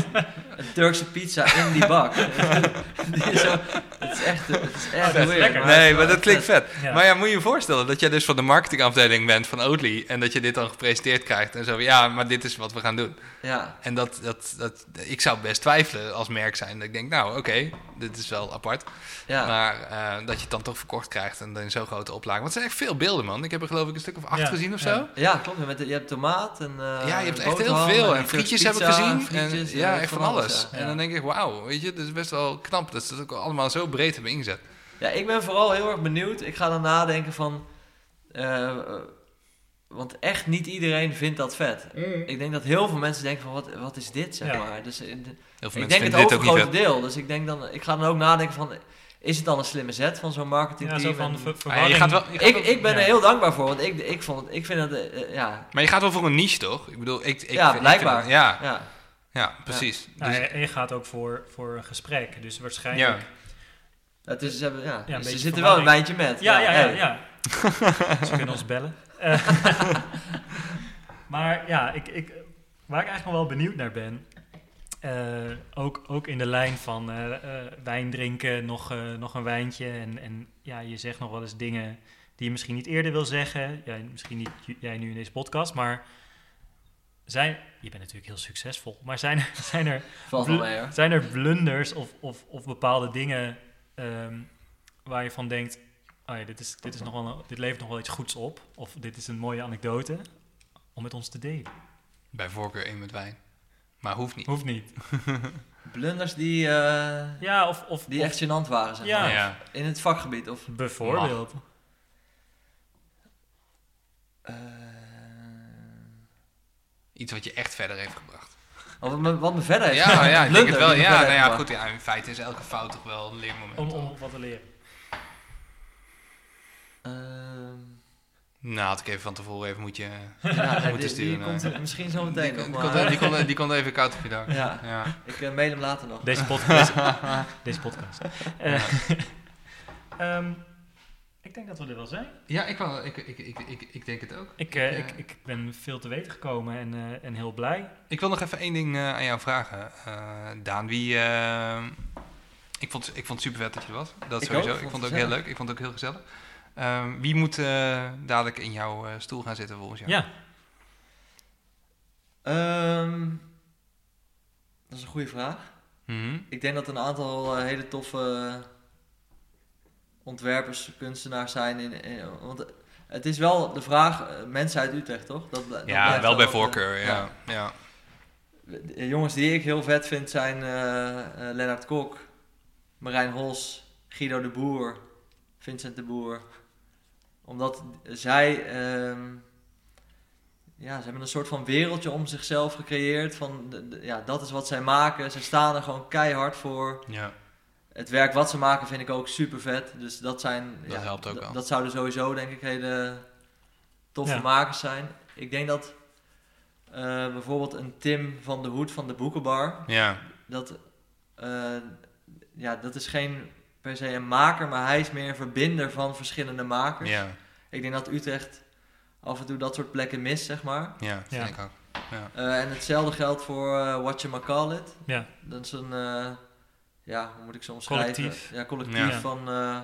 een Turkse pizza in die bak. die is zo, het is echt, het is echt Oh, weird, maar Nee, maar dat klinkt vet. ja. Maar ja, moet je je voorstellen dat jij dus van de marketingafdeling bent van Oatly en dat je dit dan gepresenteerd krijgt en zo. Ja, maar dit is wat we gaan doen. Ja, En dat, dat, dat, ik zou best twijfelen als merk zijn. Dat ik denk, nou oké, dit is wel apart. ja. Maar eh, dat je het dan toch verkocht krijgt en dan in zo'n grote oplage. Want het zijn echt veel beelden, man. Ik heb er geloof ik een stuk of acht Ja, gezien of ja. zo. Ja, klopt. Met de- je hebt tomaat en eh, Ja, je hebt echt heel veel. en frietjes heb ik gezien. frietjes, en, ja, eh, echt van alles. ja. En dan denk ik, wauw, weet je, dat is best wel knap dat ze het ook allemaal zo breed hebben ingezet. Ja, ik ben vooral heel erg benieuwd. Ik ga dan nadenken van... eh, eh, want echt niet iedereen vindt dat vet. Ik denk dat heel veel mensen denken van, wat, wat is dit, zeg Ja. maar. Dus, eh, Heel veel ik mensen denk het overgrote deel. Dus ik, denk dan, ik ga dan ook nadenken van... Is het dan een slimme zet van zo'n marketingteam? ja, zo van En- ver- verwarring. je gaat wel, je gaat ik, wel- ik ben ja. er heel dankbaar voor, want ik, ik, vond het, ik vind het... eh, eh, ja, maar je gaat wel voor een niche, toch? Ik bedoel, ik, ik Ja, vind- ik blijkbaar. vind ja, ja. ja, precies. Dus- en je gaat ook voor, voor een gesprek. Dus waarschijnlijk... ja. Het is, ze hebben, ja, ze zitten wel een wijntje met. Ja, ja, ja. ja. Ze kunnen ons bellen. Eh, maar ja, ik, ik, waar ik eigenlijk nog wel benieuwd naar ben... eh, ook, ook in de lijn van eh, eh, wijn drinken, nog, eh, nog een wijntje. En, en ja, je zegt nog wel eens dingen die je misschien niet eerder wil zeggen. Ja, misschien niet jij nu in deze podcast, maar... Zijn, je bent natuurlijk heel succesvol, maar zijn, zijn er mee zijn er blunders of, of, of bepaalde dingen ehm, waar je van denkt, oh ja, dit, is, dit, is nog wel een- dit levert nog wel iets goeds op, of dit is een mooie anekdote om met ons te delen? Bij voorkeur één met wijn. Maar hoeft niet. Hoeft niet. Blunders die, eh, Ja, of, of, die of echt gênant waren, zeg Ja. maar. Ja. In het vakgebied, of... bijvoorbeeld. eh, Iets wat je echt verder heeft gebracht. of wat me, wat me verder heeft Ja, ja, ik denk het wel. Ja, nou ja, goed. Ja, in feite is elke fout toch wel een leermoment. Om, om wat te leren. gebracht. Nou, had ik even van tevoren even moet je... ja, Moeten die, die sturen, komt eh. er misschien zo Die, meteen die, nog, komt, maar- die, komt, die komt even koud op je dak. Ja, Ja. ik eh, mail hem later nog. Deze, pod deze, podcast. Eh, ehm, ik denk dat we er wel zijn. Ja, ik, wel, ik, ik, ik, ik, ik denk het ook. Ik, eh, Ja. ik, ik ben veel te weten gekomen en, eh, en heel blij. Ik wil nog even één ding eh, aan jou vragen, eh, Daan. Wie, eh, ik, vond, ik vond het super vet dat je er was. Dat Ik sowieso. ook, ik vond het ook heel leuk. Ik vond het ook heel gezellig. Ehm, wie moet eh, dadelijk in jouw eh, stoel gaan zitten volgens jou? Ja, Ehm, dat is een goede vraag. Mhm. Ik denk dat een aantal eh, hele toffe ontwerpers, kunstenaars zijn. In, in- want het is wel de vraag, mensen uit Utrecht, toch? Dat, Ja, wel bij voorkeur. Ja. Ja. De jongens die ik heel vet vind zijn eh eh, Lennart Kok, Marijn Hos, Guido de Boer, Vincent de Boer. Omdat zij, ehm, ja, ze hebben een soort van wereldje om zichzelf gecreëerd. Van, de- de- ja, dat is wat zij maken. Ze staan er gewoon keihard voor. ja. Het werk wat ze maken vind ik ook super vet. Dus dat zijn. Dat ja, helpt ook. Dat zouden sowieso denk ik hele toffe Ja. makers zijn. Ik denk dat eh, bijvoorbeeld een Tim van de Hoed van de Boekenbar. ja. Dat, eh, ja, dat is geen per se een maker, maar hij is meer een verbinder van verschillende makers. Ja. Ik denk dat Utrecht af en toe dat soort plekken mist, zeg maar. Ja, ik ook. Ja. Eh, en hetzelfde geldt voor uh, What You Call It. ja. Dat is een, eh, ja, hoe moet ik zo omschrijven? Collectief. Ja, collectief Ja. van, eh,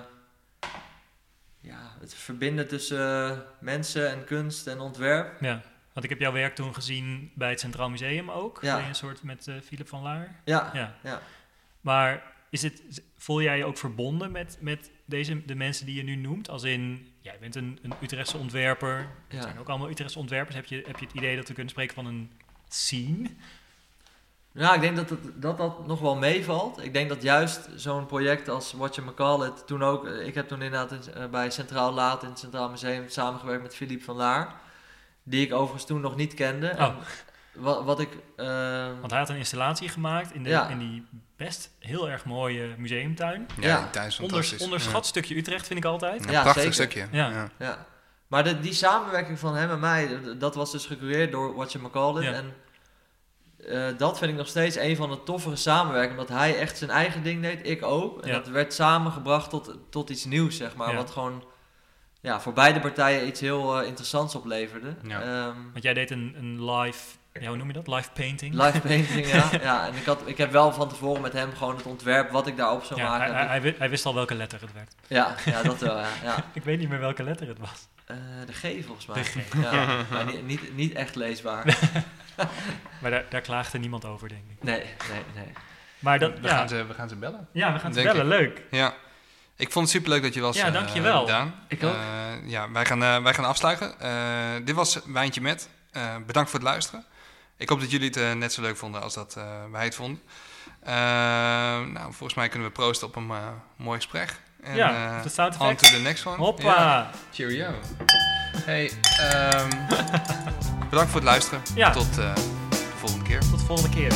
ja, het verbinden tussen eh, mensen en kunst en ontwerp. ja. Want ik heb jouw werk toen gezien bij het Centraal Museum ook. Ja. Een soort met eh, Philip van Laar. Ja, Ja. ja. Maar is het, voel jij je ook verbonden met, met deze, de mensen die je nu noemt? Als in, jij bent een, een Utrechtse ontwerper. Het Ja. zijn ook allemaal Utrechtse ontwerpers. Heb je, heb je het idee dat we kunnen spreken van een scene? Nou, ik denk dat, het, dat dat nog wel meevalt. Ik denk dat juist zo'n project als What You Call It toen ook... eh, Ik heb toen inderdaad in- eh, bij Centraal Laat in het Centraal Museum samengewerkt met Philippe van Laar. Die ik overigens toen nog niet kende. Oh. En Wat, wat ik... eh, Want hij had een installatie gemaakt in, de, Ja. in die best heel erg mooie museumtuin. Ja, Ja. tuin is onderschat stukje Utrecht vind ik altijd. Ja, Ja, prachtig zeker. stukje. Ja. Ja. Ja, maar de, die samenwerking van hem en mij, dat was dus gecureerd door What You Call It. Ja. En eh, dat vind ik nog steeds een van de toffere samenwerkingen. Omdat hij echt zijn eigen ding deed, ik ook. En Ja. dat werd samengebracht tot, tot iets nieuws, zeg maar. Ja. Wat gewoon ja, voor beide partijen iets heel eh, interessants opleverde. Ja. Ehm, Want jij deed een, een live, ja, hoe noem je dat? Live painting. live painting, ja. ja. En ik, had, ik heb wel van tevoren met hem gewoon het ontwerp wat ik daarop zou Ja, maken. hij, hij, hij wi- hij wist al welke letter het werd. ja, ja, dat wel, ja. ja. Ik weet niet meer welke letter het was. Eh, de G volgens mij. De G. Ja, maar niet, niet, niet echt leesbaar. Maar daar, daar klaagde niemand over, denk ik. Nee, nee, nee. Maar dat, We, ja, gaan ze, we gaan ze bellen. ja, we gaan ze bellen. Leuk. Ja. Ik vond het superleuk dat je was, Ja, eh, dankjewel. Daan. Ik ook. Eh, ja, wij gaan, eh, wij gaan afsluiten. Eh, dit was Wijntje Met. Eh, bedankt voor het luisteren. Ik hoop dat jullie het eh, net zo leuk vonden als dat eh, wij het vonden. Eh, nou, volgens mij kunnen we proosten op een mooi gesprek. En, ja, eh, de sound on to the next one. Hoppa. Ja. Cheerio. Hey, ehm, bedankt voor het luisteren. Ja. Tot eh, de volgende keer. Tot de volgende keer.